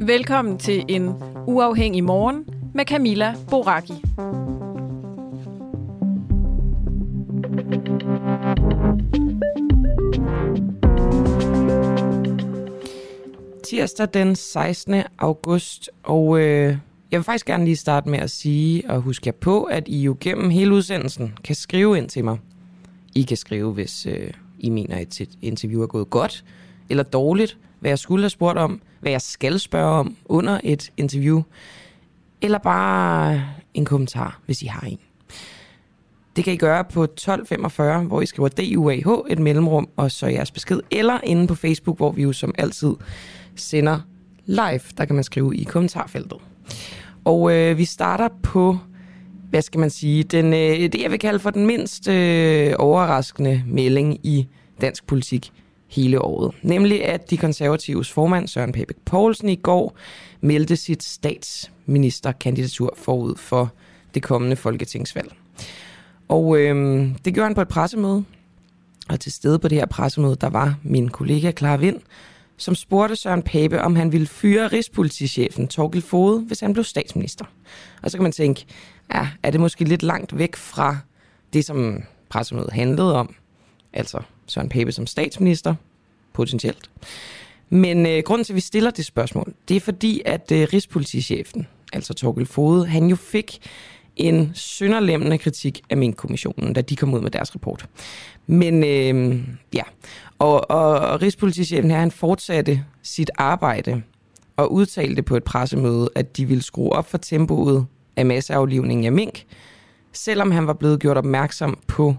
Velkommen til en uafhængig morgen med Camilla Boraki. Tirsdag den 16. august, og øh, jeg vil faktisk gerne lige starte med at sige og huske jer på, at I jo gennem hele udsendelsen kan skrive ind til mig. I kan skrive, hvis øh, I mener, at et interview er gået godt eller dårligt, hvad jeg skulle have spurgt om, hvad jeg skal spørge om under et interview, eller bare en kommentar, hvis I har en. Det kan I gøre på 1245, hvor I skriver DUAH, et mellemrum, og så jeres besked, eller inde på Facebook, hvor vi jo som altid sender live. Der kan man skrive i kommentarfeltet. Og øh, vi starter på, hvad skal man sige, den, øh, det jeg vil kalde for den mindst øh, overraskende melding i dansk politik hele året. Nemlig at de konservatives formand Søren Pape Poulsen i går meldte sit statsministerkandidatur forud for det kommende folketingsvalg. Og øh, det gjorde han på et pressemøde, og til stede på det her pressemøde, der var min kollega Clara Vind, som spurgte Søren Pape, om han ville fyre rigspolitichefen Torgild Fode, hvis han blev statsminister. Og så kan man tænke, ja, er det måske lidt langt væk fra det, som pressemødet handlede om, altså Søren Pape som statsminister, potentielt. Men øh, grunden til, at vi stiller det spørgsmål, det er fordi, at øh, rigspolitichefen, altså Torkel Fode, han jo fik en sønderlemmende kritik af min kommissionen, da de kom ud med deres rapport. Men øh, ja, og, og, og rigspolitichefen her, han fortsatte sit arbejde og udtalte på et pressemøde, at de ville skrue op for tempoet af masseaflivningen af mink, selvom han var blevet gjort opmærksom på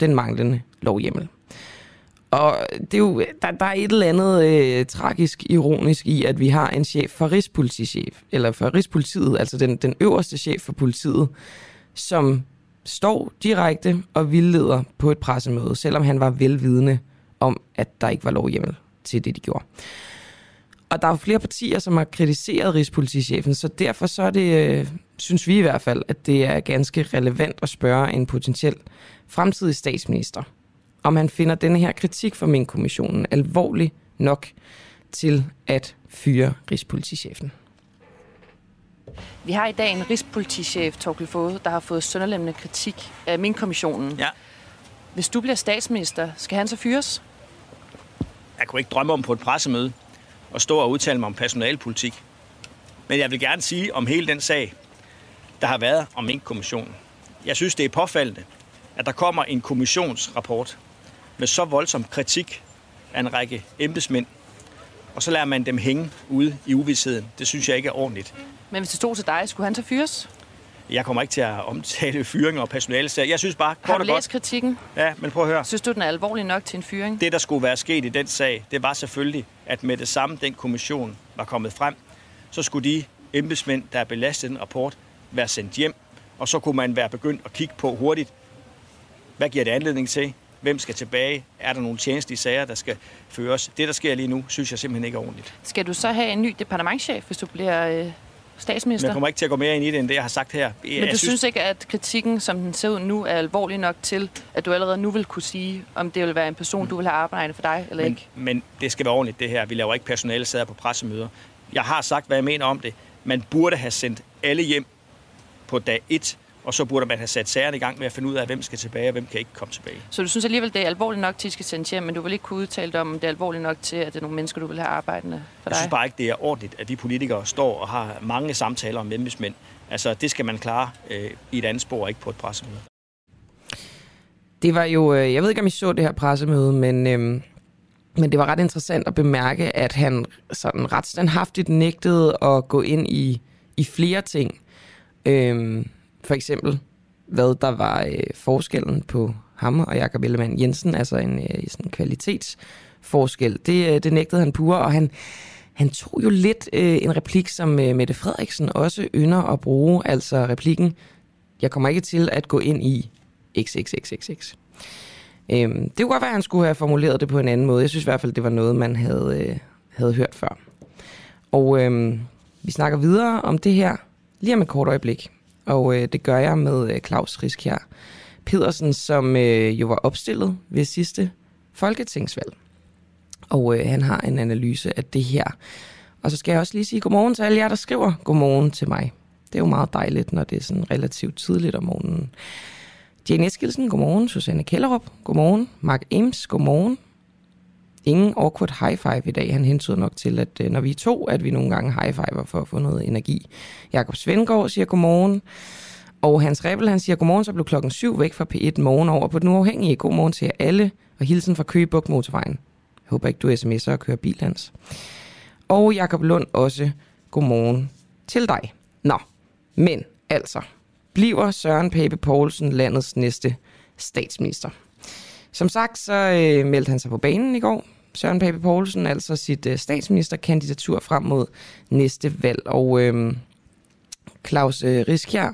den manglende lovhjemmel. Og det er jo, der, der er et eller andet øh, tragisk, ironisk i, at vi har en chef for Rigspolitichef, eller for Rigspolitiet, altså den, den øverste chef for politiet, som står direkte og vildleder på et pressemøde, selvom han var velvidende om, at der ikke var lovhjemmel til det, de gjorde. Og der er jo flere partier, som har kritiseret Rigspolitichefen, så derfor så er det, øh, synes vi i hvert fald, at det er ganske relevant at spørge en potentiel fremtidig statsminister, om han finder denne her kritik fra min kommissionen alvorlig nok til at fyre Rigspolitichefen. Vi har i dag en rigspolitichef, Torkel Fode, der har fået sønderlemmende kritik af min kommissionen. Ja. Hvis du bliver statsminister, skal han så fyres? Jeg kunne ikke drømme om på et pressemøde at stå og udtale mig om personalpolitik. Men jeg vil gerne sige om hele den sag, der har været om min kommissionen. Jeg synes, det er påfaldende, at der kommer en kommissionsrapport med så voldsom kritik af en række embedsmænd, og så lader man dem hænge ude i uvidsheden. Det synes jeg ikke er ordentligt. Men hvis det stod til dig, skulle han så fyres? Jeg kommer ikke til at omtale fyringer og personale. Jeg synes bare, Har kort du og godt... kritikken? Ja, men prøv at høre. Synes du, den er alvorlig nok til en fyring? Det, der skulle være sket i den sag, det var selvfølgelig, at med det samme den kommission var kommet frem, så skulle de embedsmænd, der er belastet den rapport, være sendt hjem, og så kunne man være begyndt at kigge på hurtigt, hvad giver det anledning til? Hvem skal tilbage? Er der nogle tjenestlige sager, der skal føres? Det, der sker lige nu, synes jeg simpelthen ikke er ordentligt. Skal du så have en ny departementchef, hvis du bliver øh, Men statsminister? jeg kommer ikke til at gå mere ind i det, end det, jeg har sagt her. Men jeg du synes ikke, at kritikken, som den ser ud nu, er alvorlig nok til, at du allerede nu vil kunne sige, om det vil være en person, du vil have arbejdet for dig eller men, ikke? men det skal være ordentligt, det her. Vi laver ikke personale sager på pressemøder. Jeg har sagt, hvad jeg mener om det. Man burde have sendt alle hjem på dag 1, og så burde man have sat sagerne i gang med at finde ud af, hvem skal tilbage, og hvem kan ikke komme tilbage. Så du synes alligevel, det er alvorligt nok til, at de skal sendes hjem, men du vil ikke kunne udtale dig om, om det er alvorligt nok til, at det er nogle mennesker, du vil have arbejdende for dig? Jeg synes bare ikke, det er ordentligt, at vi politikere står og har mange samtaler om embedsmænd. Altså, det skal man klare øh, i et andet spor, ikke på et pressemøde. Det var jo, øh, jeg ved ikke, om I så det her pressemøde, men, øhm, men det var ret interessant at bemærke, at han sådan ret standhaftigt nægtede at gå ind i, i flere ting. Øhm, for eksempel, hvad der var øh, forskellen på ham og Jakob Ellemann Jensen, altså en øh, sådan kvalitetsforskel. Det, øh, det nægtede han pure, og han, han tog jo lidt øh, en replik, som øh, Mette Frederiksen også ynder at bruge, altså replikken, jeg kommer ikke til at gå ind i XXXXX. Øhm, det kunne godt være, at han skulle have formuleret det på en anden måde. Jeg synes i hvert fald, det var noget, man havde, øh, havde hørt før. Og øhm, vi snakker videre om det her lige om et kort øjeblik. Og øh, det gør jeg med øh, Claus Riskjær Pedersen, som øh, jo var opstillet ved sidste folketingsvalg. Og øh, han har en analyse af det her. Og så skal jeg også lige sige godmorgen til alle jer, der skriver godmorgen til mig. Det er jo meget dejligt, når det er sådan relativt tidligt om morgenen. Jane Eskilsen, godmorgen. Susanne Kellerup, godmorgen. Mark Ames, godmorgen. Ingen awkward high five i dag. Han hentede nok til, at øh, når vi er to, at vi nogle gange high fiver for at få noget energi. Jakob Svendgaard siger godmorgen. Og Hans Rebel, han siger godmorgen, så blev klokken syv væk fra P1 morgen over på den uafhængige. Godmorgen til jer alle, og hilsen fra Køgebuk motorvejen. Jeg håber ikke, du sms'er og kører bil, Hans. Og Jakob Lund også, godmorgen til dig. Nå, men altså, bliver Søren Pape Poulsen landets næste statsminister? Som sagt, så øh, meldte han sig på banen i går. Søren Pape Poulsen, altså sit øh, statsministerkandidatur frem mod næste valg. Og øh, Claus øh, Riskjær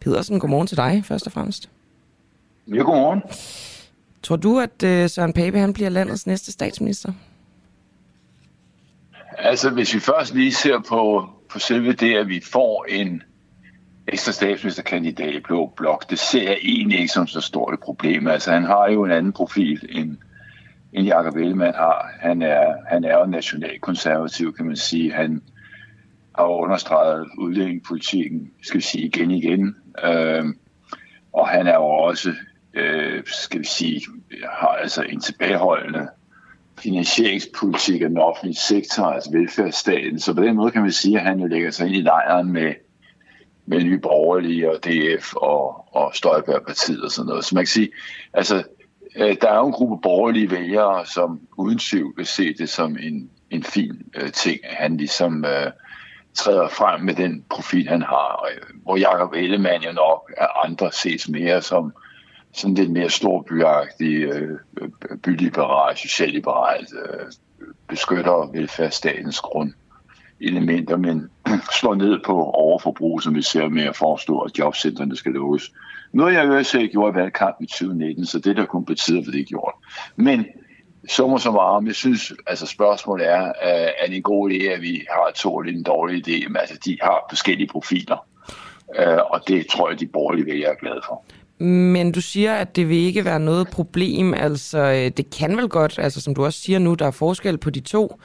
Pedersen, godmorgen til dig først og fremmest. Ja, godmorgen. Tror du, at øh, Søren Pape han bliver landets næste statsminister? Altså, hvis vi først lige ser på, på selve det, at vi får en ekstra statsministerkandidat i Blå Blok, det ser jeg egentlig ikke som så stort et problem. Altså, han har jo en anden profil, end, end Jacob Ellemann har. Han er, han er jo nationalkonservativ, kan man sige. Han har understreget udlændingepolitikken, skal vi sige, igen igen. Øh, og han er jo også, øh, skal vi sige, har altså en tilbageholdende finansieringspolitik af den offentlige sektor, altså velfærdsstaten. Så på den måde kan man sige, at han jo lægger sig ind i lejren med, med Nye Borgerlige og DF og, og Støjbergpartiet og sådan noget. Så man kan sige, altså, Øh, der er jo en gruppe borgerlige vælgere, som uden tvivl vil se det som en, en fin øh, ting, at han ligesom øh, træder frem med den profil, han har. Øh, hvor Jacob Ellemann jo nok af andre ses mere som sådan lidt mere storbyagtig, øh, byliberal, socialliberal, øh, beskytter velfærdsstatens grund elementer, men slår ned på overforbrug, som vi ser med at forestå, at jobcentrene skal lukkes. Noget jeg også selv gjorde i valgkampen i 2019, så det der kun på tide for det gjort. Men summer som varme, jeg synes, altså spørgsmålet er, øh, er det en god idé, at vi har to lidt en dårlig idé, men altså de har forskellige profiler, øh, og det tror jeg, de borgerlige vælgere er glade for. Men du siger, at det vil ikke være noget problem. Altså, øh, det kan vel godt, altså som du også siger nu, der er forskel på de to.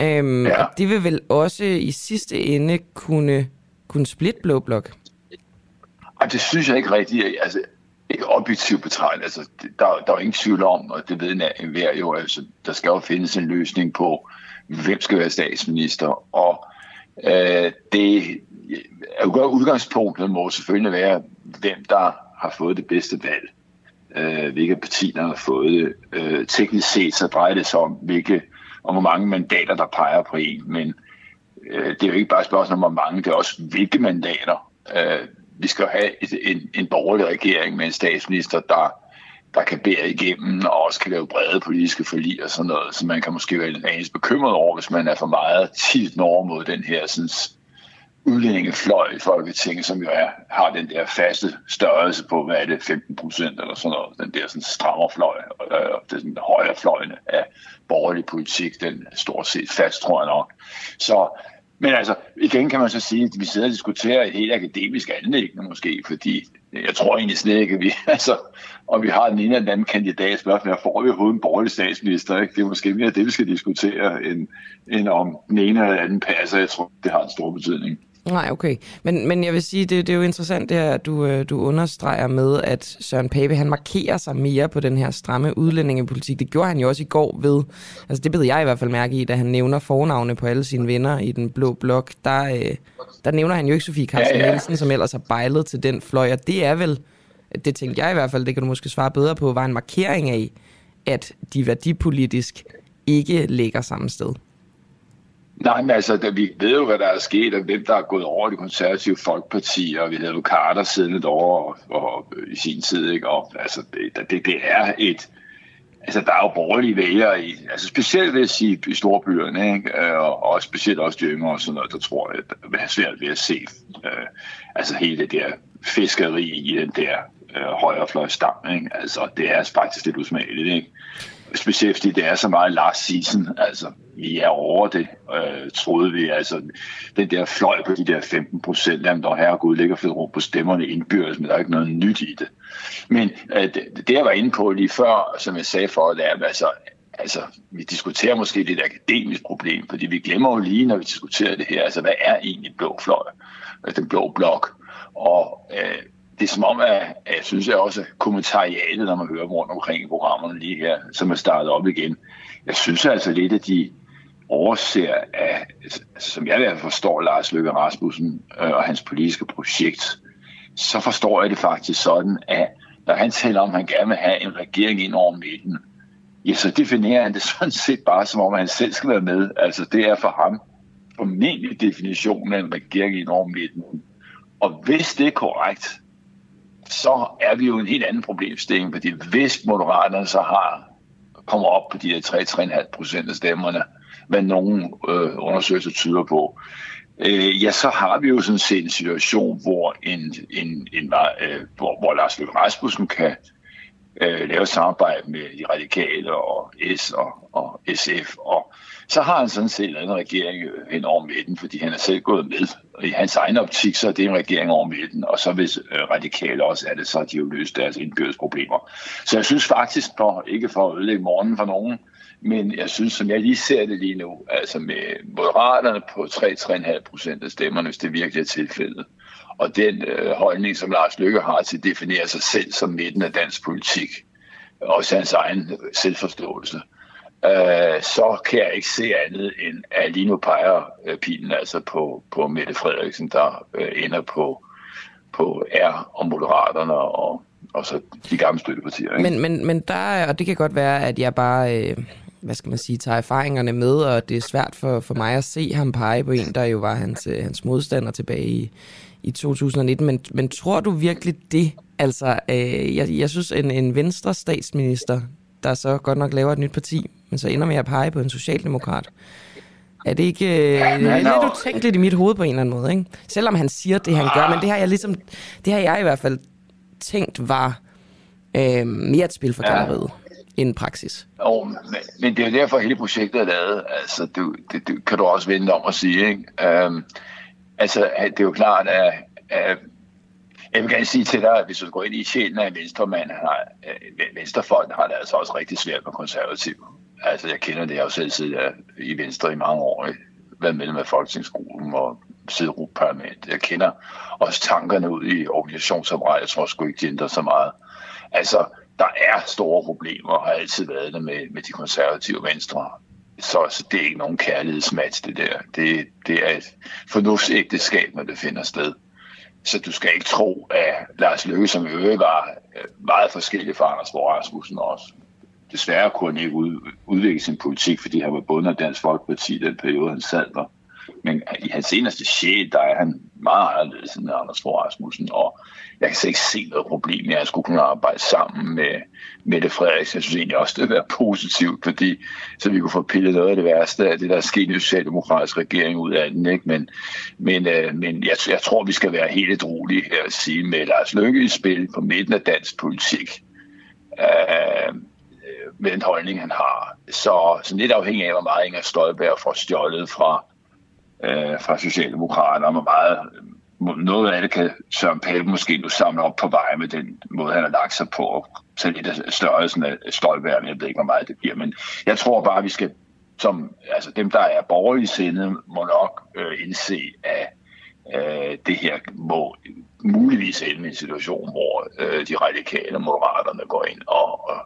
Øhm, ja. Og det vil vel også i sidste ende kunne, kunne splitte Blå Blok? Og det synes jeg ikke rigtigt. Altså, ikke objektivt betragtet. Altså, der, der er ingen tvivl om, og det ved enhver jo, altså, der skal jo findes en løsning på, hvem skal være statsminister. Og øh, det er jo udgangspunktet må selvfølgelig være, hvem der har fået det bedste valg. Øh, hvilke partier har fået det. Øh, teknisk set så drejer det sig om, hvilke og hvor mange mandater, der peger på en. Men øh, det er jo ikke bare et spørgsmål om, hvor mange, det er også hvilke mandater. Øh, vi skal have et, en, en borgerlig regering med en statsminister, der, der kan bære igennem og også kan lave brede politiske forlig og sådan noget. Så man kan måske være lidt bekymret over, hvis man er for meget tit over mod den her sådan, udlændingefløj i Folketinget, som jo er, har den der faste størrelse på, hvad er det, 15 procent eller sådan noget, den der sådan strammerfløj, øh, den højre fløjene af borgerlig politik, den er stort set fast, tror jeg nok. Så, men altså, igen kan man så sige, at vi sidder og diskuterer et helt akademisk anlæggende måske, fordi jeg tror egentlig slet ikke, at vi, altså, og vi har den ene eller den anden kandidat, spørgsmål, får vi overhovedet en borgerlig statsminister, ikke? Det er måske mere det, vi skal diskutere, end, end om den ene eller anden passer. Jeg tror, det har en stor betydning. Nej, okay. Men, men jeg vil sige, det, det er jo interessant det her, at du, øh, du understreger med, at Søren Pape, han markerer sig mere på den her stramme udlændingepolitik. Det gjorde han jo også i går ved, altså det beder jeg i hvert fald mærke i, da han nævner fornavne på alle sine venner i den blå blok. Der, øh, der nævner han jo ikke Sofie Carsten ja, ja. Nielsen, som ellers har bejlet til den fløj, og det er vel, det tænkte jeg i hvert fald, det kan du måske svare bedre på, var en markering af, at de værdipolitisk ikke ligger samme sted. Nej, men altså, da vi ved jo, hvad der er sket, og hvem der er gået over det konservative folkeparti, og vi havde jo Carter siddende derovre og, og, i sin tid, ikke? Og altså, det, det, det er et... Altså, der er jo borgerlige vælgere i, altså specielt vil jeg sige i storbyerne, ikke? Øh, og, og specielt også de yngre og sådan noget, der tror jeg, at det er svært ved at se. øh, altså hele det der fiskeri i den der øh, højrefløjstam, ikke? Altså, det er faktisk lidt usmageligt, ikke? Specielt fordi det er så meget last season, altså vi er over det, øh, troede vi. Altså, den der fløj på de der 15 procent, jamen der herregud ligger fedt rum på stemmerne indbyrdes, men der er ikke noget nyt i det. Men øh, det, det, jeg var inde på lige før, som jeg sagde for, det er, altså, altså, vi diskuterer måske det et akademisk problem, fordi vi glemmer jo lige, når vi diskuterer det her, altså, hvad er egentlig blå fløj? altså Den blå blok. Og øh, det er som om, at, at jeg synes at også kommentariatet, når man hører rundt omkring i programmerne lige her, som er startet op igen, jeg synes altså lidt, at de overser at, altså, som jeg i hvert fald forstår Lars Løkke Rasmussen øh, og hans politiske projekt, så forstår jeg det faktisk sådan, at når han taler om, at han gerne vil have en regering ind over midten, ja, så definerer han det sådan set bare, som om han selv skal være med. Altså det er for ham formentlig definitionen af en regering ind over midten. Og hvis det er korrekt, så er vi jo en helt anden problemstilling, fordi hvis Moderaterne så har kommer op på de der 3-3,5 procent af stemmerne, hvad nogle øh, undersøgelser tyder på, øh, ja, så har vi jo sådan set en situation, hvor, en, en, en, øh, hvor, hvor Lars Løkke Rasmussen kan øh, lave samarbejde med de radikale og S og, og SF, og så har han sådan set en regering øh, hen over midten, fordi han er selv gået med. Og i hans egen optik, så er det en regering over midten, og så hvis øh, radikale også er det, så har de jo løst deres indbyrdes problemer. Så jeg synes faktisk, for, ikke for at ødelægge morgen for nogen, men jeg synes, som jeg lige ser det lige nu, altså med moderaterne på 3-3,5 procent af stemmerne, hvis det virkelig er tilfældet, og den øh, holdning, som Lars Lykke har til at definere sig selv som midten af dansk politik, også hans egen selvforståelse, øh, så kan jeg ikke se andet end, at lige nu peger øh, pilen altså på, på Mette Frederiksen, der øh, ender på, på R og Moderaterne og, og så de gamle støttepartier. Ikke? Men, men, men der, og det kan godt være, at jeg bare... Øh hvad skal man sige, tager erfaringerne med, og det er svært for, for mig at se ham pege på en, der jo var hans, øh, hans modstander tilbage i, i 2019. Men, men tror du virkelig det? Altså, øh, jeg, jeg synes, en, en venstre statsminister, der så godt nok laver et nyt parti, men så ender med at pege på en socialdemokrat. Er det ikke øh, det er lidt utænkeligt i mit hoved på en eller anden måde, ikke? Selvom han siger det, han gør, men det har jeg ligesom, det har jeg i hvert fald tænkt var øh, mere et spil for galleriet ja. end praksis. Oh, men, men det er jo derfor, hele projektet er lavet. Altså, det, det, det kan du også vente om at sige, ikke? Um, altså, det er jo klart, at, at jeg vil gerne sige til dig, at hvis du går ind i sjælen af en venstremand, har, øh, venstrefolk har det altså også rigtig svært med konservativ. Altså, jeg kender det, jeg har jo selv siddet øh, i Venstre i mange år, ikke? været medlem af Folketingsgruppen og siddet i parlament. Jeg kender også tankerne ud i organisationsarbejdet. Jeg tror sgu ikke, de ændrer så meget. Altså, der er store problemer, og har altid været det med, med de konservative venstre. Så, så det er ikke nogen kærlighedsmatch, det der. Det, det er et fornuftsægteskab, når det finder sted. Så du skal ikke tro, at Lars Løkke, som i var øh, meget forskellig fra Anders Fogh Rasmussen også, desværre kunne han ikke udvikle sin politik, fordi han var bundet af Dansk Folkeparti i den periode, han sad der. Men i hans seneste sjæl, der er han meget anderledes end Anders Fogh Rasmussen, og jeg kan slet ikke se noget problem med, at jeg skulle kunne arbejde sammen med Mette Frederiksen. Jeg synes egentlig også, det vil være positivt, fordi så vi kunne få pillet noget af det værste af det, der er sket i socialdemokratisk regering ud af den. Ikke? Men, men, øh, men jeg, jeg tror, vi skal være helt rolige her og sige, med Lars Løkke i spil på midten af dansk politik. Øh, øh, med den holdning, han har. Så, så lidt afhængig af, hvor meget Inger Støjberg får stjålet fra, øh, fra Socialdemokraterne, og hvor meget noget af det kan Søren Pape måske nu samle op på vej med den måde, han har lagt sig på at tage lidt af størrelsen af Støjberg. Jeg ved ikke, hvor meget det bliver, men jeg tror bare, vi skal, som altså dem, der er borgerlige sindet, må nok øh, indse, at øh, det her må muligvis ende i en situation, hvor øh, de radikale moderaterne går ind, og, og,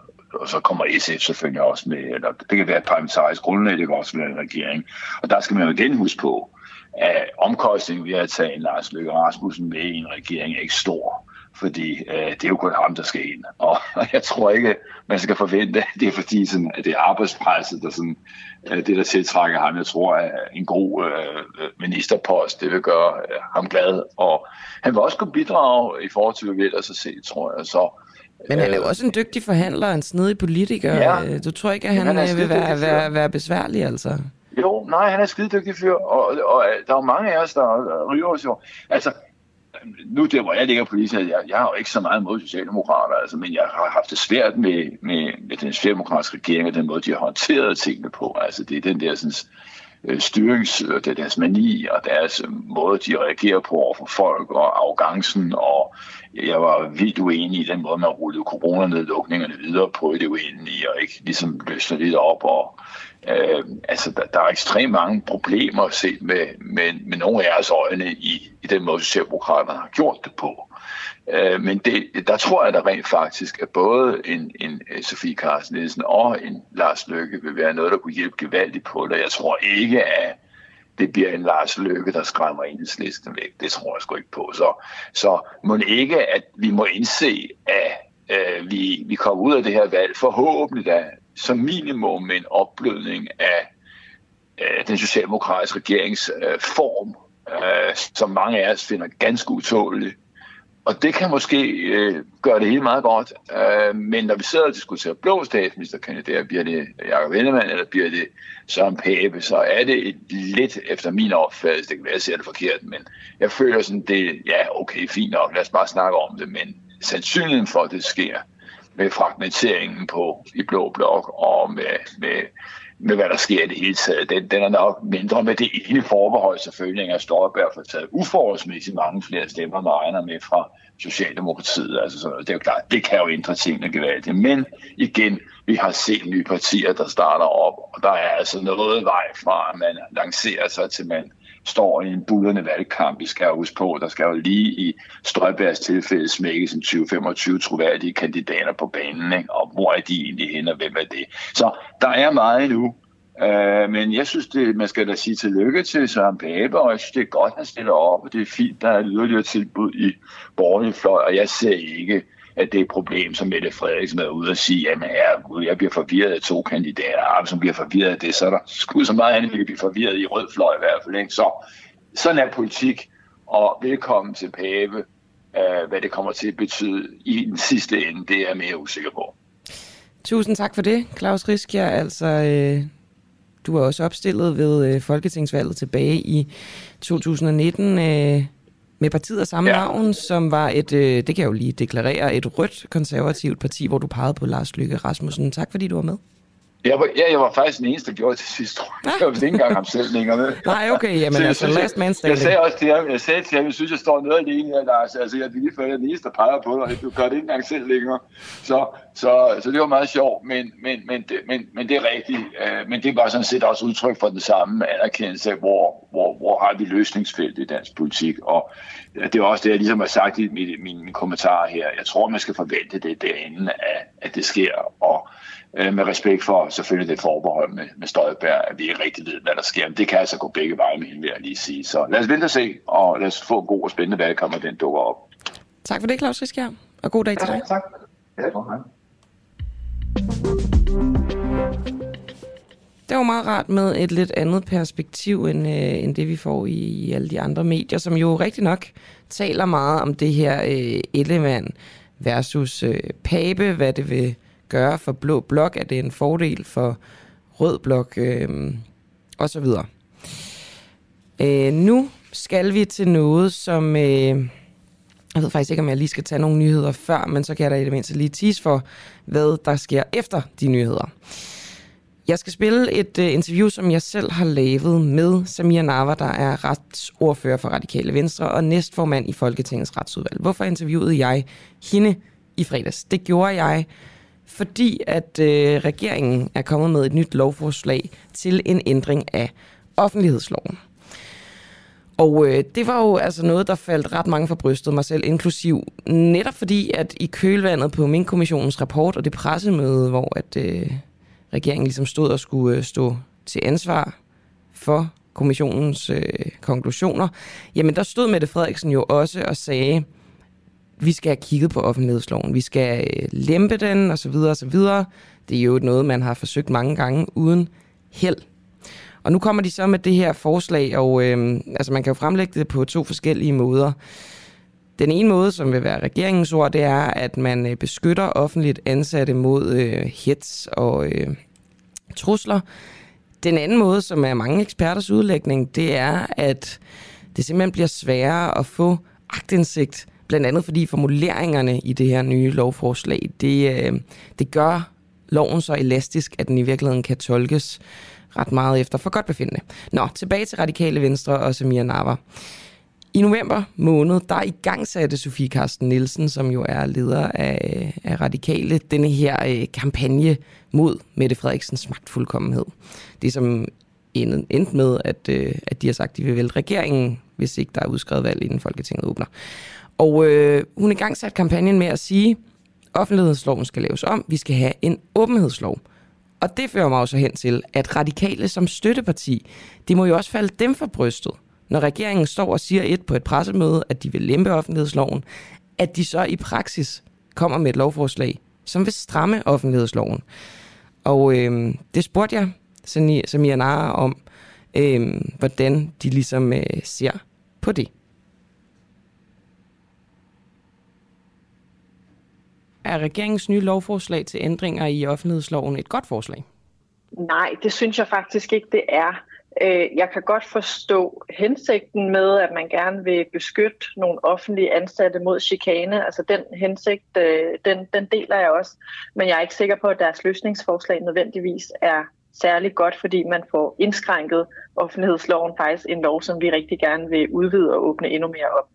og så kommer SF selvfølgelig også med, eller det kan være et parlamentarisk grundlag, det kan også være en regering. Og der skal man jo igen huske på, at omkostningen ved at tage en Lars Løkke Rasmussen med i en regering er ikke stor fordi øh, det er jo kun ham, der skal ind. Og, og jeg tror ikke, man skal forvente, at det er fordi, sådan, at det er arbejdspresset, der, sådan, øh, det, der tiltrækker ham. Jeg tror, at en god øh, ministerpost, det vil gøre øh, ham glad. Og han vil også kunne bidrage i forhold til, hvad vi ellers har set, tror jeg. Så, men han er jo øh, også en dygtig forhandler, en snedig politiker. Ja. Du tror ikke, at han, han vil være, være, være besværlig, altså? Jo, nej, han er skidedygtig fyr, og, og, og der er jo mange af os, der ryger os jo. Altså, nu der, hvor jeg ligger politisk, jeg, jeg har jo ikke så meget mod socialdemokrater, altså, men jeg har haft det svært med, med, med den socialdemokratiske regering og den måde, de har håndteret tingene på. Altså, det er den der sådan, øh, styrings, det er deres mani og deres øh, måde, de reagerer på over for folk og arrogancen. Og jeg var vildt uenig i den måde, man rullede coronanedlukningerne videre på i det uendelige og ikke ligesom løsne lidt op og Øh, altså, der, der er ekstremt mange problemer set med, med, med nogle af jeres øjne i, i den måde, Socialdemokraterne har gjort det på. Øh, men det, der tror jeg da rent faktisk, at både en, en øh, Sofie Carsten Nielsen og en Lars Løkke vil være noget, der kunne hjælpe gevaldigt på det. Jeg tror ikke, at det bliver en Lars Løkke, der skræmmer enhedslisten væk. Det tror jeg sgu ikke på. Så, så må ikke, at vi må indse, at øh, vi, vi kommer ud af det her valg forhåbentlig da som minimum en opblødning af øh, den socialdemokratiske regerings øh, form, øh, som mange af os finder ganske utålelig. Og det kan måske øh, gøre det hele meget godt. Øh, men når vi sidder og diskuterer blå statsministerkandidater, bliver det Jacob Ellemann, eller bliver det Søren Pape, så er det et lidt efter min opfattelse, det kan være, at jeg ser det forkert, men jeg føler sådan, det ja, okay, fint nok, lad os bare snakke om det, men sandsynligheden for, at det sker, med fragmenteringen på i Blå Blok og med, med, med hvad der sker i det hele taget. Den, den er nok mindre med det ene forbehold selvfølgelig, at Støjberg får taget uforholdsmæssigt mange flere stemmer, man regner med fra Socialdemokratiet. Altså, så det er jo klart, det kan jo ændre tingene gevaldigt. Men igen, vi har set nye partier, der starter op, og der er altså noget vej fra, at man lancerer sig til, man står i en budrende valgkamp. Vi skal huske på, der skal jo lige i Strøbergs tilfælde smækkes en 20-25 troværdige kandidater på banen, ikke? og hvor er de egentlig hen, og hvem er det? Så der er meget nu, øh, men jeg synes, det, man skal da sige tillykke til Søren Pape, og jeg synes, det er godt, at han stiller op, og det er fint, der er yderligere tilbud i borgerlig fløj, og jeg ser ikke, at det er et problem, som Mette Frederiksen er ude og sige, at jeg bliver forvirret af to kandidater, ah, som bliver forvirret af det, så er der sgu så meget andet, vi kan blive forvirret i rød fløj i hvert fald. Ikke? Så sådan er politik, og velkommen til Pave. Øh, hvad det kommer til at betyde i den sidste ende, det er jeg mere usikker på. Tusind tak for det, Claus Riskjer. Altså, øh, du er også opstillet ved øh, Folketingsvalget tilbage i 2019. Øh, med partiet af samme ja. navn, som var et, øh, det kan jeg jo lige deklarere, et rødt konservativt parti, hvor du pegede på Lars Lykke Rasmussen. Tak fordi du var med. Jeg var, ja, jeg var faktisk den eneste, der gjorde det til sidst, tror jeg. Jeg var ikke engang ham selv længere med. Nej, okay, jamen så, altså last man standing. Jeg sagde også til ham, jeg sagde til ham, jeg synes, jeg står noget alene her, Lars. Altså, jeg er lige før, jeg er den eneste, der peger på dig, du gør det ikke engang selv længere. Så, så, så det var meget sjovt, men, men, men, det, men, men det er rigtigt. Øh, men det var sådan set også udtryk for den samme anerkendelse af, hvor, hvor, hvor har vi løsningsfelt i dansk politik. Og det er også det, jeg ligesom har sagt i mine, mine kommentarer her. Jeg tror, man skal forvente det derinde, at, at det sker. Og øh, med respekt for selvfølgelig det forbehold med, med Støjberg, at vi ikke rigtig ved, hvad der sker. Men det kan altså gå begge veje med hende, vil jeg lige sige. Så lad os vente og se, og lad os få en god og spændende valgkamp, og den dukker op. Tak for det, Claus Riskjær, og god dag til dig. Ja, tak. Ja, godt. Det var meget rart med et lidt andet perspektiv, end, øh, end det vi får i, i alle de andre medier, som jo rigtig nok taler meget om det her øh, Ellemann versus øh, Pape, hvad det vil gøre for Blå Blok, er det en fordel for Rød Blok, øh, og så videre. Øh, nu skal vi til noget, som... Øh, jeg ved faktisk ikke, om jeg lige skal tage nogle nyheder før, men så kan jeg da i det mindste lige tease for, hvad der sker efter de nyheder. Jeg skal spille et øh, interview, som jeg selv har lavet med Samir Nava, der er retsordfører for Radikale Venstre og næstformand i Folketingets retsudvalg. Hvorfor interviewede jeg hende i fredags? Det gjorde jeg, fordi at øh, regeringen er kommet med et nyt lovforslag til en ændring af offentlighedsloven. Og øh, det var jo altså noget, der faldt ret mange for brystet, mig selv inklusiv. Netop fordi, at i kølvandet på min kommissionens rapport og det pressemøde, hvor at øh, regeringen ligesom stod og skulle øh, stå til ansvar for kommissionens øh, konklusioner, jamen der stod Mette Frederiksen jo også og sagde, vi skal have kigget på offentlighedsloven, vi skal øh, lempe den osv. osv. Det er jo noget, man har forsøgt mange gange uden held. Og nu kommer de så med det her forslag, og øh, altså man kan jo fremlægge det på to forskellige måder. Den ene måde, som vil være regeringens ord, det er, at man øh, beskytter offentligt ansatte mod øh, hits og øh, trusler. Den anden måde, som er mange eksperters udlægning, det er, at det simpelthen bliver sværere at få agtindsigt, blandt andet fordi formuleringerne i det her nye lovforslag, det, øh, det gør loven så elastisk, at den i virkeligheden kan tolkes ret meget efter for godt befindende. Nå, tilbage til Radikale Venstre og Samia Nava. I november måned, der i gang satte Sofie Karsten Nielsen, som jo er leder af, af Radikale, denne her øh, kampagne mod Mette Frederiksens magtfuldkommenhed. Det som endte med, at, øh, at de har sagt, at de vil vælge regeringen, hvis ikke der er udskrevet valg, inden Folketinget åbner. Og øh, hun er i gang sat kampagnen med at sige, offentlighedsloven skal laves om. Vi skal have en åbenhedslov. Og det fører mig også hen til, at radikale som støtteparti, det må jo også falde dem for brystet, når regeringen står og siger et på et pressemøde, at de vil lempe offentlighedsloven, at de så i praksis kommer med et lovforslag, som vil stramme offentlighedsloven. Og øh, det spurgte jeg Samia Nara om, øh, hvordan de ligesom øh, ser på det. Er regeringens nye lovforslag til ændringer i offentlighedsloven et godt forslag? Nej, det synes jeg faktisk ikke, det er. Øh, jeg kan godt forstå hensigten med, at man gerne vil beskytte nogle offentlige ansatte mod chikane. Altså den hensigt, øh, den, den deler jeg også. Men jeg er ikke sikker på, at deres løsningsforslag nødvendigvis er særlig godt, fordi man får indskrænket offentlighedsloven faktisk en lov, som vi rigtig gerne vil udvide og åbne endnu mere op.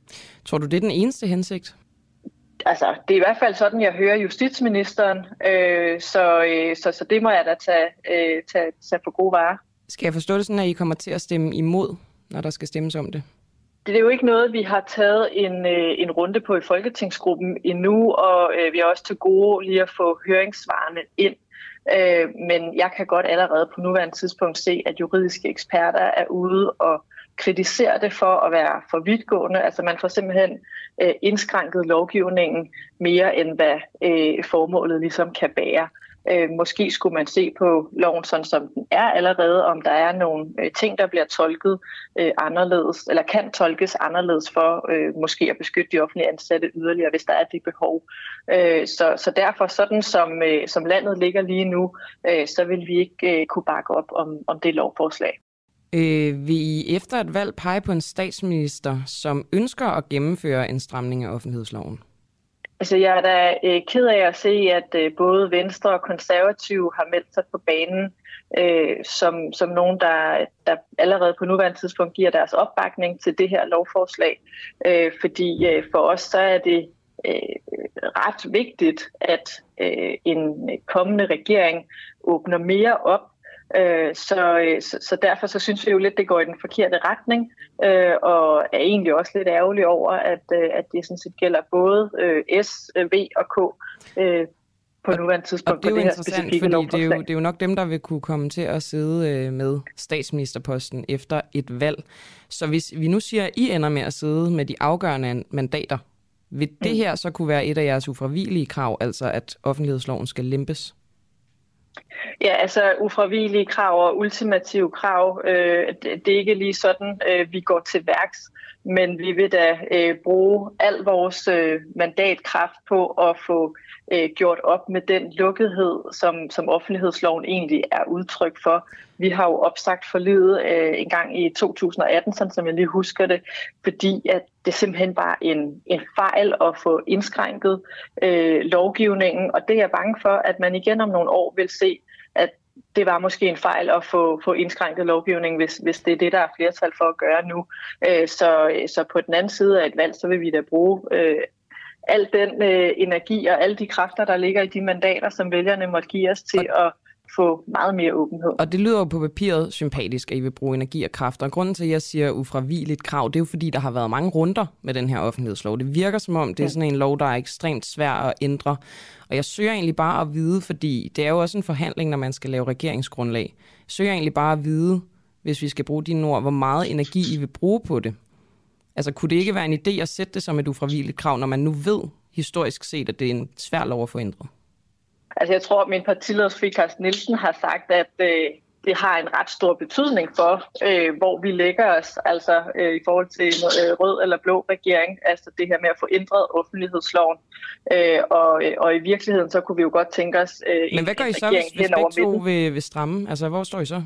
Tror du, det er den eneste hensigt? Altså, det er i hvert fald sådan, jeg hører justitsministeren, øh, så, øh, så, så det må jeg da tage, øh, tage, tage for gode varer. Skal jeg forstå det sådan, at I kommer til at stemme imod, når der skal stemmes om det? Det er jo ikke noget, vi har taget en, øh, en runde på i Folketingsgruppen endnu, og øh, vi er også til gode lige at få høringssvarene ind. Øh, men jeg kan godt allerede på nuværende tidspunkt se, at juridiske eksperter er ude og kritiserer det for at være for vidtgående. Altså man får simpelthen øh, indskrænket lovgivningen mere end hvad øh, formålet ligesom kan bære. Øh, måske skulle man se på loven sådan som den er allerede, om der er nogle øh, ting, der bliver tolket øh, anderledes, eller kan tolkes anderledes for øh, måske at beskytte de offentlige ansatte yderligere, hvis der er det behov. Øh, så, så derfor, sådan som, øh, som landet ligger lige nu, øh, så vil vi ikke øh, kunne bakke op om, om det lovforslag. Øh, vil I efter et valg pege på en statsminister, som ønsker at gennemføre en stramning af offentlighedsloven? Altså, jeg er da øh, ked af at se, at øh, både Venstre og Konservative har meldt sig på banen øh, som, som nogen, der, der allerede på nuværende tidspunkt giver deres opbakning til det her lovforslag. Øh, fordi øh, for os så er det øh, ret vigtigt, at øh, en kommende regering åbner mere op Øh, så, øh, så, så derfor så synes vi jo lidt, det går i den forkerte retning, øh, og er egentlig også lidt ærgerlig over, at, øh, at det sådan set gælder både øh, S, V og K øh, på nuværende tidspunkt og det er jo det specifikke fordi det er, jo, det er jo nok dem, der vil kunne komme til at sidde øh, med statsministerposten efter et valg. Så hvis vi nu siger, at I ender med at sidde med de afgørende mandater, vil det mm. her så kunne være et af jeres ufravigelige krav, altså at offentlighedsloven skal limpes? Ja, altså ufravigelige krav og ultimative krav, øh, det, det er ikke lige sådan, øh, vi går til værks, men vi vil da øh, bruge al vores øh, mandatkraft på at få øh, gjort op med den lukkethed, som, som offentlighedsloven egentlig er udtryk for. Vi har jo opsagt forlidet øh, en gang i 2018, sådan som jeg lige husker det, fordi at det simpelthen bare en, en fejl at få indskrænket øh, lovgivningen, og det er jeg bange for, at man igen om nogle år vil se, at det var måske en fejl at få, få indskrænket lovgivningen, hvis, hvis det er det, der er flertal for at gøre nu. Øh, så, så på den anden side af et valg, så vil vi da bruge øh, al den øh, energi og alle de kræfter, der ligger i de mandater, som vælgerne måtte give os til at få meget mere åbenhed. Og det lyder jo på papiret sympatisk, at I vil bruge energi og kræfter. Og grunden til, at jeg siger ufravigeligt krav, det er jo fordi, der har været mange runder med den her offentlighedslov. Det virker som om, det er sådan en lov, der er ekstremt svær at ændre. Og jeg søger egentlig bare at vide, fordi det er jo også en forhandling, når man skal lave regeringsgrundlag. Jeg søger egentlig bare at vide, hvis vi skal bruge dine ord, hvor meget energi I vil bruge på det. Altså, kunne det ikke være en idé at sætte det som et ufravigeligt krav, når man nu ved historisk set, at det er en svær lov at få ændret? Altså, jeg tror, at min partileder Sofie Carsten Nielsen har sagt, at øh, det har en ret stor betydning for, øh, hvor vi lægger os, altså øh, i forhold til en øh, rød eller blå regering, altså det her med at få ændret offentlighedsloven. Øh, og, øh, og i virkeligheden, så kunne vi jo godt tænke os øh, Men hvad gør I så, hvis, hvis begge to vil, vil stramme? Altså, hvor står I så?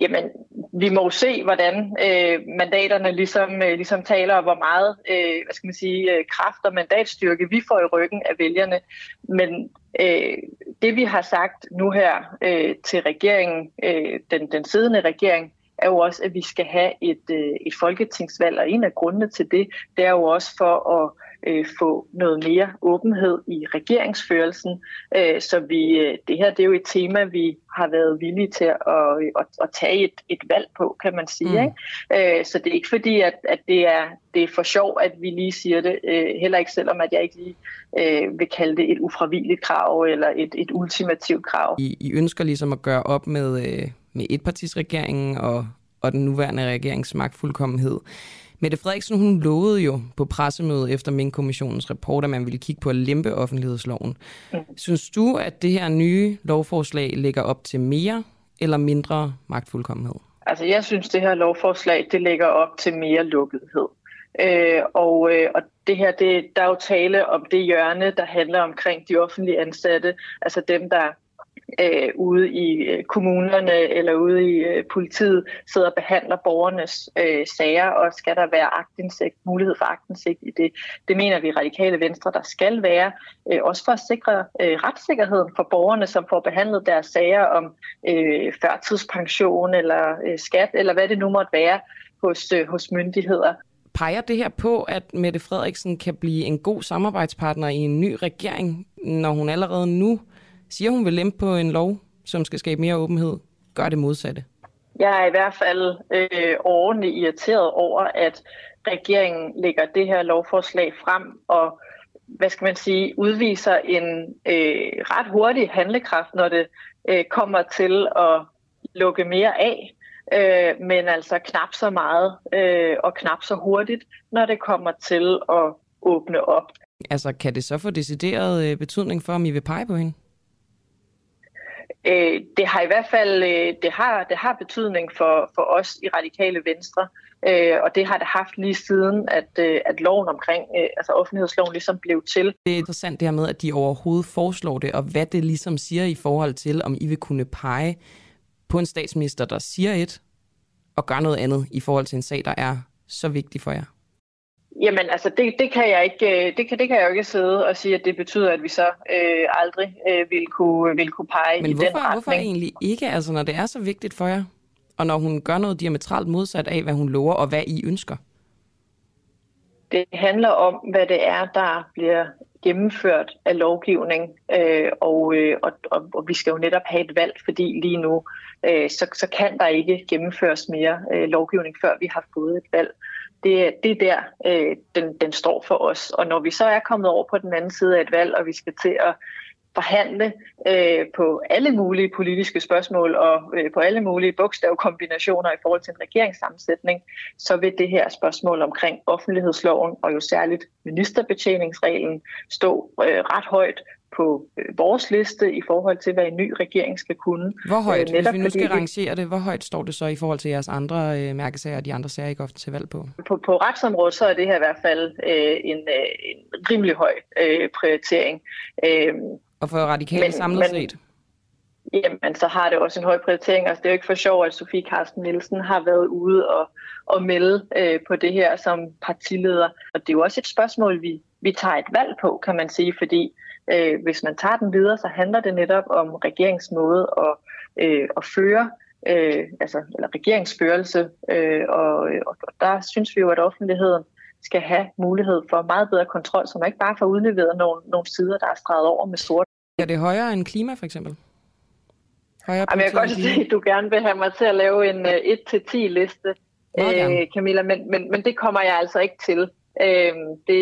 Jamen, vi må jo se, hvordan øh, mandaterne ligesom, øh, ligesom taler, og hvor meget øh, hvad skal man sige, øh, kraft og mandatstyrke vi får i ryggen af vælgerne. Men øh, det vi har sagt nu her øh, til regeringen, øh, den, den siddende regering, er jo også, at vi skal have et, øh, et folketingsvalg, og en af grundene til det, det er jo også for at øh, få noget mere åbenhed i regeringsførelsen. Øh, så vi, øh, det her det er jo et tema, vi har været villige til at, at, at tage et, et valg på, kan man sige. Mm. Ikke? Øh, så det er ikke fordi, at, at det, er, det er for sjov, at vi lige siger det. Øh, heller ikke selvom, at jeg ikke lige øh, vil kalde det et ufravilligt krav eller et, et ultimativt krav. I, I ønsker ligesom at gøre op med, øh, med etpartisregeringen og, og den nuværende regerings magtfuldkommenhed. Mette Frederiksen hun lovede jo på pressemødet efter Mink-kommissionens rapport, at man ville kigge på at lempe offentlighedsloven. Mm. Synes du, at det her nye lovforslag lægger op til mere eller mindre magtfuldkommenhed? Altså jeg synes, det her lovforslag det lægger op til mere lukkethed. Øh, og, øh, og det her, det, der er jo tale om det hjørne, der handler omkring de offentlige ansatte, altså dem, der øh, ude i øh, kommunerne eller ude i øh, politiet sidder og behandler borgernes øh, sager, og skal der være agtindsigt, mulighed for agtindsigt i det. Det mener vi radikale venstre, der skal være, øh, også for at sikre øh, retssikkerheden for borgerne, som får behandlet deres sager om øh, førtidspension eller øh, skat, eller hvad det nu måtte være hos, øh, hos myndigheder. Peger det her på, at Mette Frederiksen kan blive en god samarbejdspartner i en ny regering, når hun allerede nu siger, hun vil lempe på en lov, som skal skabe mere åbenhed, gør det modsatte? Jeg er i hvert fald øh, ordentligt irriteret over, at regeringen lægger det her lovforslag frem og hvad skal man sige, udviser en øh, ret hurtig handlekraft, når det øh, kommer til at lukke mere af, øh, men altså knap så meget øh, og knap så hurtigt, når det kommer til at åbne op. Altså, kan det så få decideret øh, betydning for, om I vil pege på hende? Øh, det har i hvert fald øh, det har, det har betydning for, for os i radikale venstre, øh, og det har det haft lige siden, at, øh, at loven omkring, øh, altså offentlighedsloven ligesom blev til. Det er interessant det her med, at de overhovedet foreslår det, og hvad det ligesom siger i forhold til, om I vil kunne pege på en statsminister, der siger et, og gør noget andet i forhold til en sag, der er så vigtig for jer. Jamen altså, det, det, kan jeg ikke, øh, det, kan, det kan jeg jo ikke sidde og sige, at det betyder, at vi så øh, aldrig øh, vil, kunne, vil kunne pege Men i hvorfor, den retning. hvorfor egentlig ikke, altså når det er så vigtigt for jer, og når hun gør noget diametralt modsat af, hvad hun lover, og hvad I ønsker? Det handler om, hvad det er, der bliver gennemført af lovgivning, øh, og, øh, og, og, og vi skal jo netop have et valg, fordi lige nu, øh, så, så kan der ikke gennemføres mere øh, lovgivning, før vi har fået et valg det, det er der, øh, den, den står for os. Og når vi så er kommet over på den anden side af et valg, og vi skal til at forhandle øh, på alle mulige politiske spørgsmål og øh, på alle mulige bogstavkombinationer i forhold til en regeringssammensætning, så vil det her spørgsmål omkring offentlighedsloven og jo særligt ministerbetjeningsreglen stå øh, ret højt på øh, vores liste i forhold til, hvad en ny regering skal kunne. Hvor højt, øh, hvis vi nu skal rangere det, hvor højt står det så i forhold til jeres andre øh, mærkesager og de andre sager, I går til valg på? på? På retsområdet, så er det her i hvert fald øh, en, øh, en rimelig høj øh, prioritering. Øh, og for radikale men, samlet men, set? Jamen, så har det også en høj prioritering. Altså, det er jo ikke for sjov, at Sofie Carsten Nielsen har været ude og, og melde øh, på det her som partileder. Og det er jo også et spørgsmål, vi, vi tager et valg på, kan man sige, fordi øh, hvis man tager den videre, så handler det netop om regeringsmåde at, øh, at føre, øh, altså eller regeringsførelse, øh, og, og der synes vi jo, at offentligheden skal have mulighed for meget bedre kontrol, så man ikke bare får udleveret nogle, nogle sider, der er streget over med sort. Er det højere end klima for eksempel? Højere Jamen, jeg kan godt se, at du gerne vil have mig til at lave en uh, 1-10 liste, Meget øh, Camilla, men, men, men det kommer jeg altså ikke til. Øhm, øh, det,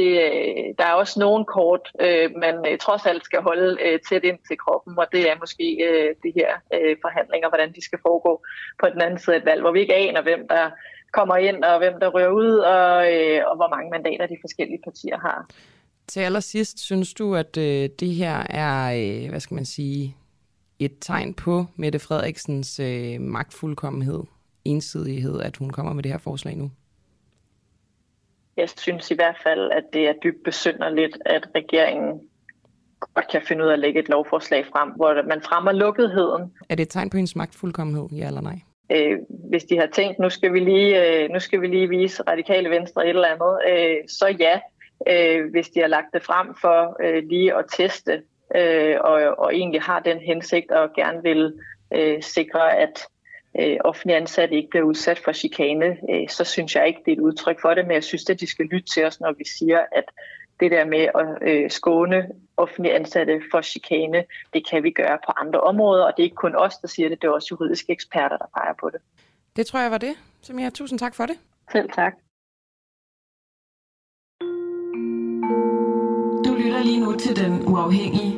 der er også nogle kort, øh, man øh, trods alt skal holde øh, tæt ind til kroppen, og det er måske øh, de her øh, forhandlinger, hvordan de skal foregå på den anden side af et valg, hvor vi ikke aner, hvem der kommer ind, og hvem der rører ud, og, øh, og hvor mange mandater de forskellige partier har. Til allersidst, synes du, at øh, det her er, øh, hvad skal man sige, et tegn på Mette Frederiksens øh, magtfuldkommenhed, ensidighed, at hun kommer med det her forslag nu? Jeg synes i hvert fald, at det er dybt besynderligt, at regeringen godt kan finde ud af at lægge et lovforslag frem, hvor man fremmer lukketheden. Er det et tegn på hendes magtfuldkommenhed, ja eller nej? Øh, hvis de har tænkt, nu skal vi lige, øh, nu skal vi lige vise radikale venstre et eller andet, øh, så ja. Øh, hvis de har lagt det frem for øh, lige at teste, øh, og, og egentlig har den hensigt og gerne vil øh, sikre, at øh, offentlige ansatte ikke bliver udsat for chikane, øh, så synes jeg ikke, det er et udtryk for det, men jeg synes, at de skal lytte til os, når vi siger, at det der med at øh, skåne offentlige ansatte for chikane, det kan vi gøre på andre områder, og det er ikke kun os, der siger det, det er også juridiske eksperter, der peger på det. Det tror jeg var det. Samia, tusind tak for det. Selv tak. Du lytter lige nu til Den Uafhængige.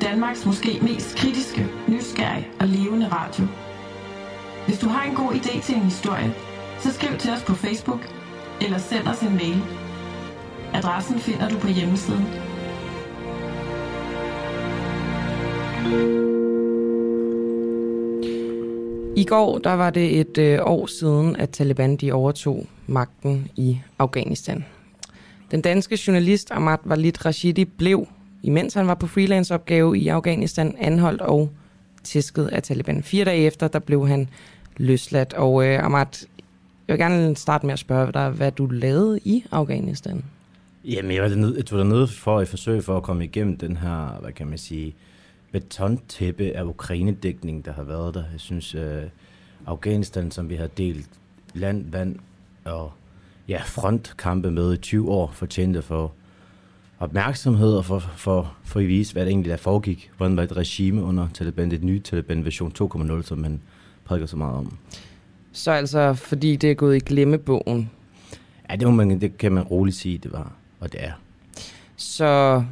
Danmarks måske mest kritiske, nysgerrige og levende radio. Hvis du har en god idé til en historie, så skriv til os på Facebook eller send os en mail. Adressen finder du på hjemmesiden. I går der var det et øh, år siden, at Taliban de overtog magten i Afghanistan. Den danske journalist Ahmad Walid Rashidi blev, imens han var på freelance-opgave i Afghanistan, anholdt og tæsket af Taliban. Fire dage efter, der blev han løsladt. Og øh, Ahmad, jeg vil gerne starte med at spørge dig, hvad du lavede i Afghanistan. Jamen, jeg var dernede, jeg tog dernede for at forsøge for at komme igennem den her, hvad kan man sige, betontæppe af Ukraine-dækning, der har været der. Jeg synes, øh, Afghanistan, som vi har delt land, vand og ja, frontkampe med i 20 år, fortjente for opmærksomhed og for, for, for at vise, hvad det egentlig der foregik. Hvordan var et regime under Taliban, det nye Taliban version 2.0, som man prædiker så meget om. Så altså, fordi det er gået i glemmebogen? Ja, det, må man, det kan man roligt sige, det var, og det er. Så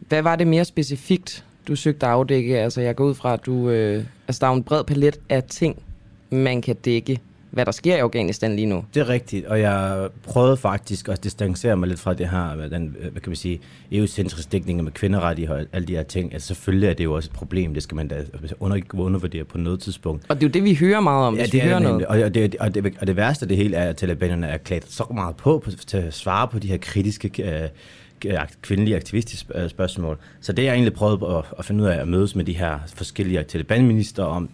hvad var det mere specifikt, du søgte at afdække? Altså, jeg går ud fra, at du, øh, altså, der er en bred palet af ting, man kan dække hvad der sker i Afghanistan lige nu. Det er rigtigt, og jeg prøvede faktisk at distancere mig lidt fra det her, med den, hvad kan man sige, EU-centrisk dækning med kvinderettigheder og alle de her ting. Altså selvfølgelig er det jo også et problem, det skal man da under, undervurdere på noget tidspunkt. Og det er jo det, vi hører meget om, ja, hvis det vi hører nemlig. noget. Og det, og, det, og det værste af det hele er, at talibanerne er klædt så meget på, på til at svare på de her kritiske øh, kvindelige aktivistiske spørgsmål. Så det jeg egentlig prøvede at, at finde ud af at mødes med de her forskellige talibanminister om,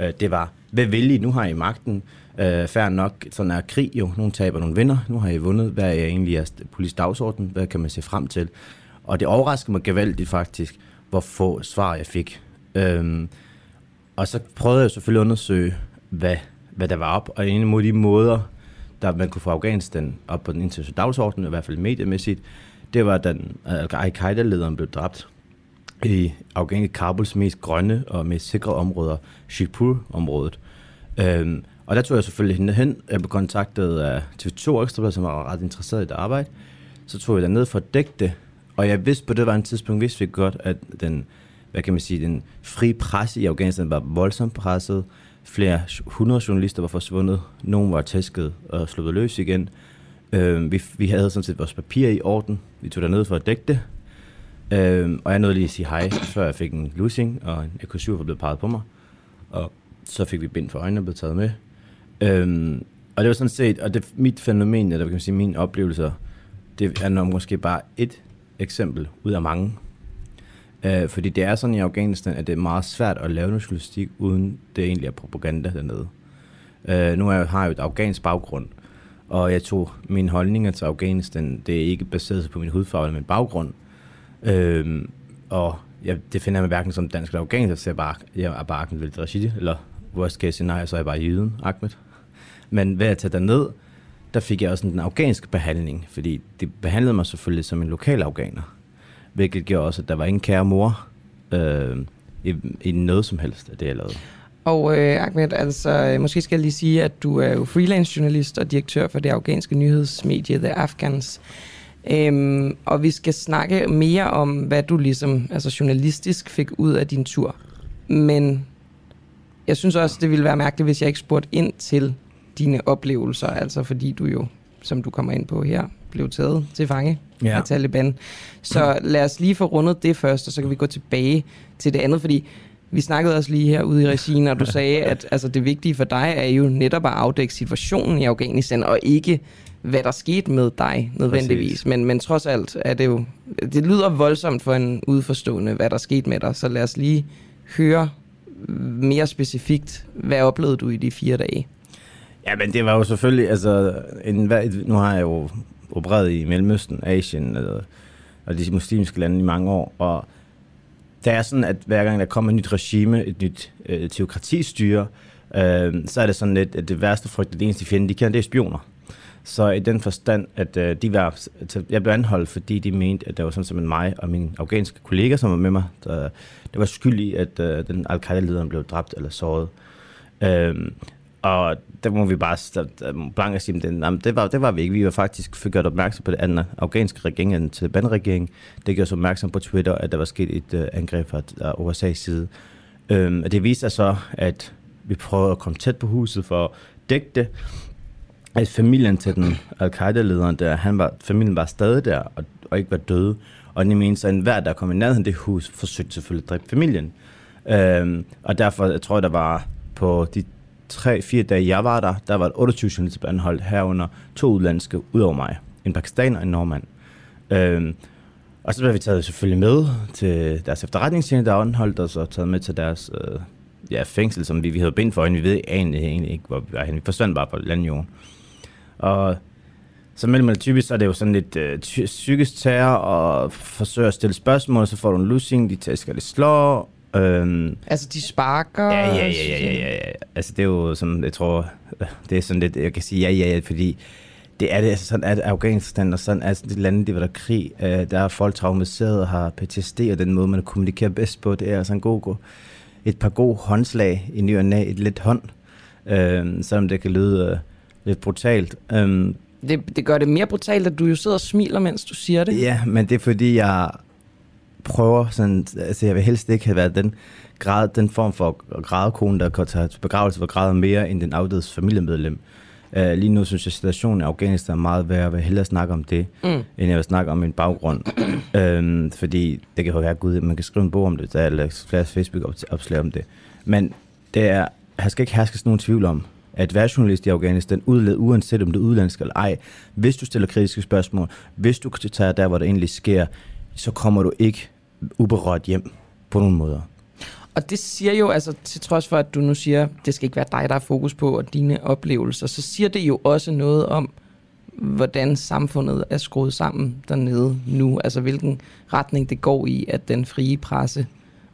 øh, det var, hvad vil I? Nu har I magten. Øh, færre nok, sådan er krig jo. Nogle taber, nogle vinder. Nu har I vundet. Hvad er egentlig jeres politisk dagsorden? Hvad kan man se frem til? Og det overraskede mig gevaldigt faktisk, hvor få svar jeg fik. Øhm, og så prøvede jeg selvfølgelig at undersøge, hvad, hvad der var op. Og en af de måder, der man kunne få Afghanistan op på den internationale dagsorden, i hvert fald mediemæssigt, det var, da al-Qaida-lederen blev dræbt i Afghanistan, Kabuls mest grønne og mest sikre områder, Shipur-området. Øhm, og der tog jeg selvfølgelig hende hen. Jeg blev kontaktet af TV2 Ekstra, som var ret interesseret i det arbejde. Så tog jeg derned for at dække det. Og jeg vidste på det var en tidspunkt, vidste vi godt, at den, hvad kan man sige, den frie presse i Afghanistan var voldsomt presset. Flere hundrede journalister var forsvundet. Nogle var tæsket og sluppet løs igen. Øh, vi, vi havde sådan set vores papir i orden. Vi tog derned for at dække det. Øh, og jeg nåede lige at sige hej, før jeg fik en losing, og en EK7 var blevet peget på mig. Og så fik vi bind for øjnene og blev taget med. Øhm, og det var sådan set, og det mit fænomen, eller kan man sige, mine oplevelser, det er nok måske bare et eksempel ud af mange. Øh, fordi det er sådan i Afghanistan, at det er meget svært at lave noget journalistik, uden det egentlig er propaganda dernede. Øh, nu er, har jeg jo et afghansk baggrund, og jeg tog mine holdninger til Afghanistan, det er ikke baseret på min hudfarve eller min baggrund. Øh, og jeg, det finder jeg hverken som dansk eller afghansk, så jeg, bare, jeg er bare Ahmed Rashidi, eller worst case scenario, så er jeg bare jyden, Ahmed. Men ved at tage ned, der fik jeg også den afghanske behandling, fordi det behandlede mig selvfølgelig som en lokal afghaner. Hvilket gjorde også, at der var ingen kære mor. Øh, i, i noget som helst af det, jeg lavede. Og øh, Ahmed, altså, øh, måske skal jeg lige sige, at du er jo freelance journalist og direktør for det afghanske nyhedsmedie The Afghans. Øhm, og vi skal snakke mere om, hvad du ligesom altså journalistisk fik ud af din tur. Men jeg synes også, det ville være mærkeligt, hvis jeg ikke spurgte ind til dine oplevelser, altså fordi du jo, som du kommer ind på her, blev taget til fange ja. af Taliban. Så lad os lige få rundet det først, og så kan vi gå tilbage til det andet, fordi vi snakkede også lige her ude i regien, og du sagde, at altså, det vigtige for dig er jo netop at afdække situationen i Afghanistan, og ikke hvad der skete med dig nødvendigvis. Men, men trods alt er det jo, det lyder voldsomt for en udforstående, hvad der skete med dig, så lad os lige høre mere specifikt, hvad oplevede du i de fire dage? Ja, men det var jo selvfølgelig, altså, en, nu har jeg jo opereret i Mellemøsten, Asien og, og de muslimske lande i mange år, og det er sådan, at hver gang der kommer et nyt regime, et nyt øh, teokratistyre, øh, så er det sådan lidt, at det værste frygt, det eneste fjende, de kender, det er spioner. Så i den forstand, at øh, de var, jeg blev anholdt, fordi de mente, at det var sådan som mig og min afghanske kollega, som var med mig, der, der var skyld i, at øh, den al-Qaida-lederen blev dræbt eller såret. Øh, og der må vi bare blanke sige, den, jamen, det, var, det var vi ikke. Vi var faktisk fik gjort opmærksom på det andet afghanske regering, den Taliban-regering. Det gjorde os opmærksom på Twitter, at der var sket et uh, angreb fra øh, USA's side. Um, og det viste sig så, at vi prøvede at komme tæt på huset for at dække det. At familien til den al-Qaida-lederen der, han var, familien var stadig der og, og ikke var døde. Og det mente så, at enhver, der kom i nærheden af det hus, forsøgte selvfølgelig at dræbe familien. Um, og derfor jeg tror jeg, der var på de tre-fire dage, jeg var der, der var 28 journalister anholdt herunder to udlandske ud over mig. En pakistaner og en nordmand. Øhm, og så blev vi taget selvfølgelig med til deres efterretningstjeneste, der anholdt os, og taget med til deres øh, ja, fængsel, som vi, vi havde bind for, og vi ved egentlig, egentlig ikke, hvor vi var henne. Vi forsvandt bare på landjorden. Og så mellem det typisk, så er det jo sådan lidt øh, psykisk terror, og forsøger at stille spørgsmål, så får du en lussing, de tæsker, det slår, Øhm, altså, de sparker? Ja, ja, ja, ja, ja, ja. Altså, det er jo sådan, jeg tror, det er sådan lidt, jeg kan sige ja, ja, ja, fordi det er det, altså sådan at Afghanistan og sådan, altså de lande, der var der krig, øh, der er folk traumatiseret og har PTSD, og den måde, man kommunikerer bedst på, det er altså en god, god et par gode håndslag i ny og næ, et lidt hånd, øh, selvom det kan lyde øh, lidt brutalt. Øh, det, det gør det mere brutalt, at du jo sidder og smiler, mens du siger det. Ja, men det er fordi, jeg prøver sådan, altså jeg vil helst ikke have været den, grad, den form for grædekone, der kan tage begravelse for græder mere end den afdødes familiemedlem. Uh, lige nu synes jeg, at situationen i Afghanistan er meget værd, og vil hellere snakke om det, mm. end jeg vil snakke om min baggrund. uh, fordi det kan jo være gud, man kan skrive en bog om det, der er flere Facebook-opslag om det. Men det er, her skal ikke herske nogen tvivl om, at være journalist i Afghanistan, udled, uanset om det er udlandsk eller ej, hvis du stiller kritiske spørgsmål, hvis du tager der, hvor det egentlig sker, så kommer du ikke uberørt hjem på nogen måder. Og det siger jo, altså til trods for, at du nu siger, det skal ikke være dig, der er fokus på, og dine oplevelser, så siger det jo også noget om, hvordan samfundet er skruet sammen dernede nu. Altså hvilken retning det går i, at den frie presse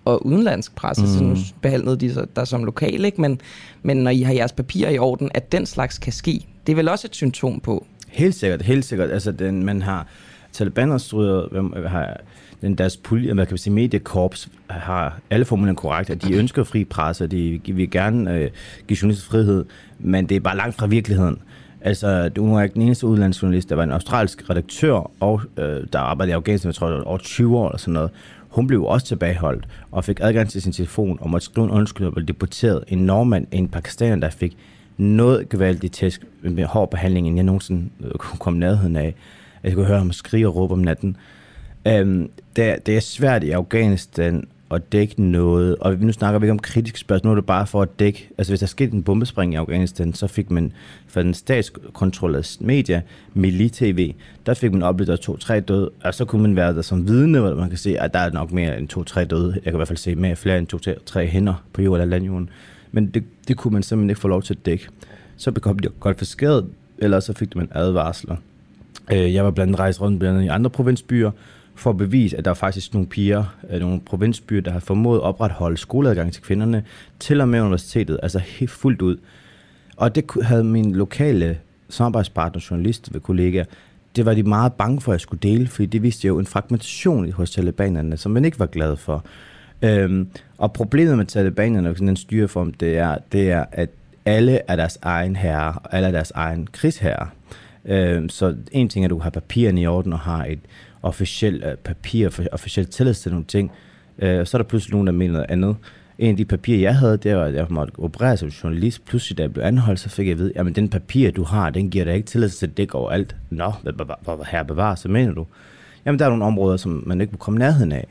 og udenlandsk presse, mm. så nu behandlede de der som lokal, ikke? Men, men når I har jeres papirer i orden, at den slags kan ske, det er vel også et symptom på? Helt sikkert, helt sikkert. Altså den, man har Taliban har, har den deres pulje, hvad kan man sige, mediekorps har alle formulerne korrekt, at de ønsker fri presse, og de vil gerne øh, give journalister frihed, men det er bare langt fra virkeligheden. Altså, du er ikke den eneste udlandsjournalist, der var en australsk redaktør, og øh, der arbejdede i Afghanistan, jeg tror, over 20 år eller sådan noget. Hun blev også tilbageholdt, og fik adgang til sin telefon, og måtte skrive en undskyld, og blev deporteret. En nordmand, en pakistaner, der fik noget gevaldigt tæsk med hård behandling, end jeg nogensinde øh, kunne komme nærheden af. Jeg kunne høre ham skrige og råbe om natten. Øhm, det, er, det er svært i Afghanistan at dække noget, og nu snakker vi ikke om kritiske spørgsmål, nu er det bare for at dække, altså hvis der skete en bombespring i Afghanistan, så fik man fra den statskontrollerede media, Mili TV, der fik man oplevet, at to-tre døde, og så kunne man være der som vidne, hvor man kan se, at der er nok mere end to-tre døde. Jeg kan i hvert fald se mere flere end to-tre hænder på jorden eller landjorden. Men det, det kunne man simpelthen ikke få lov til at dække. Så blev det godt forskæret, eller så fik man advarsler. Øh, jeg var blandt andet rejst rundt blandt andet i andre provinsbyer, for at bevise, at der er faktisk nogle piger, øh, nogle provinsbyer, der har formået at opretholde skoleadgang til kvinderne, til og med universitetet, altså helt fuldt ud. Og det havde min lokale samarbejdspartner, journalist ved kollegaer, det var de meget bange for, at jeg skulle dele, fordi det viste jo en fragmentation hos talibanerne, som man ikke var glad for. Øhm, og problemet med talibanerne og sådan en styreform, det er, det er, at alle er deres egen herre, og alle er deres egen krigsherre. Øh, så en ting er, at du har papirerne i orden og har et officielt øh, papir, for officielt tilladelse til nogle ting, øh, så er der pludselig nogen, der mener noget andet. En af de papirer, jeg havde, det var, at jeg måtte operere som journalist. Pludselig, da jeg blev anholdt, så fik jeg at vide, at den papir, du har, den giver dig ikke tilladelse til at dække over alt. Nå, hvad her bevarer, så mener du? Jamen, der er nogle områder, som man ikke må komme nærheden af.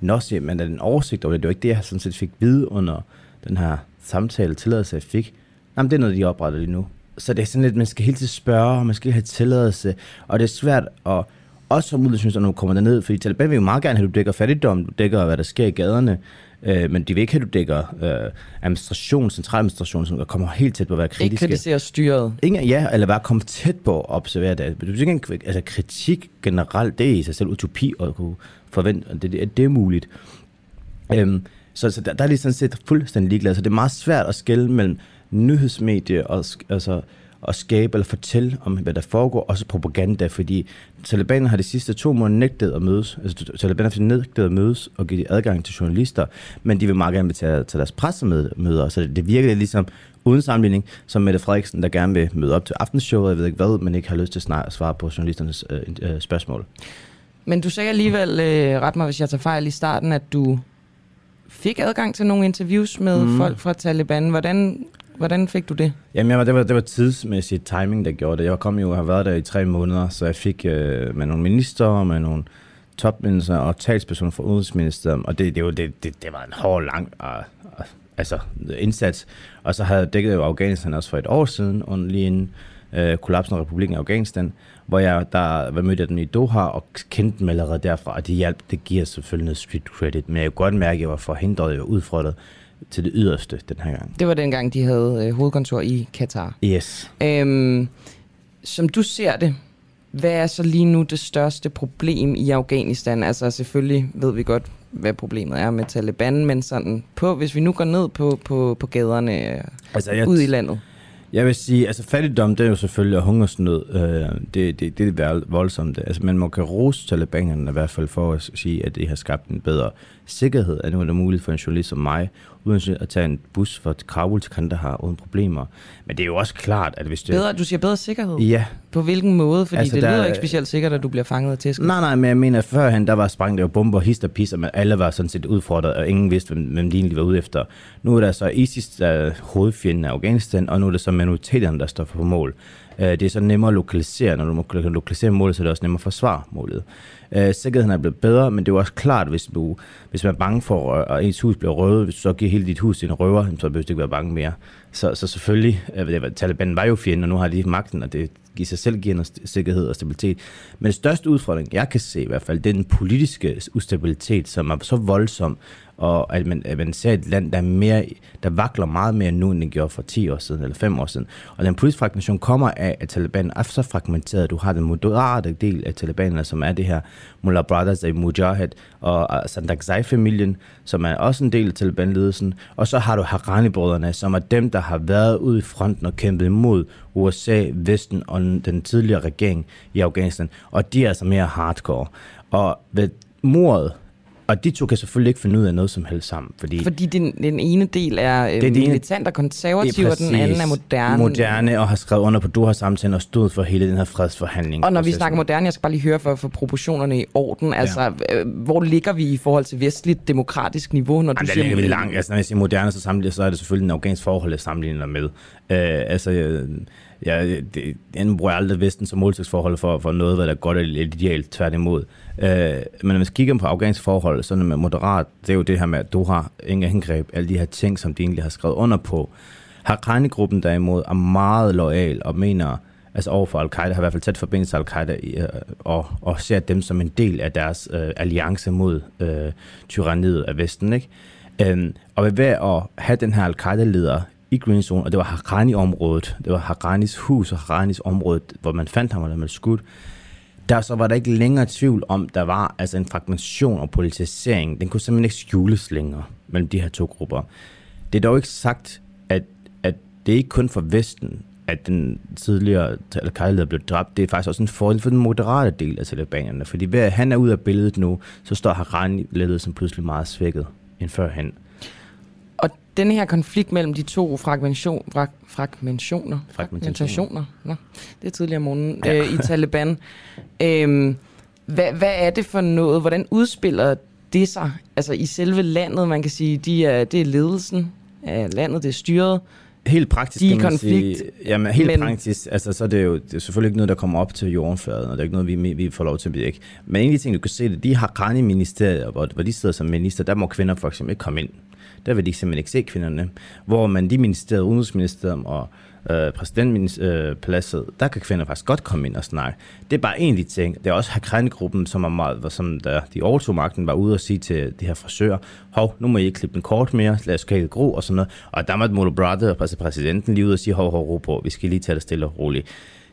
Nå, siger man, er den oversigt over det. Det var ikke det, jeg sådan set fik vide under den her samtale, tilladelse, jeg fik. Jamen, det er noget, de opretter lige nu. Så det er sådan lidt, man skal hele tiden spørge, og man skal have tilladelse, og det er svært at også som udlandsminister, når du kommer derned, fordi Taliban vil jo meget gerne have, at du dækker fattigdom, du dækker, hvad der sker i gaderne, øh, men de vil ikke have, at du dækker øh, administration, centraladministration, som kommer helt tæt på at være kritiske. Ikke kritisere styret. Ingen, ja, eller bare komme tæt på at observere det. Du ikke, altså kritik generelt, det er i sig selv utopi at kunne forvente, at det, det, det er muligt. Øhm, så, så der, der er lige sådan set fuldstændig ligeglad. Så det er meget svært at skille mellem nyhedsmedie og altså, at skabe eller fortælle om, hvad der foregår, også propaganda, fordi Taliban har de sidste to måneder nægtet at mødes, altså Taliban har nægtet at mødes og give adgang til journalister, men de vil meget gerne til, til deres pressemøder, så det, det virker lidt ligesom uden sammenligning, som Mette Frederiksen, der gerne vil møde op til aftenshowet, jeg ved ikke hvad, men ikke har lyst til at svare på journalisternes øh, øh, spørgsmål. Men du sagde alligevel, øh, ret mig hvis jeg tager fejl i starten, at du fik adgang til nogle interviews med mm. folk fra Taliban. Hvordan Hvordan fik du det? Jamen, jeg var, det, var, det var tidsmæssigt timing, der gjorde det. Jeg kom jo og har været der i tre måneder, så jeg fik øh, med nogle minister, med nogle topminister og talspersoner fra Udenrigsministeriet, og det, det, det, det, det var en hård, lang og, og, altså, indsats. Og så havde jeg dækket jo Afghanistan også for et år siden, og lige inden øh, kollapsen af republikken Afghanistan, hvor jeg der var mødt dem i Doha og kendte dem allerede derfra, og det hjalp, det giver selvfølgelig noget street credit, men jeg kunne godt mærke, at jeg var forhindret og udfordret til det yderste den her gang. Det var dengang, de havde øh, hovedkontor i Katar. Yes. Øhm, som du ser det, hvad er så lige nu det største problem i Afghanistan? Altså selvfølgelig ved vi godt, hvad problemet er med Taliban, men sådan på, hvis vi nu går ned på, på, på gaderne øh, altså, jeg, ud i landet. Jeg vil sige, altså fattigdom, det er jo selvfølgelig og hungersnød. Øh, det, det, det er voldsomt. Altså, man må kan rose talibanerne i hvert fald for at sige, at det har skabt en bedre sikkerhed, at nu er det muligt for en journalist som mig uden at tage en bus fra Kabul til Kandahar uden problemer. Men det er jo også klart, at hvis det... Bedre, du siger bedre sikkerhed? Ja. På hvilken måde? Fordi altså, det lyder der, ikke specielt sikkert, at du bliver fanget af tæsken. Nej, nej, men jeg mener, førhen der var sprængt der bomber, hist og pis, og alle var sådan set udfordret, og ingen vidste, hvem, hvem de egentlig var ude efter. Nu er der så ISIS, der er hovedfjenden af Afghanistan, og nu er det så minoriteterne, der står for mål. Øh, det er så nemmere at lokalisere. Når du kan lokalisere målet, så er det også nemmere at forsvare målet. Øh, sikkerheden er blevet bedre, men det er jo også klart, hvis, du, hvis man er bange for, at ens hus bliver røvet, hvis du så giver hele dit hus til en røver, så behøver du ikke være bange mere. Så, så selvfølgelig, øh, Taliban var jo fjenden, og nu har de magten, og det i sig selv giver noget sikkerhed og stabilitet. Men den største udfordring, jeg kan se i hvert fald, det er den politiske ustabilitet, som er så voldsom, og at man, at man ser et land, der, er mere, der vakler meget mere nu, end det gjorde for 10 år siden eller 5 år siden. Og den politiske fragmentation kommer af, at Taliban er så fragmenteret. Du har den moderate del af talibanerne, som er det her Mullah Brothers af Mujahid og Sandakzai-familien, som er også en del af Taliban-ledelsen. Og så har du Harani-brødrene, som er dem, der har været ude i fronten og kæmpet imod USA, Vesten og den tidligere regering i Afghanistan. Og de er altså mere hardcore. Og ved mordet og de to kan selvfølgelig ikke finde ud af noget som helst sammen. Fordi, fordi den, den ene del er, øh, det er militant og konservativ, og den anden er moderne. Moderne og har skrevet under på Doha-samtalen og stået for hele den her fredsforhandling. Og når vi snakker moderne, jeg skal bare lige høre for, for proportionerne i orden. Altså, ja. øh, hvor ligger vi i forhold til vestligt demokratisk niveau, når du Jamen, siger... Det er langt. Altså, når jeg siger moderne, så, så er det selvfølgelig en afghansk forhold, jeg sammenligner med. Øh, altså, øh, ja, det, jeg bruger aldrig Vesten som måltidsforhold for, for noget, hvad der er godt eller idealt, tværtimod. Øh, men når man kigger på afghanske forhold, så med moderat, det er jo det her med, at du har ingen angreb, alle de her ting, som de egentlig har skrevet under på. Haqqani-gruppen derimod er meget lojal og mener, altså overfor al-Qaida, har i hvert fald tæt forbindelse til al-Qaida øh, og, og ser dem som en del af deres øh, alliance mod øh, tyranniet af Vesten. Ikke? Øhm, og ved at have den her al-Qaida-leder i Green Zone, og det var Harani-området. Det var Haranis hus og Haranis område, hvor man fandt ham, og der man skudt. Der så var der ikke længere tvivl om, der var altså en fragmentation og politisering. Den kunne simpelthen ikke skjules længere mellem de her to grupper. Det er dog ikke sagt, at, at det er ikke kun for Vesten, at den tidligere al blev dræbt. Det er faktisk også en fordel for den moderate del af talibanerne. Fordi ved at han er ud af billedet nu, så står Harani-ledelsen pludselig meget svækket end førhen. Den her konflikt mellem de to fragmentation, frag, fragmentationer, fragmentationer, Nå, det er tidligere om morgenen, ja. øh, i Taliban. Øhm, hvad, hvad er det for noget? Hvordan udspiller det sig? Altså i selve landet, man kan sige, de er, det er ledelsen af landet, det er styret. Helt praktisk De kan man konflikt, sige, jamen helt men- praktisk, altså så er det jo det er selvfølgelig ikke noget, der kommer op til jordfladen, og det er ikke noget, vi, vi får lov til at blive ikke. Men en af de ting, du kan se, det de har i ministerier, hvor, hvor de sidder som minister, der må kvinder for eksempel ikke komme ind. Der vil de simpelthen ikke se kvinderne. Hvor man de ministerier, udenrigsministeriet og øh, præsidentpladset, øh, der kan kvinder faktisk godt komme ind og snakke. Det er bare en af de ting. Det er også Hakran-gruppen, som er meget, som der, de overtog magten, var ude og sige til de her frisører, hov, nu må I ikke klippe den kort mere, lad os kække gro og sådan noget. Og der måtte Molo Brother, altså præsidenten, lige ud og sige, hov, hov, ro på, vi skal lige tage det stille og roligt.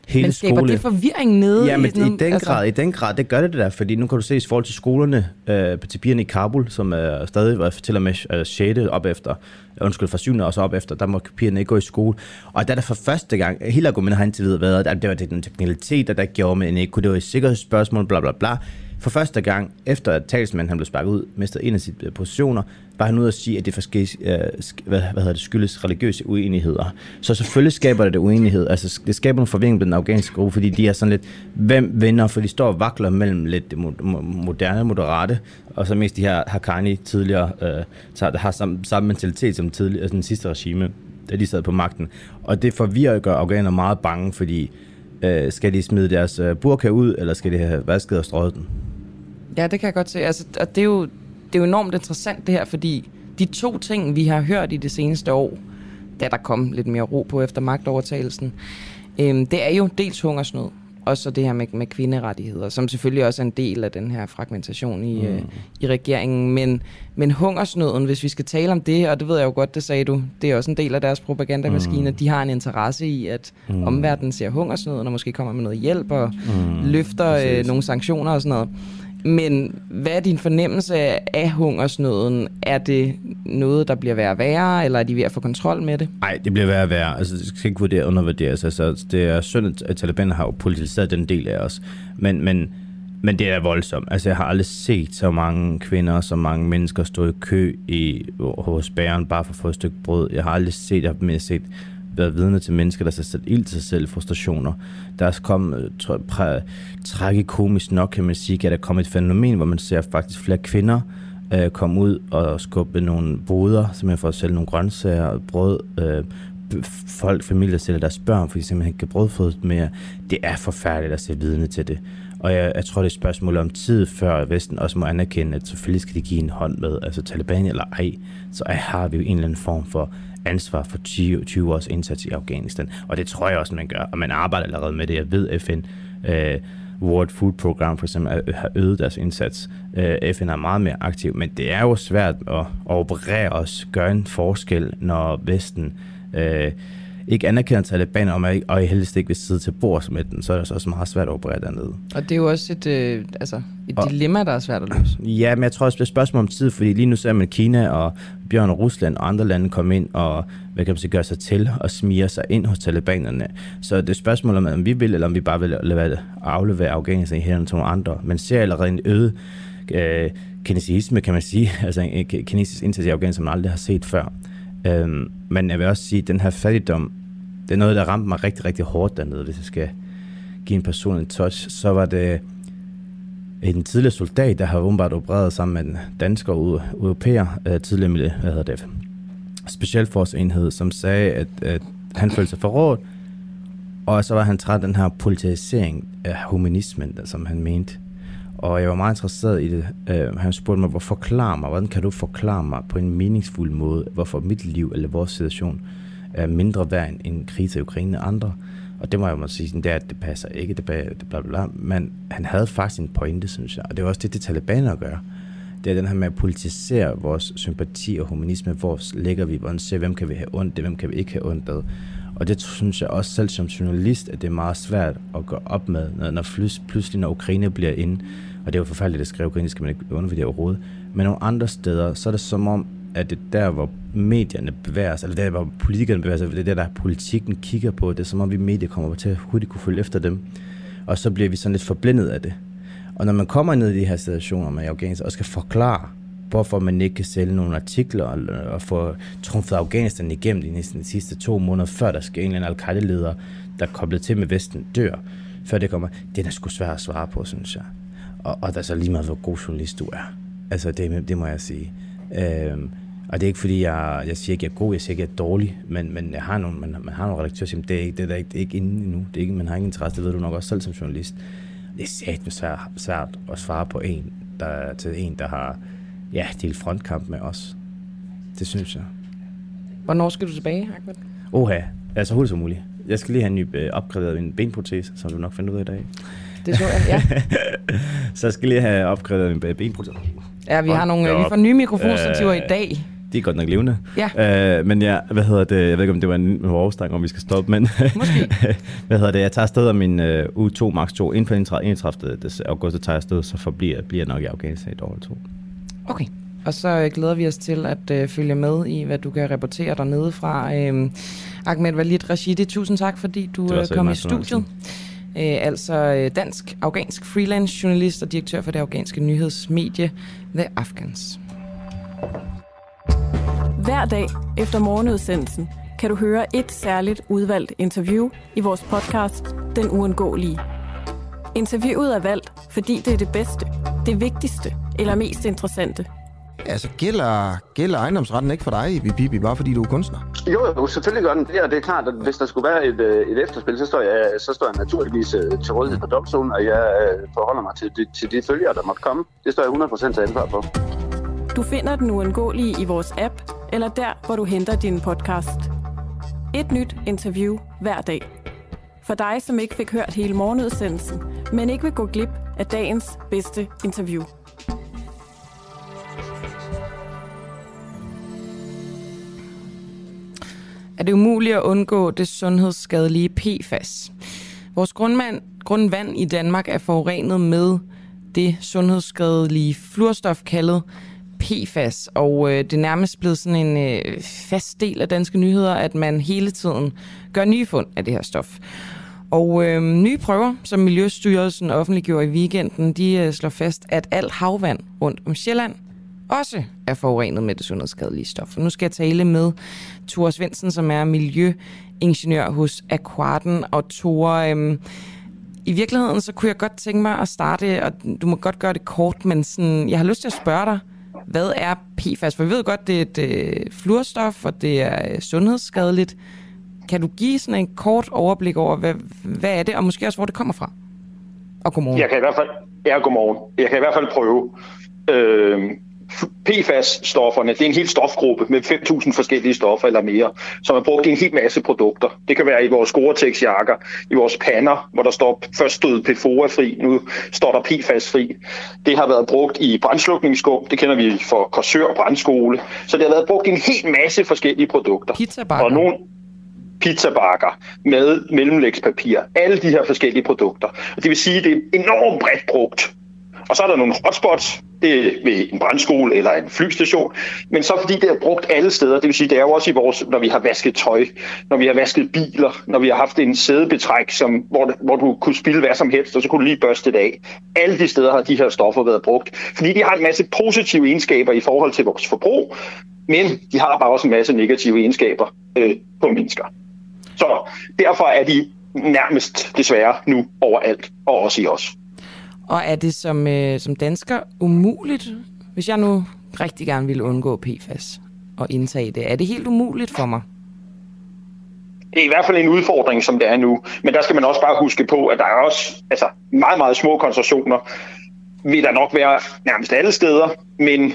Hele Men skaber det forvirring nede? Ja, men sådan i den, grad, i den grad, det gør det det der, fordi nu kan du se i forhold til skolerne, øh, til pigerne i Kabul, som er stadig var til og med øh, 6. op efter, undskyld, fra 7. og så op efter, der må pigerne ikke gå i skole. Og der er der for første gang, hele argumentet har indtil videre været, at det var det den teknikalitet, der gjorde, men ikke kunne, det var et sikkerhedsspørgsmål, bla bla bla. For første gang, efter at talsmanden han blev sparket ud, mistede en af sine øh, positioner, var han ude at sige, at det forskellige, øh, sk- hvad, hvad hedder det, skyldes religiøse uenigheder. Så selvfølgelig skaber det det uenighed. Altså, det skaber en forvirring på den afghanske gruppe, fordi de er sådan lidt, hvem vinder? For de står og vakler mellem lidt mo- moderne, moderate, og så mest de her Haqqani tidligere, øh, der har samme, samme mentalitet som tidligere, altså øh, den sidste regime, da de sad på magten. Og det forvirrer gør afghanere meget bange, fordi øh, skal de smide deres øh, burka ud, eller skal de have vasket og strøget den? Ja, det kan jeg godt se. Altså, og det er, jo, det er jo enormt interessant det her, fordi de to ting, vi har hørt i det seneste år, da der kom lidt mere ro på efter magtovertagelsen, øhm, det er jo dels hungersnød, og så det her med, med kvinderettigheder, som selvfølgelig også er en del af den her fragmentation i, mm. øh, i regeringen. Men, men hungersnøden, hvis vi skal tale om det, og det ved jeg jo godt, det sagde du, det er også en del af deres propagandamaskine, mm. de har en interesse i, at mm. omverdenen ser hungersnøden, og måske kommer med noget hjælp, og mm. løfter øh, nogle sanktioner og sådan noget. Men hvad er din fornemmelse af hungersnøden? Er det noget, der bliver værre og værre, eller er de ved at få kontrol med det? Nej, det bliver værre og værre. Altså, det skal ikke vurdere undervurderes. Altså, det er synd, at Taliban har jo politiseret den del af os. Men, men, men det er voldsomt. Altså, jeg har aldrig set så mange kvinder, så mange mennesker stå i kø i, hos bæren bare for at få et stykke brød. Jeg har aldrig set, jeg har set været vidne til mennesker, der har sat ild til sig selv, frustrationer. Der er kommet, øh, tragikomisk nok, kan man sige, at der er kommet et fænomen, hvor man ser faktisk flere kvinder øh, komme ud og skubbe nogle boder, simpelthen for at sælge nogle grøntsager og brød. Øh, folk, familier sælger deres børn, fordi de simpelthen ikke kan brødføde mere. Det er forfærdeligt at se vidne til det. Og jeg, jeg tror, det er et spørgsmål om tid, før Vesten også må anerkende, at selvfølgelig skal de give en hånd med, altså Taliban eller ej, så har vi jo en eller anden form for ansvar for 20, 20 års indsats i Afghanistan. Og det tror jeg også, man gør, og man arbejder allerede med det. Jeg ved, FN, øh, World Food Program for eksempel, øh, har øget deres indsats. Øh, FN er meget mere aktiv, men det er jo svært at, at operere os, gøre en forskel, når Vesten øh, ikke anerkender Taliban, og, man ikke, og helst ikke vil sidde til bords med den, så er det så også meget svært at operere dernede. Og det er jo også et, øh, altså et Og- dilemma, der er svært at løse. Ja, men jeg tror også, det er et spørgsmål om tid, fordi lige nu ser man Kina og Bjørn og Rusland og andre lande komme ind og hvad kan man sige, gøre sig til og smige sig ind hos talibanerne. Så det er et spørgsmål om, om vi vil, eller om vi bare vil lade aflevere Afghanistan i hænderne til nogle andre. Man ser allerede en øget øh, kinesisme, kan man sige, altså en ki- kinesisk indsats i Afghanistan, som man aldrig har set før. Øhm, men jeg vil også sige, at den her fattigdom, det er noget, der ramte mig rigtig, rigtig hårdt dernede, hvis jeg skal give en person en touch, så var det en tidligere soldat, der har åbenbart opereret sammen med en dansker og europæer, øh, tidligere hvad hedder det, specialforsenhed, som sagde, at, at han følte sig forrådt, og så var han træt af den her politisering af humanismen, som han mente. Og jeg var meget interesseret i det. Øh, han spurgte mig, hvorfor forklar mig, hvordan kan du forklare mig på en meningsfuld måde, hvorfor mit liv eller vores situation er mindre værd end en krise i Ukraine og andre. Og det må jeg må sige, sådan, der, at det passer ikke, det, bla, bla, bla, bla. Men han havde faktisk en pointe, synes jeg. Og det var også det, det talibaner gør. Det er den her med at politisere vores sympati og humanisme. Hvor lægger vi, hvordan ser hvem kan vi have ondt, det, hvem kan vi ikke have ondt af. Og det synes jeg også selv som journalist, at det er meget svært at gå op med, når, når flys- pludselig når Ukraine bliver inde. Og det er jo forfærdeligt at skrive ukrainsk, skal man ikke undervide overhovedet. Men nogle andre steder, så er det som om, at det er der, hvor medierne bevæger sig, eller der, hvor politikerne bevæger sig, det er der, der politikken kigger på. Det er som om, vi medier kommer til at hurtigt kunne følge efter dem. Og så bliver vi sådan lidt forblændet af det. Og når man kommer ned i de her situationer med Afghanistan og skal forklare hvorfor man ikke kan sælge nogle artikler og, og få trumfet Afghanistan igennem de næsten de sidste to måneder, før der skal en eller anden al-Qaida-leder, der er koblet til med Vesten, dør, før det kommer. Det er sgu svært at svare på, synes jeg. Og, og der er så lige meget, hvor god journalist du er. Altså, det, det må jeg sige. Øhm, og det er ikke fordi, jeg, jeg siger ikke, jeg er god, jeg siger ikke, jeg er dårlig, men, men jeg har nogle, man, man har nogle redaktører, som det er ikke, det er ikke, det er ikke inde endnu. Det er ikke, man har ingen interesse, det ved du nok også selv som journalist. Det er sat svært, svært at svare på en, der, til en, der har ja, delt frontkamp med os. Det synes jeg. Hvornår skal du tilbage, Ahmed? Oha, altså hurtigt som muligt. Jeg skal lige have en ny øh, opgraderet min benprotese, som du nok finder ud af i dag. Det så jeg, ja. så jeg skal lige have opgraderet min benprotese. Ja, vi har nogle, vi får nye mikrofonstativer øh, i dag. De er godt nok levende. Ja. Øh, men ja, hvad hedder det? Jeg ved ikke, om det var en overstang, om vi skal stoppe, men... Måske. hvad hedder det? Jeg tager afsted af min uh, uge 2, max 2. Inden for 31. august, tager jeg afsted, så forbliver, bliver jeg nok i Afghanistan et år eller to. Okay. Og så øh, glæder vi os til at øh, følge med i, hvad du kan rapportere dernede fra. Øh, Ahmed Walid Rashidi, tusind tak, fordi du øh, kom i studiet. Øh, altså øh, dansk-afghansk freelance journalist og direktør for det afghanske nyhedsmedie The Afghans. Hver dag efter morgenudsendelsen kan du høre et særligt udvalgt interview i vores podcast Den Uundgåelige. Interviewet er valgt, fordi det er det bedste, det vigtigste eller mest interessante. Altså, gælder, gælder ejendomsretten ikke for dig, Bibi, bare fordi du er kunstner? Jo, jo, selvfølgelig gør den det, og det er klart, at hvis der skulle være et, øh, et efterspil, så står, jeg, så står jeg naturligvis øh, til rådighed for domstolen, og jeg øh, forholder mig til de, til de følger, der måtte komme. Det står jeg 100% til ansvar for. Du finder den uundgåelige i vores app, eller der, hvor du henter din podcast. Et nyt interview hver dag. For dig, som ikke fik hørt hele morgenudsendelsen, men ikke vil gå glip af dagens bedste interview. Er det umuligt at undgå det sundhedsskadelige PFAS? Vores grundvand, grundvand i Danmark er forurenet med det sundhedsskadelige fluorstof kaldet PFAS, og øh, det er nærmest blevet sådan en øh, fast del af danske nyheder, at man hele tiden gør nye fund af det her stof. Og øh, nye prøver, som Miljøstyrelsen offentliggjorde i weekenden, de øh, slår fast, at alt havvand rundt om Sjælland også er forurenet med det sundhedsskadelige stof. Og nu skal jeg tale med Thor Svendsen, som er miljøingeniør hos Aquarden. Og Thor, øh, i virkeligheden så kunne jeg godt tænke mig at starte, og du må godt gøre det kort, men sådan, jeg har lyst til at spørge dig, hvad er PFAS? For vi ved godt, det er et øh, fluorstof, og det er øh, sundhedsskadeligt. Kan du give sådan en kort overblik over, hvad, hvad er det, og måske også, hvor det kommer fra? Og godmorgen. Jeg kan i hvert fald, ja, godmorgen. Jeg kan i hvert fald prøve. Øh, PFAS-stofferne, det er en hel stofgruppe med 5.000 forskellige stoffer eller mere, som er brugt i en hel masse produkter. Det kan være i vores Gore-Tex-jakker, i vores pander, hvor der står først stod PFOA-fri, nu står der PFAS-fri. Det har været brugt i brændslukningsskum, det kender vi for Korsør Brændskole. Så det har været brugt i en hel masse forskellige produkter. Pizzabakker. Og nogle, pizzabakker med mellemlægspapir. Alle de her forskellige produkter. Og det vil sige, at det er enormt bredt brugt. Og så er der nogle hotspots, det er ved en brandskole eller en flystation, men så fordi det er brugt alle steder, det vil sige, det er jo også i vores, når vi har vasket tøj, når vi har vasket biler, når vi har haft en sædebetræk, som, hvor, hvor du kunne spille hvad som helst, og så kunne du lige børste det af. Alle de steder har de her stoffer været brugt, fordi de har en masse positive egenskaber i forhold til vores forbrug, men de har bare også en masse negative egenskaber øh, på mennesker. Så derfor er de nærmest desværre nu overalt, og også i os. Og er det som, øh, som dansker umuligt, hvis jeg nu rigtig gerne ville undgå PFAS og indtage det? Er det helt umuligt for mig? Det er i hvert fald en udfordring, som det er nu. Men der skal man også bare huske på, at der er også altså, meget, meget små koncentrationer. Vil der nok være nærmest alle steder, men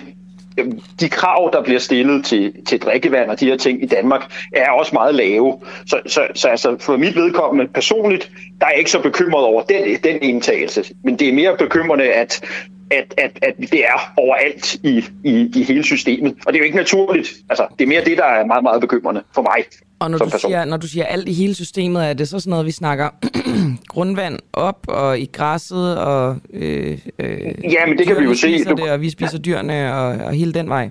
de krav, der bliver stillet til, til drikkevand og de her ting i Danmark, er også meget lave. Så, så, så altså for mit vedkommende personligt, der er jeg ikke så bekymret over den, den indtagelse. Men det er mere bekymrende, at, at, at, at det er overalt i, i, i hele systemet. Og det er jo ikke naturligt. Altså, det er mere det, der er meget, meget bekymrende for mig. Og når du, siger, når du siger alt i hele systemet, er det så sådan noget, vi snakker grundvand op og i græsset og øh, øh, ja, men det kan vi jo se. Det, og vi spiser dyrene og, og hele den vej.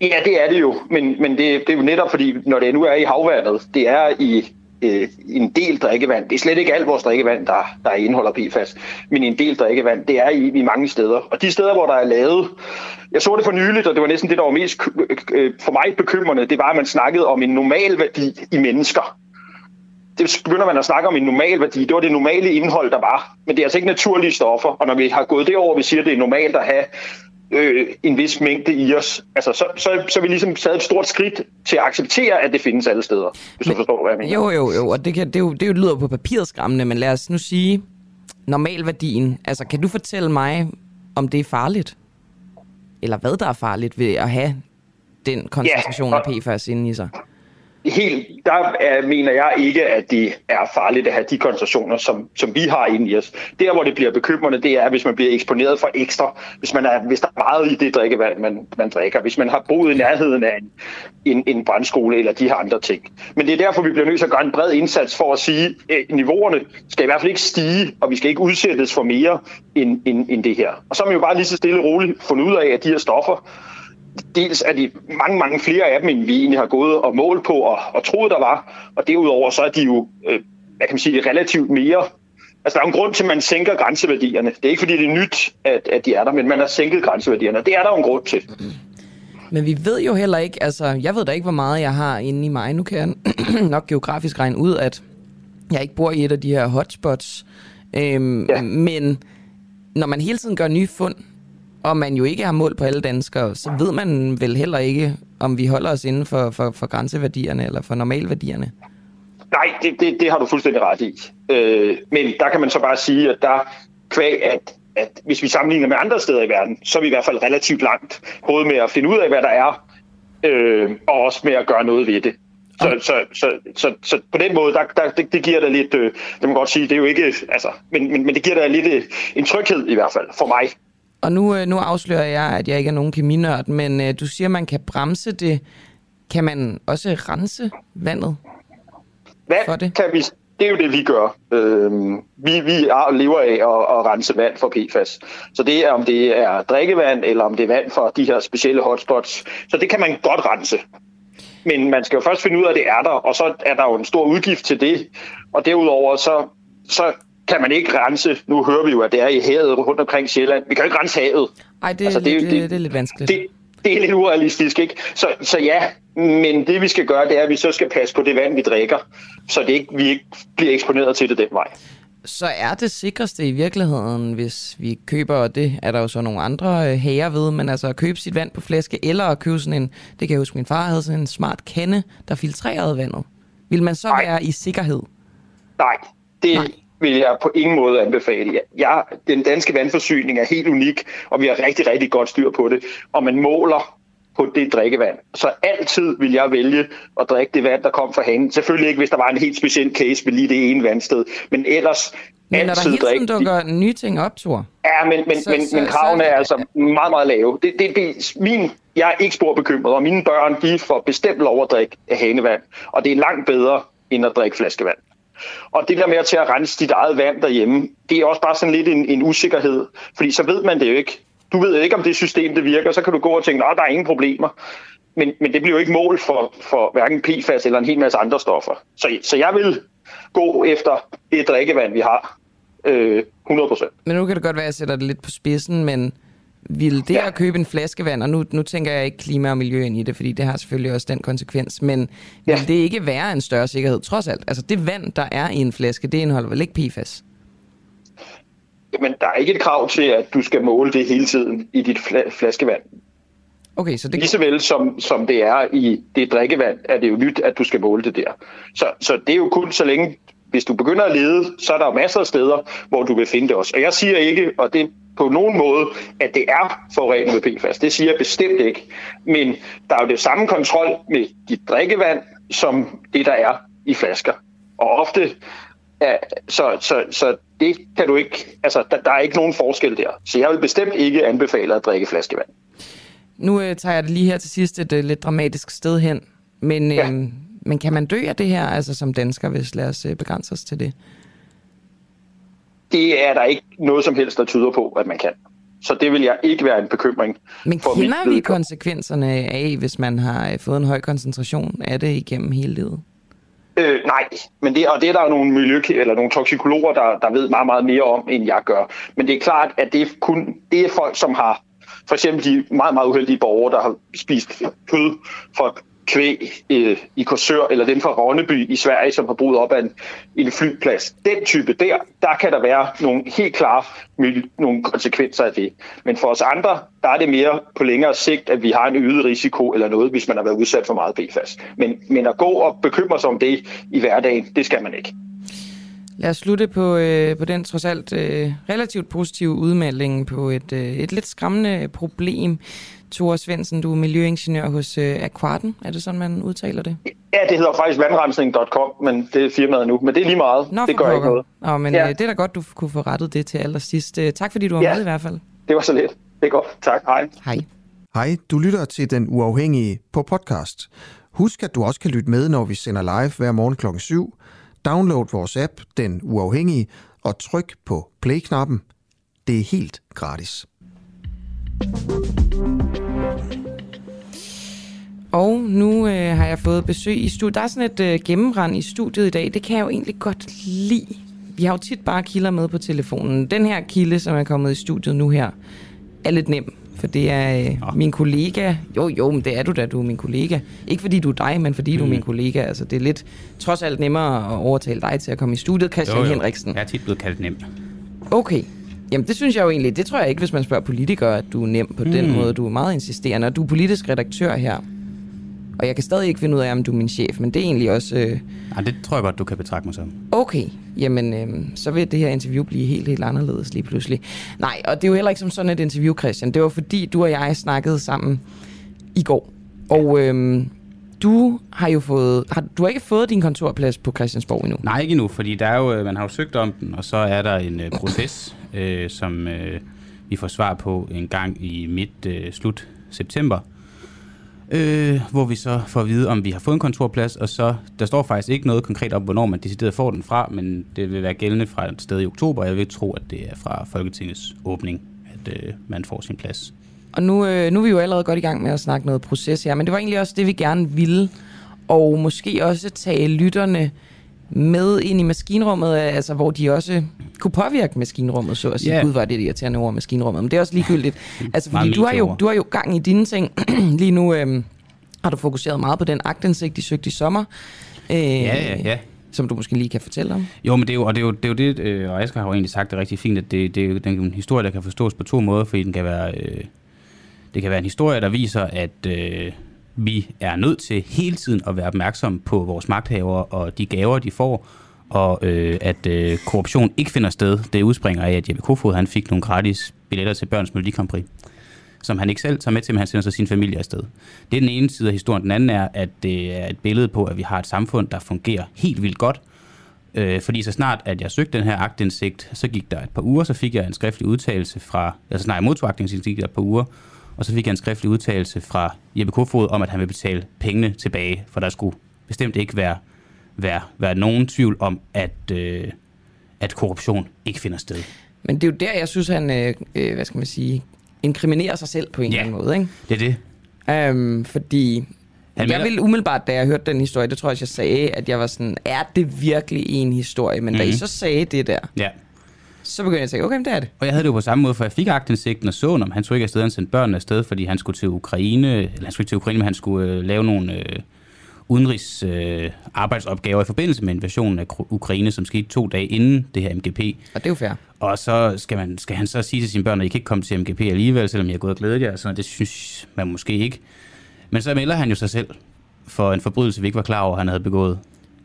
Ja, det er det jo. Men, men det, det er jo netop fordi, når det nu er i havvandet, det er i øh, en del drikkevand. Det er slet ikke alt vores drikkevand, der, der indeholder PFAS, men en del drikkevand, det er i, i mange steder. Og de steder, hvor der er lavet, jeg så det for nyligt, og det var næsten det, der var mest øh, for mig bekymrende, det var, at man snakkede om en normal værdi i mennesker. Det begynder man at snakke om en normal værdi. Det var det normale indhold, der var. Men det er altså ikke naturlige stoffer. Og når vi har gået det over, vi siger, at det er normalt at have øh, en vis mængde i os, altså, så, så, så vi ligesom taget et stort skridt til at acceptere, at det findes alle steder, hvis men, du forstår, hvad jeg mener. Jo, jo, jo, og det, kan, det, jo, det jo lyder på papiret skræmmende, men lad os nu sige normalværdien. Altså, kan du fortælle mig, om det er farligt? Eller hvad der er farligt ved at have den koncentration ja, og, af PFAS inde i sig? Helt, der er, mener jeg ikke, at det er farligt at have de koncentrationer, som, som vi har inde i os. Der, hvor det bliver bekymrende, det er, hvis man bliver eksponeret for ekstra, hvis, man er, hvis der er meget i det drikkevand, man, man drikker, hvis man har boet i nærheden af en, en, en brændskole eller de her andre ting. Men det er derfor, vi bliver nødt til at gøre en bred indsats for at sige, at niveauerne skal i hvert fald ikke stige, og vi skal ikke udsættes for mere end, end, end det her. Og så har man jo bare lige så stille og roligt fundet ud af, at de her stoffer, dels er de mange, mange flere af dem, end vi egentlig har gået og målt på og, og troet, der var. Og derudover så er de jo, øh, hvad kan man sige, relativt mere Altså, der er en grund til, at man sænker grænseværdierne. Det er ikke, fordi det er nyt, at, at de er der, men man har sænket grænseværdierne. Det er der jo en grund til. Men vi ved jo heller ikke, altså, jeg ved da ikke, hvor meget jeg har inde i mig. Nu kan jeg nok geografisk regne ud, at jeg ikke bor i et af de her hotspots. Øhm, ja. Men når man hele tiden gør nye fund, og man jo ikke har mål på alle danskere, så ved man vel heller ikke, om vi holder os inden for, for, for grænseværdierne eller for normalværdierne. Nej, det, det, det har du fuldstændig ret i. Øh, men der kan man så bare sige, at der kvæg, at, at hvis vi sammenligner med andre steder i verden, så er vi i hvert fald relativt langt, både med at finde ud af, hvad der er, øh, og også med at gøre noget ved det. Så, okay. så, så, så, så på den måde, der, der, det, det giver dig lidt, øh, det må godt sige, det er jo ikke, altså, men, men, men det giver dig lidt øh, en tryghed i hvert fald, for mig. Og nu, øh, nu afslører jeg, at jeg ikke er nogen keminørd, men øh, du siger, at man kan bremse det. Kan man også rense vandet Vand for det? Kan vi, det er jo det, vi gør. Øhm, vi, vi lever af at, at rense vand for PFAS. Så det er, om det er drikkevand, eller om det er vand fra de her specielle hotspots. Så det kan man godt rense. Men man skal jo først finde ud af, at det er der, og så er der jo en stor udgift til det. Og derudover så, så kan man ikke rense. Nu hører vi jo, at det er i havet rundt omkring Sjælland. Vi kan jo ikke rense havet. Nej, det, altså, det, det, det, det er lidt vanskeligt. Det, det er lidt urealistisk, ikke? Så, så ja, men det vi skal gøre, det er, at vi så skal passe på det vand, vi drikker, så det ikke, vi ikke bliver eksponeret til det den vej. Så er det sikreste i virkeligheden, hvis vi køber, og det er der jo så nogle andre hære øh, ved, men altså at købe sit vand på flaske, eller at købe sådan en, det kan jeg huske, min far havde sådan en smart kande, der filtrerede vandet. Vil man så Nej. være i sikkerhed? Nej, det, Nej vil jeg på ingen måde anbefale. Ja, den danske vandforsyning er helt unik, og vi har rigtig, rigtig godt styr på det. Og man måler på det drikkevand. Så altid vil jeg vælge at drikke det vand, der kom fra hanen. Selvfølgelig ikke, hvis der var en helt speciel case ved lige det ene vandsted. Men ellers men når der hele tiden dukker nye ting op, Thor? Ja, men, men, så, men, så, men kravene så, er altså meget, meget lave. Det, det, det, min, jeg er ikke spor bekymret, og mine børn de får bestemt lov at drikke hanevand. Og det er langt bedre, end at drikke flaskevand. Og det der med at til at rense dit eget vand derhjemme, det er også bare sådan lidt en, en usikkerhed, fordi så ved man det jo ikke. Du ved ikke, om det system det virker, så kan du gå og tænke, at der er ingen problemer. Men, men det bliver jo ikke mål for, for hverken PFAS eller en hel masse andre stoffer. Så, så jeg vil gå efter det drikkevand, vi har. Øh, 100%. Men nu kan det godt være, at jeg sætter det lidt på spidsen, men vil det ja. at købe en flaske vand, og nu, nu tænker jeg ikke klima og miljø ind i det, fordi det har selvfølgelig også den konsekvens, men ja. vil det ikke være en større sikkerhed, trods alt? Altså det vand, der er i en flaske, det indeholder vel ikke PFAS? Jamen, der er ikke et krav til, at du skal måle det hele tiden i dit fl- flaskevand. Okay, så det... Lige så vel som, som det er i det drikkevand, er det jo nyt, at du skal måle det der. Så, så det er jo kun så længe, hvis du begynder at lede, så er der jo masser af steder, hvor du vil finde det også. Og jeg siger ikke, og det på nogen måde, at det er forurenet med PFAS. Det siger jeg bestemt ikke. Men der er jo det samme kontrol med dit drikkevand, som det, der er i flasker. Og ofte, ja, så, så, så det kan du ikke, altså der, der er ikke nogen forskel der. Så jeg vil bestemt ikke anbefale at drikke flaskevand. Nu øh, tager jeg det lige her til sidst et øh, lidt dramatisk sted hen. Men, ja. Øh, men kan man dø af det her, altså som dansker, hvis lad os øh, begrænse os til det? det er der ikke noget som helst, der tyder på, at man kan. Så det vil jeg ikke være en bekymring. Men for kender vi konsekvenserne af, hvis man har fået en høj koncentration af det igennem hele livet? Øh, nej, men det, og det er der jo nogle miljø eller nogle toksikologer, der, der ved meget, meget mere om, end jeg gør. Men det er klart, at det er kun det er folk, som har for eksempel de meget, meget uheldige borgere, der har spist kød fra kvæg øh, i Korsør, eller den fra Ronneby i Sverige, som har boet op af en, en flyplads. Den type der, der kan der være nogle helt klare nogle konsekvenser af det. Men for os andre, der er det mere på længere sigt, at vi har en øget risiko eller noget, hvis man har været udsat for meget PFAS. Men, men at gå og bekymre sig om det i hverdagen, det skal man ikke. Lad os slutte på, øh, på den trods alt øh, relativt positive udmelding på et, øh, et lidt skræmmende problem. Thor Svendsen, du er miljøingeniør hos øh, Aquarten. Er det sådan, man udtaler det? Ja, det hedder faktisk vandrensning.com, men det er firmaet nu. Men det er lige meget. Nå, det gør ikke noget. Nå, men ja. øh, det er da godt, du kunne få rettet det til allersidst. Øh, tak fordi du var ja. med i hvert fald. det var så lidt. Det er godt. Tak. Hej. Hej. Hej, du lytter til Den Uafhængige på podcast. Husk, at du også kan lytte med, når vi sender live hver morgen klokken 7. Download vores app, Den Uafhængige, og tryk på play-knappen. Det er helt gratis. Og nu øh, har jeg fået besøg i studiet. Der er sådan et øh, gennemrend i studiet i dag. Det kan jeg jo egentlig godt lide. Vi har jo tit bare kilder med på telefonen. Den her kilde, som er kommet i studiet nu her, er lidt nem. For det er øh, min kollega. Jo, jo, men det er du da, du er min kollega. Ikke fordi du er dig, men fordi mm. du er min mm. kollega. Altså, det er lidt trods alt nemmere at overtale dig til at komme i studiet, Christian jo, jo. Henriksen. Jeg er tit blevet kaldt nem. Okay. Jamen, det synes jeg jo egentlig. Det tror jeg ikke, hvis man spørger politikere, at du er nem på mm. den måde. Du er meget insisterende, og du er politisk redaktør her. Og jeg kan stadig ikke finde ud af, om du er min chef, men det er egentlig også... Øh... Nej, det tror jeg godt, du kan betragte mig som. Okay, jamen øh, så vil det her interview blive helt, helt anderledes lige pludselig. Nej, og det er jo heller ikke som sådan et interview, Christian. Det var fordi, du og jeg snakkede sammen i går. Og øh, du har jo fået... Har, du har ikke fået din kontorplads på Christiansborg endnu? Nej, ikke endnu, fordi der er jo, øh, man har jo søgt om den, og så er der en øh, proces, øh, som øh, vi får svar på en gang i midt øh, slut september øh, hvor vi så får at vide, om vi har fået en kontorplads, og så, der står faktisk ikke noget konkret om, hvornår man decideret får den fra, men det vil være gældende fra et sted i oktober, og jeg vil tro, at det er fra Folketingets åbning, at øh, man får sin plads. Og nu, øh, nu er vi jo allerede godt i gang med at snakke noget proces her, men det var egentlig også det, vi gerne ville, og måske også tage lytterne med ind i maskinrummet, altså hvor de også kunne påvirke maskinrummet, så at sige. Yeah. Gud, var det irriterende ord, maskinrummet. Men det er også ligegyldigt. Altså, fordi du har, jo, du har jo gang i dine ting. Lige nu øhm, har du fokuseret meget på den agtindsigt, de søgte i sommer. Øh, ja, ja, ja som du måske lige kan fortælle om. Jo, men det er jo, og det er jo det, er jo det øh, og Asger har jo egentlig sagt det rigtig fint, at det, det er jo en historie, der kan forstås på to måder, fordi den kan være, øh, det kan være en historie, der viser, at øh, vi er nødt til hele tiden at være opmærksom på vores magthavere og de gaver, de får, og øh, at øh, korruption ikke finder sted. Det udspringer af, at Jeppe Kofod han fik nogle gratis billetter til børns Melodi som han ikke selv tager med til, men han sender sig sin familie afsted. Det er den ene side af historien. Den anden er, at det er et billede på, at vi har et samfund, der fungerer helt vildt godt, Øh, fordi så snart, at jeg søgte den her agtindsigt, så gik der et par uger, så fik jeg en skriftlig udtalelse fra, altså snart jeg modtog agtindsigt, gik der et par uger, og så fik jeg en skriftlig udtalelse fra Jeppe Kofod om, at han vil betale pengene tilbage, for der skulle bestemt ikke være, være, være nogen tvivl om, at, øh, at korruption ikke finder sted. Men det er jo der, jeg synes, han, øh, øh hvad skal man sige, inkriminerer sig selv på en ja, eller anden måde. Ikke? det er det. Um, fordi han jeg ville umiddelbart, da jeg hørte den historie, det tror jeg, jeg sagde, at jeg var sådan, er det virkelig en historie? Men mm-hmm. da I mhm. så sagde det der, ja så begyndte jeg at tænke, okay, det er det. Og jeg havde det jo på samme måde, for jeg fik agtindsigten og så, om han skulle ikke afsted, han sendte børnene afsted, fordi han skulle til Ukraine, eller han skulle ikke til Ukraine, men han skulle øh, lave nogle øh, udenrigs øh, arbejdsopgaver i forbindelse med invasionen af Ukraine, som skete to dage inden det her MGP. Og det er jo fair. Og så skal, man, skal han så sige til sine børn, at I kan ikke komme til MGP alligevel, selvom jeg har gået og glædet jer. Så det synes man måske ikke. Men så melder han jo sig selv for en forbrydelse, vi ikke var klar over, han havde begået.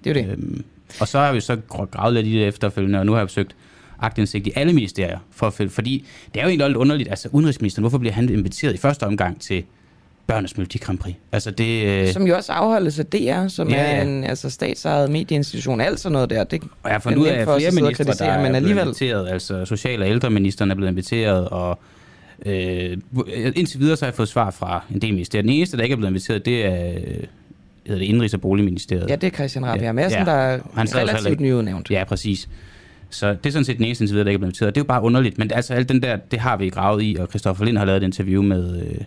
Det er jo det. Øhm, og så har vi så gravet lidt i det efterfølgende, og nu har jeg forsøgt agtindsigt i alle ministerier. For, fordi det er jo egentlig lidt underligt, altså udenrigsministeren, hvorfor bliver han inviteret i første omgang til børnenes Melodi Grand Prix. Altså det, øh... Som jo også afholdes af DR, som ja, er en altså, statsejet medieinstitution, alt sådan noget der. Det og jeg har fundet ud af, at flere ministre, der er men alligevel... inviteret, altså social- og ældreministeren er blevet inviteret, og øh, indtil videre så har jeg fået svar fra en del ministerier. Den eneste, der ikke er blevet inviteret, det er hedder det Indrigs- og Boligministeriet. Ja, det er Christian Rabia Madsen, ja. der er relativt nyudnævnt. Ja, præcis. Så det er sådan set den eneste indtil videre, der ikke er blevet inviteret. Det er jo bare underligt, men altså alt den der, det har vi gravet i, og Christoffer Lind har lavet et interview med, øh,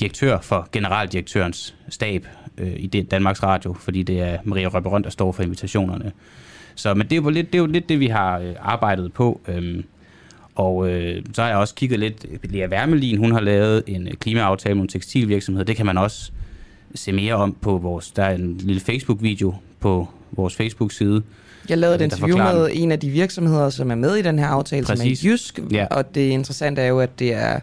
direktør for generaldirektørens stab øh, i det, Danmarks Radio, fordi det er Maria Røberøn, der står for invitationerne. Så, men det er jo lidt det, er jo lidt det vi har øh, arbejdet på. Øhm, og øh, så har jeg også kigget lidt, Lea Wermelin, hun har lavet en øh, klimaaftale med en tekstilvirksomhed. Det kan man også se mere om på vores, der er en lille Facebook-video på vores Facebook-side. Jeg lavede et interview med en af de virksomheder, som er med i den her aftale, Præcis. som er Jysk, Ja. og det interessante er jo, at det er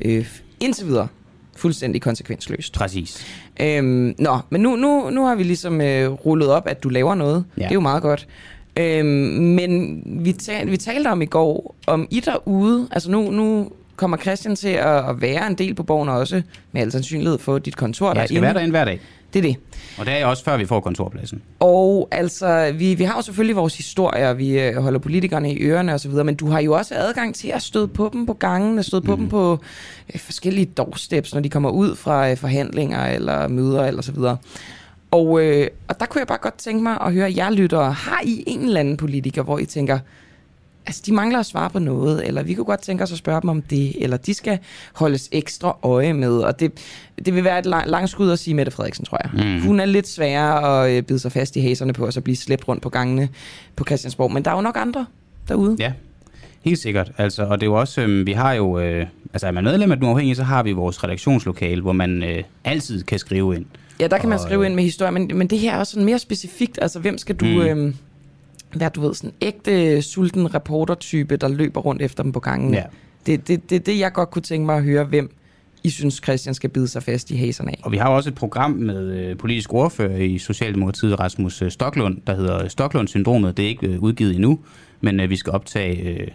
øh, indtil videre fuldstændig konsekvensløst. Præcis. Øhm, nå, men nu, nu, nu har vi ligesom øh, rullet op, at du laver noget. Ja. Det er jo meget godt. Øhm, men vi, ta- vi talte om i går, om I derude, altså nu, nu kommer Christian til at, at være en del på borgen også, med al sandsynlighed få dit kontor Ja, jeg skal derinde. være derinde hver dag. Det er det. Og det er også, før vi får kontorpladsen. Og altså, vi, vi har jo selvfølgelig vores historier, vi øh, holder politikerne i ørerne osv., men du har jo også adgang til at støde på dem på gangen, støde på dem på øh, forskellige doorsteps, når de kommer ud fra øh, forhandlinger eller møder eller så videre. Og, øh, og der kunne jeg bare godt tænke mig at høre jer lyttere, har I en eller anden politiker, hvor I tænker, altså de mangler at svare på noget, eller vi kunne godt tænke os at spørge dem om det, eller de skal holdes ekstra øje med, og det, det vil være et lang, langt skud at sige Mette Frederiksen, tror jeg. Mm. Hun er lidt sværere at øh, bide sig fast i haserne på, og så blive slæbt rundt på gangene på Christiansborg, men der er jo nok andre derude. Ja, helt sikkert. Altså, og det er jo også, øhm, vi har jo, øh, altså er man medlem af Den Uafhængige, så har vi vores redaktionslokale, hvor man øh, altid kan skrive ind. Ja, der kan man skrive øh, ind med historie, men, men det her er også sådan mere specifikt. Altså, hvem skal du... Mm. Mm. Være, du ved, sådan ægte sulten reportertype, der løber rundt efter dem på gangen. Ja. Det er det, det, det, jeg godt kunne tænke mig at høre, hvem I synes, Christian skal bide sig fast i haserne af. Og vi har også et program med øh, politisk ordfører i Socialdemokratiet, Rasmus øh, Stoklund, der hedder Stoklund-syndromet. Det er ikke øh, udgivet endnu, men øh, vi skal optage øh,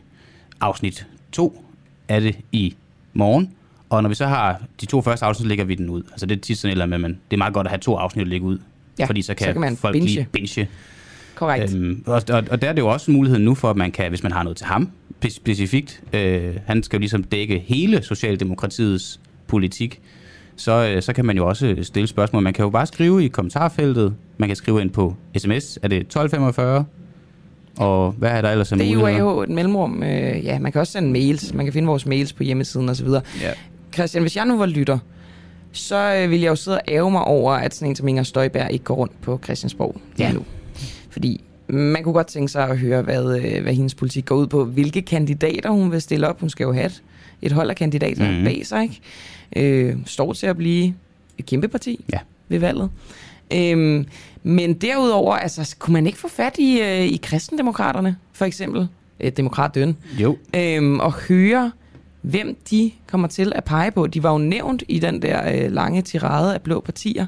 afsnit 2 af det i morgen. Og når vi så har de to første afsnit, lægger vi den ud. Altså det er tit sådan eller med, men det er meget godt at have to afsnit at lægge ud. Ja, fordi så kan, så kan man folk binge. lige binge. Korrekt. Øhm, og, og, og der er det jo også en mulighed nu for, at man kan, hvis man har noget til ham spe- specifikt, øh, han skal jo ligesom dække hele Socialdemokratiets politik, så, øh, så kan man jo også stille spørgsmål. Man kan jo bare skrive i kommentarfeltet, man kan skrive ind på sms, er det 1245, og hvad er der ellers af Det er muligheder? jo et mellemrum. Øh, ja, man kan også sende mails. Man kan finde vores mails på hjemmesiden osv. Ja. Christian, hvis jeg nu var lytter, så øh, ville jeg jo sidde og ære mig over, at sådan en som Inger Støjberg ikke går rundt på Christiansborg Ja. nu. Fordi man kunne godt tænke sig at høre, hvad, øh, hvad hendes politik går ud på. Hvilke kandidater hun vil stille op. Hun skal jo have et, et hold af kandidater mm-hmm. bag sig. Ikke? Øh, står til at blive et kæmpe parti Ja. ved valget. Øhm, men derudover, altså, kunne man ikke få fat i, øh, i kristendemokraterne, for eksempel? Øh, Demokratøn Jo, øhm, og høre, hvem de kommer til at pege på. De var jo nævnt i den der øh, lange tirade af blå partier,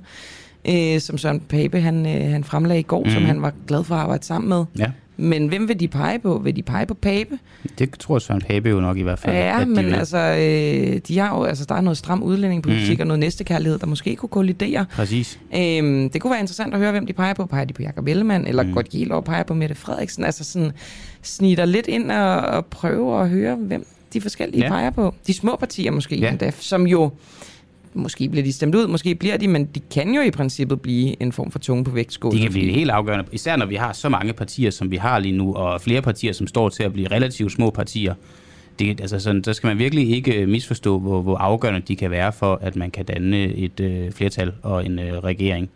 øh, som Søren Pape han, øh, han fremlagde i går, mm. som Mhm. han var glad for at arbejde sammen med. ja. Men hvem vil de pege på? Vil de pege på Pape? Det tror Søren Pape jo nok i hvert fald. Ja, at men vil. altså, øh, de har jo, altså, der er noget stram udlændingepolitik mm. og noget næstekærlighed, der måske kunne kollidere. Præcis. Øhm, det kunne være interessant at høre, hvem de peger på. Peger de på Jacob Ellemann, eller Mm. godt over peger på Mette Frederiksen? Altså sådan, snitter lidt ind og, og prøver at høre, hvem de forskellige Ja. peger på. De små partier måske, ja. endda, som jo, måske bliver de stemt ud, måske bliver de, men de kan jo i princippet blive en form for tunge på vægtskålen. De kan blive helt afgørende, især når vi har så mange partier, som vi har lige nu, og flere partier, som står til at blive relativt små partier. Det, altså sådan, der skal man virkelig ikke øh, misforstå, hvor, hvor afgørende de kan være for, at man kan danne et øh, flertal og en øh, regering.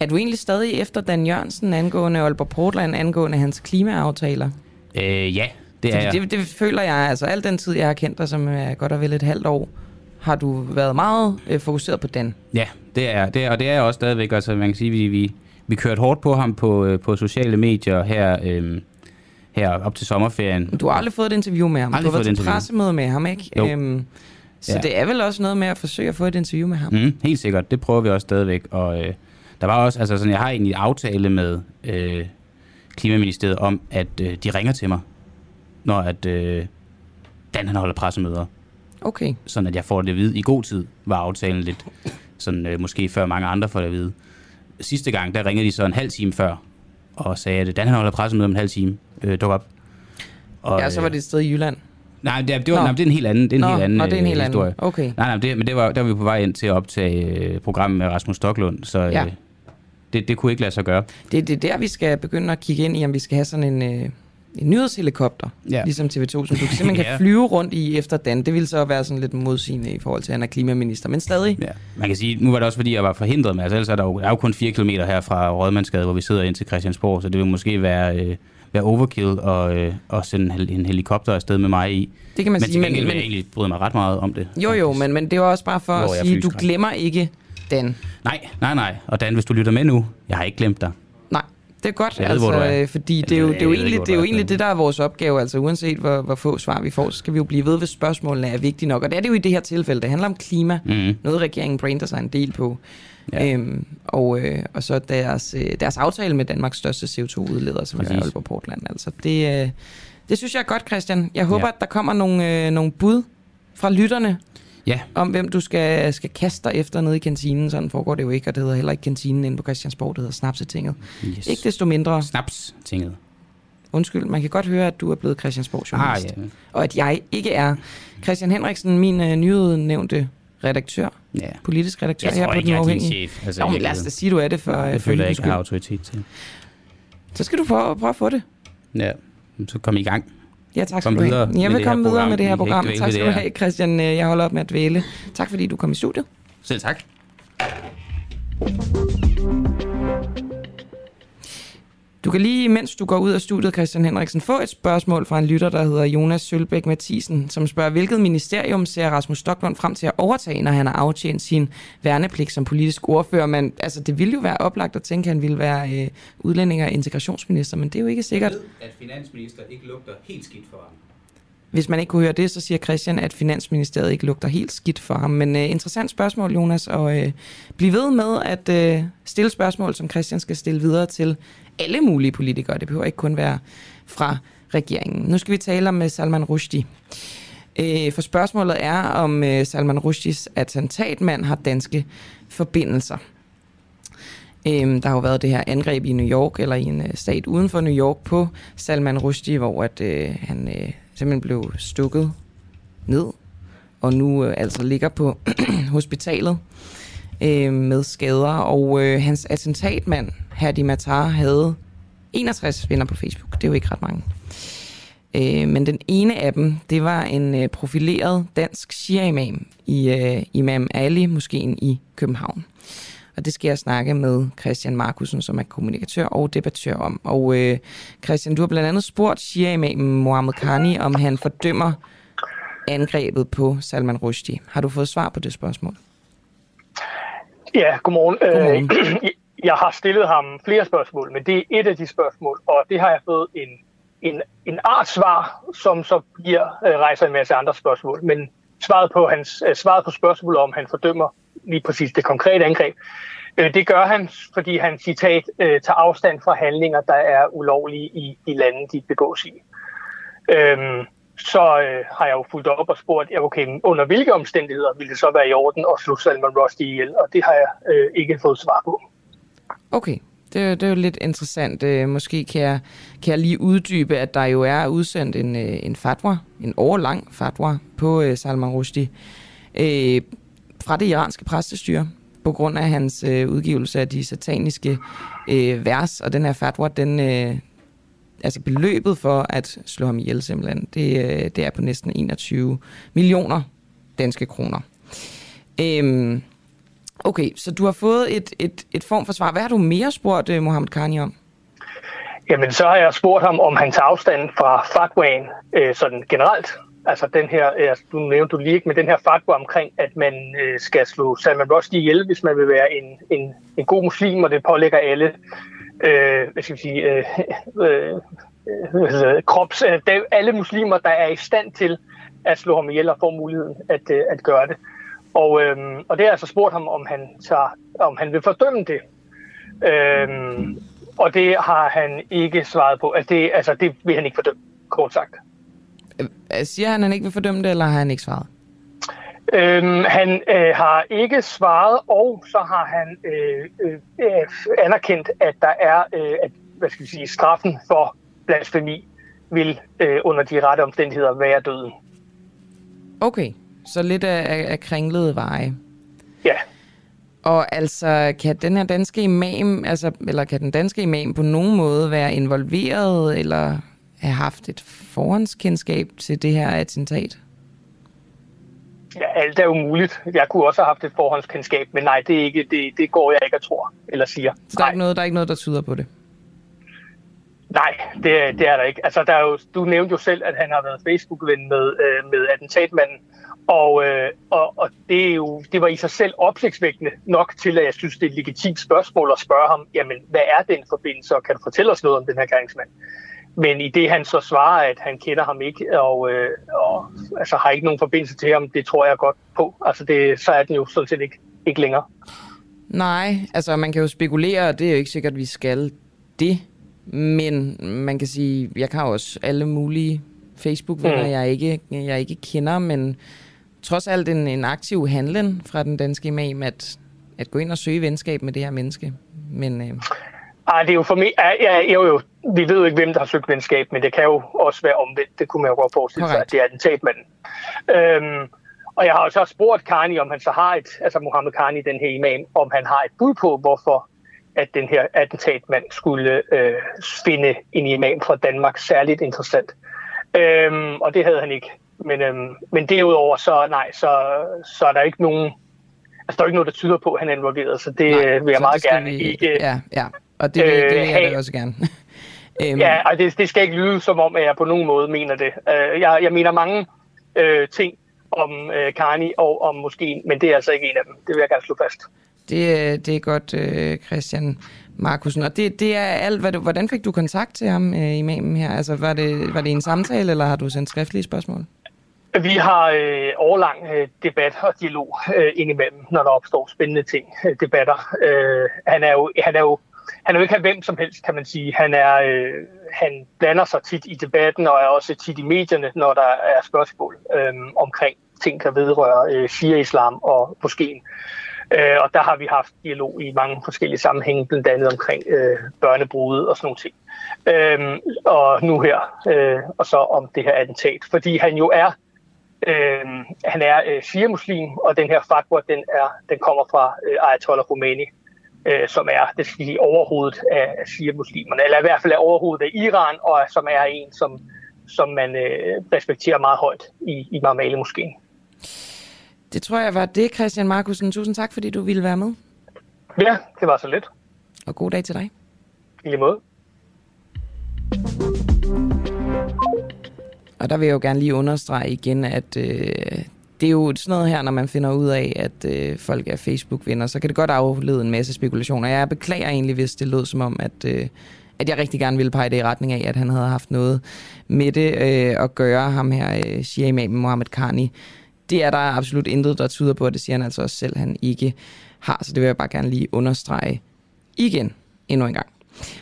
Er du egentlig stadig efter Dan Jørgensen angående Aalborg Portland, angående hans klimaaftaler? Øh, ja, det er Fordi jeg. det, det føler jeg, altså al den tid, jeg har kendt dig, som er godt og vel et halvt år, har du været meget øh, fokuseret på den. Ja, det er, det er, og det er også stadigvæk. Altså, man kan sige, vi, vi, vi kørte hårdt på ham på, øh, på sociale medier her, øh, her op til sommerferien. Du har aldrig fået et interview med ham. Aldrig du har fået været et til pressemøde med ham, ikke? Jo. Øhm, så ja. det er vel også noget med at forsøge at få et interview med ham. Mm, helt sikkert, det prøver vi også stadigvæk. Og øh, der var også, altså sådan, jeg har egentlig en aftale med øh, Klimaministeriet om, at øh, de ringer til mig, når at øh, Dan han holder pressemøder. Okay. Sådan at jeg får det at vide i god tid, var aftalen lidt. Sådan øh, måske før mange andre får det at vide. Sidste gang, der ringede de så en halv time før, og sagde, at Dan han holder pressemøder om en halv time. Øh, duk op. Og, ja, så var det et sted i Jylland. Nej, det, det, var, nej, det er en helt anden, det er en Nå, helt anden, nå, det er en øh, helt anden. historie. Okay. Nej, nej, det, men det var, der var vi på vej ind til at optage øh, programmet med Rasmus Stoklund, så Ja. øh, det, det kunne ikke lade sig gøre. Det, det er der, vi skal begynde at kigge ind i, om vi skal have sådan en, øh, en nyhedshelikopter, Ja. ligesom TV2, som du simpelthen kan Ja. flyve rundt i efter Dan. Det ville så være sådan lidt modsigende i forhold til, at han er klimaminister, men stadig. Ja. Man kan sige, nu var det også fordi, jeg var forhindret med, altså ellers er der jo, der er jo kun 4 km her fra Rådmandsgade, hvor vi sidder ind til Christiansborg, så det vil måske være, øh, være overkill og, øh, og sende en, en helikopter afsted med mig i. Det kan man men sige, til men- gengæld vil men- jeg egentlig bryde mig ret meget om det. Jo, jo, men, men det var også bare for Hvor at sige, du glemmer ikke Dan. Nej, nej, nej. Og Dan, hvis du lytter med nu, jeg har ikke glemt dig. Det er godt, Jeg ved, altså, er. øh, fordi det er jo, det er jo egentlig, det, er jo er, egentlig det, der er vores opgave. Altså uanset hvor, hvor få svar vi får, så skal vi jo blive ved, hvis spørgsmålene er vigtige nok. Og det er det jo i det her tilfælde. Det handler om klima. Mhm. Noget regeringen brander sig en del på. Ja. Øhm, og, øh, og så deres, øh, deres aftale med Danmarks største CO2-udleder, som er Præcis. Aalborg Portland. Altså det, øh, det synes jeg er godt, Christian. Jeg håber, ja. at der kommer nogle, øh, nogle bud fra lytterne Ja. om, hvem du skal, skal kaste dig efter nede i kantinen. Sådan foregår det jo ikke, og det hedder heller ikke kantinen inde på Christiansborg, det hedder Snapsetinget. Yes. Ikke desto mindre. Snaps-tinget. Undskyld, man kan godt høre, at du er blevet Christiansborg journalist. Ah, ja. Og at jeg ikke er Christian Henriksen, min øh, nyudnævnte redaktør. Ja. Politisk redaktør Jeg her på Den jeg er din chef, altså, men i lad os da sige, du er det for, det for føler jeg ikke, jeg har autoritet til. Så skal du prøve, prøve at få det. Ja, så kom i gang. Ja, tak skal du have. Jeg vil komme videre med det her program. Tak skal du have, Christian. Øh, Jeg holder op med at dvæle. Tak fordi du kom i studiet. Selv tak. Du kan lige, mens du går ud af studiet, Christian Henriksen, få et spørgsmål fra en lytter, der hedder Jonas Sølbæk Mathisen, som spørger, hvilket ministerium ser Rasmus Stoklund frem til at overtage, når han har aftjent sin værnepligt som politisk ordfører? Men altså, det ville jo være oplagt at tænke, at han ville være øh, udlænding- og integrationsminister, men det er jo ikke sikkert. at finansminister ikke lugter helt skidt for ham. Hvis man ikke kunne høre det, så siger Christian, at Finansministeriet ikke lugter helt skidt for ham. Men øh, interessant spørgsmål, Jonas, og øh, bliv ved med at øh, stille spørgsmål, som Christian skal stille videre til alle mulige politikere. Det behøver ikke kun være fra regeringen. Nu skal vi tale om øh, Salman Rushdie. Øh, for spørgsmålet er, om øh, Salman Rushdies attentatmand har danske forbindelser. Øhm, der har jo været det her angreb i New York, eller i en øh, stat uden for New York, på Salman Rushdie, hvor at, øh, han øh, simpelthen blev stukket ned, og nu øh, altså ligger på hospitalet øh, med skader. Og øh, hans attentatmand, Hadi Matar, havde 61 venner på Facebook. Det er jo ikke ret mange. Øh, men den ene af dem, det var en øh, profileret dansk shia-imam i øh, Imam Ali Moskeen i København. Og det skal jeg snakke med Christian Markusen, som er kommunikatør og debattør om. Og øh, Christian, du har blandt andet spurgt shia-imamen Mohammed Khani, om han fordømmer angrebet på Salman Rushdie. Har du fået svar på det spørgsmål? Ja, godmorgen. Godmorgen. Øh, jeg har stillet ham flere spørgsmål, men det er et af de spørgsmål, og det har jeg fået en, en, en art svar, som så bliver, øh, rejser en masse andre spørgsmål. Men svaret på, hans, øh, svaret på spørgsmålet om, han fordømmer lige præcis det konkrete angreb, øh, det gør han, fordi han citat øh, tager afstand fra handlinger, der er ulovlige i de lande, de begås i. Øhm, så øh, har jeg jo fulgt op og spurgt, ja, okay, under hvilke omstændigheder ville det så være i orden at slå Salman Rushdie ihjel? Og det har jeg øh, ikke fået svar på. Okay, det, er det er jo lidt interessant. Øh, måske kan jeg, kan jeg lige uddybe, at der jo er udsendt en, øh, en fatwa, en årlang fatwa på øh, Salman Rushdie øh, fra det iranske præstestyre på grund af hans øh, udgivelse af de sataniske øh, vers. Og den her fatwa, den, øh, altså beløbet for at slå ham ihjel simpelthen, det, øh, det er på næsten 21 millioner danske kroner. Øhm, okay, så du har fået et, et, et form for svar. Hvad har du mere spurgt uh, Mohammed Karni om? Jamen, så har jeg spurgt ham, om hans afstand fra fatwaen øh, sådan generelt. Altså den her, øh, altså, du nævnte du lige ikke, men den her fatwa omkring, at man øh, skal slå Salman Rushdie ihjel, hvis man vil være en, en, en god muslim, og det pålægger alle, øh, hvad skal vi sige, øh, øh, øh, krops, øh, alle muslimer, der er i stand til at slå ham ihjel og får muligheden at, øh, at gøre det. Og, øh, og det har jeg så spurgt ham, om han, tager, om han vil fordømme det. Øh, og det har han ikke svaret på. Altså det, altså det vil han ikke fordømme, kort sagt. Øh, Siger han, at han ikke vil fordømme det, eller har han ikke svaret? Øhm, han øh, har ikke svaret, og så har han øh, øh, øh, anerkendt, at der er øh, at, hvad skal vi sige, straffen for blasfemi vil øh, under de rette omstændigheder være døden. Okay, så lidt af, af, af kringlede veje. Ja. Og altså, kan den her danske imam, altså, eller kan den danske imam på nogen måde være involveret, eller have haft et forhåndskendskab til det her attentat? Ja, alt er jo muligt. Jeg kunne også have haft et forhåndskendskab, men nej, det, er ikke, det, det går jeg ikke at tro eller siger. Så der er, ikke noget, der er ikke noget, der tyder på det? Nej, det, det er der ikke. Altså, der er jo, du nævnte jo selv, at han har været Facebook-ven med, øh, med attentatmanden, og, øh, og, og det, er jo, det var i sig selv opsigtsvækkende nok til, at jeg synes, det er et legitimt spørgsmål at spørge ham, jamen, hvad er den forbindelse, og kan du fortælle os noget om den her gerningsmand? Men i det han så svarer, at han kender ham ikke, og, øh, og altså, har ikke nogen forbindelse til ham, det tror jeg godt på. Altså det, så er den jo sådan set ikke, ikke længere. Nej, altså man kan jo spekulere, og det er jo ikke sikkert, at vi skal det. Men man kan sige, jeg har også alle mulige Facebook-venner, mm. jeg, ikke, jeg ikke kender, men trods alt en, en aktiv handling fra den danske imam, at, at gå ind og søge venskab med det her menneske. Men, øh... Ej, det er jo for mig, ja, ja, jo, jo, vi ved jo ikke, hvem der har søgt venskab, men det kan jo også være omvendt. Det kunne man jo godt forestille sig, at det er attentatmanden. Øhm, og jeg har også spurgt Karni, om han så har et, altså Mohammed Karni, den her imam, om han har et bud på, hvorfor at den her attentatmand skulle øh, finde en imam fra Danmark særligt interessant. Øhm, og det havde han ikke. Men, øhm, men derudover, så nej, så, så er der ikke nogen, altså der er ikke noget, der tyder på, at han er involveret, så det nej, vil jeg meget gerne vi, ikke... Ja, ja, og det, øh, det vil jeg have, også gerne. øhm. Ja, og det, det skal ikke lyde som om, at jeg på nogen måde mener det. Uh, jeg, jeg mener mange uh, ting om uh, Karni og om måske, men det er altså ikke en af dem. Det vil jeg gerne slå fast. Det, det er godt, uh, Christian Markusen. Og det, det er alt, hvad du, hvordan fik du kontakt til ham, uh, imamen her? Altså, var det, var det en samtale, eller har du sendt skriftlige spørgsmål? Vi har øh, overlang øh, debat og dialog øh, indimellem, når der opstår spændende ting, øh, debatter. Øh, han er jo, han er jo han er jo ikke hvem som helst, kan man sige. Han, er, øh, han blander sig tit i debatten og er også tit i medierne, når der er spørgsmål øh, omkring ting, der vedrører øh, shia-islam og moskeen. Øh, og der har vi haft dialog i mange forskellige sammenhænge, blandt andet omkring øh, børnebrud og sådan nogle ting. Øh, og nu her, øh, og så om det her attentat. Fordi han jo er Øh, han er øh, shia-muslim, og den her fatwa, den, er, den kommer fra øh, Ayatollah Khomeini, øh, som er det skal sige, overhovedet af shia-muslimerne, eller i hvert fald er overhovedet af Iran, og som er en, som, som man øh, respekterer meget højt i, i Marmale Moskeen. Det tror jeg var det, Christian Markusen. Tusind tak, fordi du ville være med. Ja, det var så lidt. Og god dag til dig. I lige måde. Og der vil jeg jo gerne lige understrege igen, at øh, det er jo sådan noget her, når man finder ud af, at øh, folk er Facebook-venner, så kan det godt aflede en masse spekulationer. Jeg beklager egentlig, hvis det lød som om, at, øh, at jeg rigtig gerne ville pege det i retning af, at han havde haft noget med det øh, at gøre, ham her, øh, Shia Imam Mohammed Karni. Det er der absolut intet, der tyder på, og det siger han altså også selv, han ikke har. Så det vil jeg bare gerne lige understrege igen endnu en gang.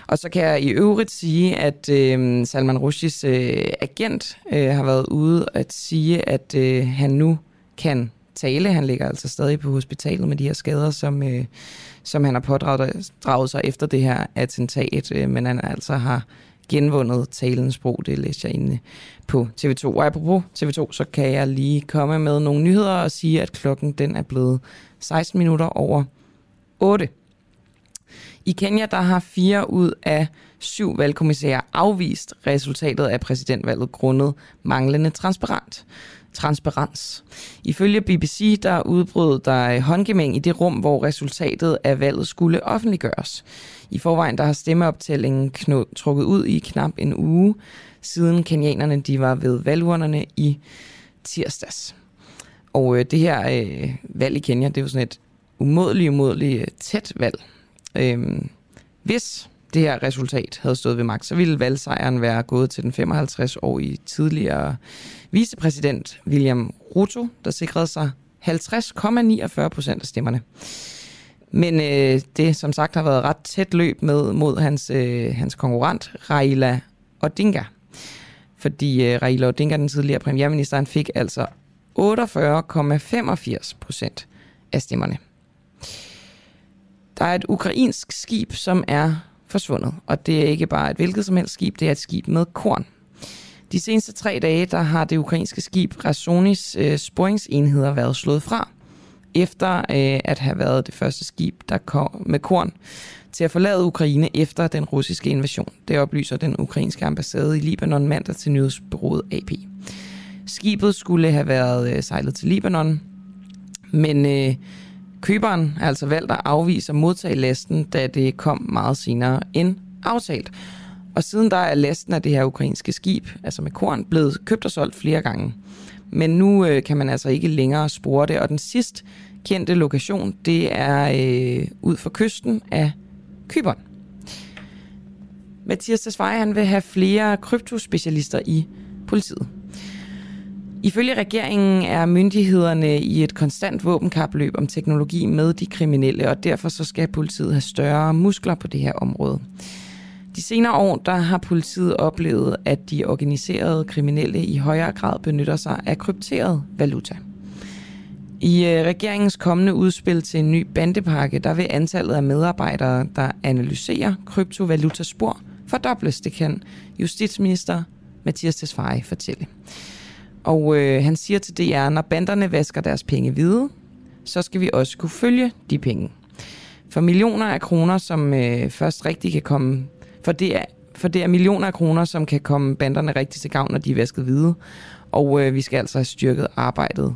Og så kan jeg i øvrigt sige, at øh, Salman Rushdies øh, agent øh, har været ude at sige, at øh, han nu kan tale. Han ligger altså stadig på hospitalet med de her skader, som, øh, som han har pådraget sig efter det her attentat, øh, men han altså har genvundet talens sprog. Det læste jeg inde på TV2. Og apropos TV2, så kan jeg lige komme med nogle nyheder og sige, at klokken den er blevet 16 minutter over 8. I Kenya der har fire ud af syv valgkommissærer afvist resultatet af præsidentvalget grundet manglende transparent. Transparens. Ifølge BBC der udbrød der håndgemæng i det rum, hvor resultatet af valget skulle offentliggøres. I forvejen der har stemmeoptællingen kno- trukket ud i knap en uge, siden kenianerne de var ved valgurnerne i tirsdags. Og øh, det her øh, valg i Kenya, det er jo sådan et umådeligt, umådeligt øh, tæt valg. Øhm, hvis det her resultat havde stået ved magt, så ville valgsejren være gået til den 55-årige tidligere vicepræsident William Ruto, der sikrede sig 50,49 procent af stemmerne. Men øh, det som sagt har været ret tæt løb med mod hans, øh, hans konkurrent Raila Odinga. Fordi øh, Raila Odinga, den tidligere premierminister, han fik altså 48,85 procent af stemmerne. Der er et ukrainsk skib, som er forsvundet, og det er ikke bare et hvilket som helst skib, det er et skib med korn. De seneste tre dage, der har det ukrainske skib Rasonis øh, sporingsenheder været slået fra. efter øh, at have været det første skib, der kom med korn til at forlade Ukraine efter den russiske invasion. Det oplyser den ukrainske ambassade i Libanon mandag til nyhedsbyrået AP. Skibet skulle have været øh, sejlet til Libanon, men øh, køberen har altså valgt at afvise at modtage lasten, da det kom meget senere end aftalt. Og siden der er lasten af det her ukrainske skib, altså med korn, blevet købt og solgt flere gange. Men nu øh, kan man altså ikke længere spore det, og den sidst kendte lokation, det er øh, ud for kysten af Kyberen. Mathias Tesfaye, han vil have flere kryptospecialister i politiet. Ifølge regeringen er myndighederne i et konstant våbenkapløb om teknologi med de kriminelle, og derfor så skal politiet have større muskler på det her område. De senere år der har politiet oplevet, at de organiserede kriminelle i højere grad benytter sig af krypteret valuta. I øh, regeringens kommende udspil til en ny bandepakke, der vil antallet af medarbejdere, der analyserer kryptovalutaspor, fordobles, det kan justitsminister Mathias Tesfaye fortælle. Og øh, han siger til DR, når banderne vasker deres penge hvide, så skal vi også kunne følge de penge. For millioner af kroner, som øh, først rigtig kan komme... For det, er, for det er millioner af kroner, som kan komme banderne rigtig til gavn, når de er vasket hvide. Og øh, vi skal altså have styrket arbejdet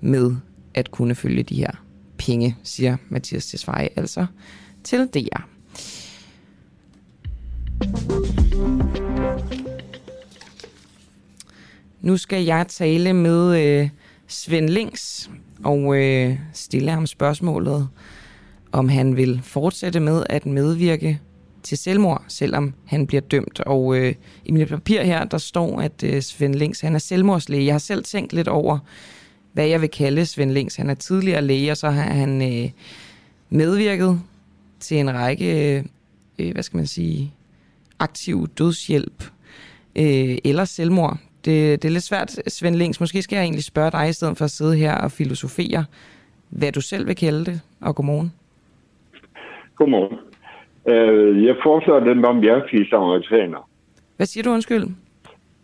med at kunne følge de her penge, siger Mathias Tesfaye altså til DR. Nu skal jeg tale med øh, Svend Links og øh, stille ham spørgsmålet, om han vil fortsætte med at medvirke til selvmord, selvom han bliver dømt. Og øh, i mit papir her, der står, at øh, Svend Links han er selvmordslæge. Jeg har selv tænkt lidt over, hvad jeg vil kalde Svend Links. Han er tidligere læge, og så har han øh, medvirket til en række, øh, øh hvad skal man sige, aktiv dødshjælp øh, eller selvmord det, det er lidt svært, Svend Links. Måske skal jeg egentlig spørge dig, i stedet for at sidde her og filosofere, hvad du selv vil kalde det, og godmorgen. Godmorgen. Uh, jeg foreslår den barmhjertige samaritaner. Hvad siger du, undskyld?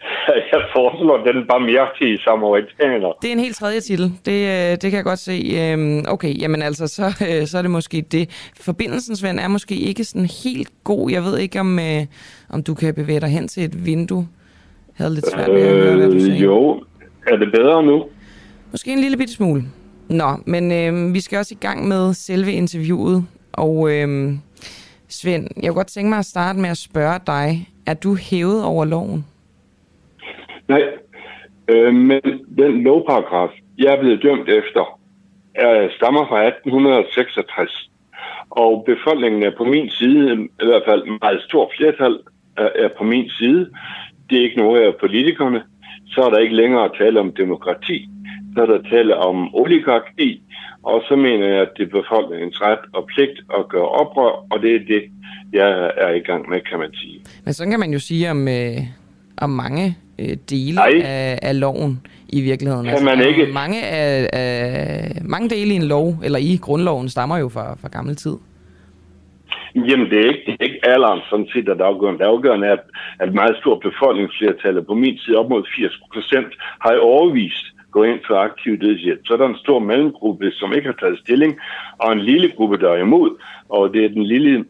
Jeg foreslår den barmhjertige samaritaner. Det er en helt tredje titel. Det, øh, det kan jeg godt se. Øhm, okay, jamen altså, så, øh, så er det måske det. Forbindelsen, Svend, er måske ikke sådan helt god. Jeg ved ikke, om, om du kan bevæge dig hen til et vindue havde lidt svært ved at høre, hvad du øh, sagde. Jo, er det bedre nu? Måske en lille bitte smule. Nå, men øh, vi skal også i gang med selve interviewet. Og øh, Svend, jeg kunne godt tænke mig at starte med at spørge dig. Er du hævet over loven? Nej, øh, men den lovparagraf, jeg er blevet dømt efter, er, stammer fra 1866. Og befolkningen er på min side, i hvert fald meget stor flertal er, er på min side det er ignorerer politikerne, så er der ikke længere tale om demokrati, så er der tale om oligarki, og så mener jeg, at det er befolkningens ret og pligt at gøre oprør, og det er det, jeg er i gang med, kan man sige. Men sådan kan man jo sige om, øh, om mange øh, dele af, af loven i virkeligheden. Kan altså, man ikke? Mange, af, af, mange dele i en lov, eller i grundloven, stammer jo fra, fra gammel tid. Jamen, det er ikke, det er ikke alderen sådan set, der er afgørende. Det afgørende er, at, at meget stor befolkningsflertal på min side, op mod 80 procent, har i overvist gå ind for aktiv dødshjælp. Så er der en stor mellemgruppe, som ikke har taget stilling, og en lille gruppe, der er imod. Og det er den lille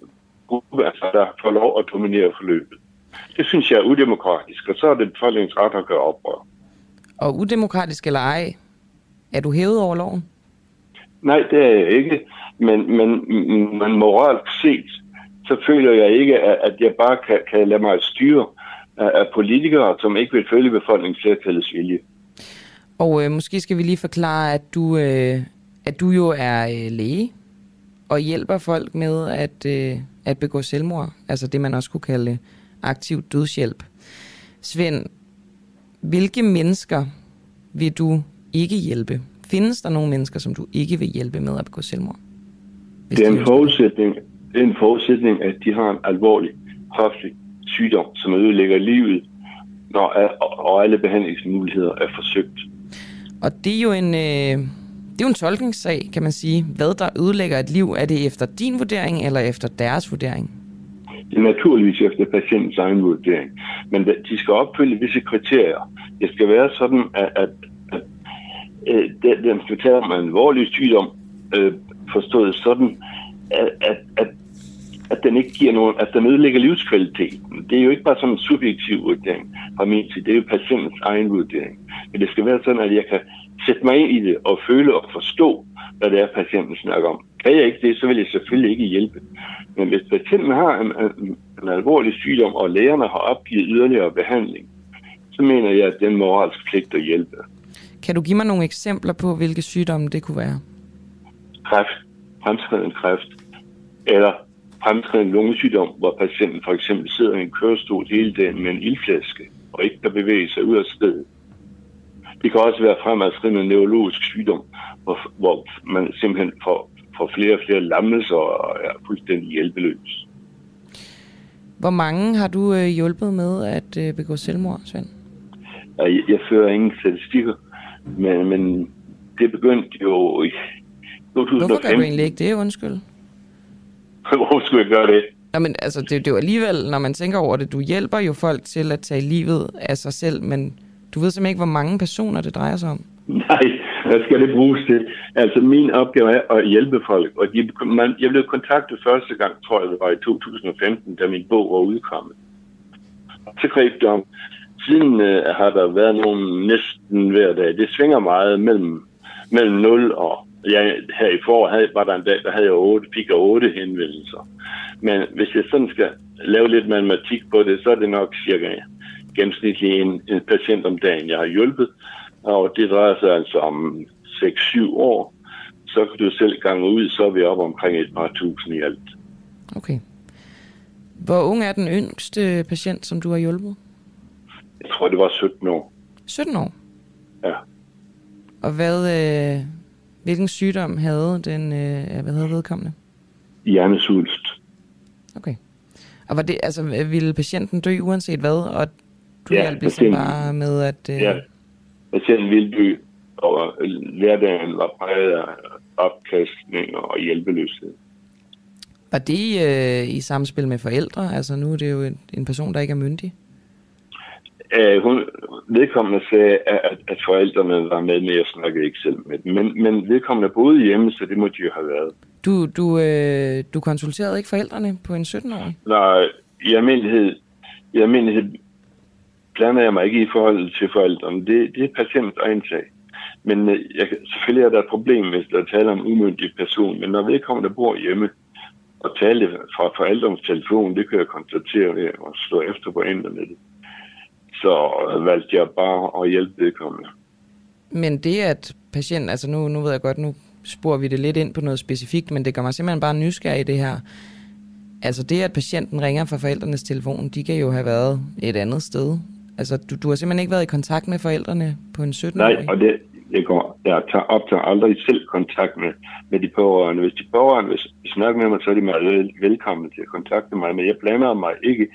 gruppe, altså, der får lov at dominere forløbet. Det synes jeg er udemokratisk, og så er det befolkningens ret at gøre oprør. Og udemokratisk eller ej, er du hævet over loven? Nej, det er jeg ikke. Men, men, men moralt set, så føler jeg ikke, at jeg bare kan, kan lade mig styre af politikere, som ikke vil følge befolkningsflertallets vilje. Og øh, måske skal vi lige forklare, at du, øh, at du jo er øh, læge og hjælper folk med at, øh, at begå selvmord. Altså det, man også kunne kalde øh, aktiv dødshjælp. Svend, hvilke mennesker vil du ikke hjælpe? Findes der nogle mennesker, som du ikke vil hjælpe med at begå selvmord? Det er, en forudsætning, det er en forudsætning, at de har en alvorlig kræftlig sygdom, som ødelægger livet, når, og alle behandlingsmuligheder er forsøgt. Og det er jo en, øh, det er jo en tolkningssag, kan man sige. Hvad der ødelægger et liv, er det efter din vurdering eller efter deres vurdering? Det er naturligvis efter patientens egen vurdering. Men de skal opfylde visse kriterier. Det skal være sådan, at, at, at, at den skal tage om en alvorlig sygdom, øh, forstået sådan, at, at, at, at den ikke giver nogen, at den ødelægger livskvaliteten. Det er jo ikke bare sådan en subjektiv vurdering fra min side, det er jo patientens egen vurdering. Men det skal være sådan, at jeg kan sætte mig ind i det og føle og forstå, hvad det er, patienten snakker om. Kan jeg ikke det, så vil jeg selvfølgelig ikke hjælpe. Men hvis patienten har en, en, en alvorlig sygdom, og lægerne har opgivet yderligere behandling, så mener jeg, at den moralsk pligt at hjælpe. Kan du give mig nogle eksempler på, hvilke sygdomme det kunne være? Kræft, fremskreden kræft, eller fremskreden lungesygdom, hvor patienten for eksempel sidder i en kørestol hele dagen med en ildflaske og ikke kan bevæge sig ud af stedet. Det kan også være fremadskridende neurologisk sygdom, hvor, hvor man simpelthen får, får flere og flere lammelser og er fuldstændig hjælpeløs. Hvor mange har du øh, hjulpet med at øh, begå selvmord, Svend? Jeg, jeg fører ingen statistikker, men, men det begyndte jo i 2015. Hvorfor gør du egentlig ikke det, undskyld? Hvorfor skulle jeg gøre det? Nå, men altså, det, det er jo alligevel, når man tænker over det, du hjælper jo folk til at tage livet af sig selv, men du ved simpelthen ikke, hvor mange personer det drejer sig om. Nej, hvad skal det bruges til? Altså, min opgave er at hjælpe folk, og de, man, jeg blev kontaktet første gang, tror jeg, det var i 2015, da min bog var udkommet. Så greb det om. Siden øh, har der været nogen næsten hver dag. Det svinger meget mellem, mellem 0 og... Ja, her i foråret var der en dag, der havde jeg 8, fik jeg 8 henvendelser. Men hvis jeg sådan skal lave lidt matematik på det, så er det nok cirka gennemsnitlig en, en patient om dagen, jeg har hjulpet. Og det drejer sig altså om 6-7 år. Så kan du selv gange ud, så er vi oppe omkring et par tusind i alt. Okay. Hvor ung er den yngste patient, som du har hjulpet? Jeg tror, det var 17 år. 17 år? Ja. Og hvad, øh, hvilken sygdom havde den, øh, hvad havde vedkommende? Hjernesvulst. Okay. Og var det, altså, ville patienten dø uanset hvad? Og du Ja, hjalp ligesom bare med at... Øh, Ja. Patienten ville dø, og hverdagen var præget af opkastning og hjælpeløshed. Var det øh, i samspil med forældre? Altså nu er det jo en, en person, der ikke er myndig. Uh, hun, vedkommende sagde, at, at, forældrene var med, men jeg snakkede ikke selv med dem. Men, men vedkommende boede hjemme, så det må de jo have været. Du, du, øh, du konsulterede ikke forældrene på en 17-årig? Nej, i almindelighed, i almindelighed blander jeg mig ikke i forhold til forældrene. Det, det er patientens egen sag. Men øh, jeg, selvfølgelig er der et problem, hvis der taler om en umyndig person. Men når vedkommende bor hjemme og taler fra forældrenes telefon, det kan jeg konstatere ved at slå efter på internettet. Så valgte jeg bare at hjælpe vedkommende. Men det, at patienten, altså nu, nu ved jeg godt, nu sporer vi det lidt ind på noget specifikt, men det gør mig simpelthen bare nysgerrig i det her. Altså det, at patienten ringer fra forældrenes telefon, de kan jo have været et andet sted. Altså du, du har simpelthen ikke været i kontakt med forældrene på en 17-årig? Nej, og det, jeg, går, jeg tager, optager aldrig selv kontakt med, med de pårørende. Hvis de pårørende vil snakke med mig, så er de meget vel, velkomne til at kontakte mig, men jeg blander mig ikke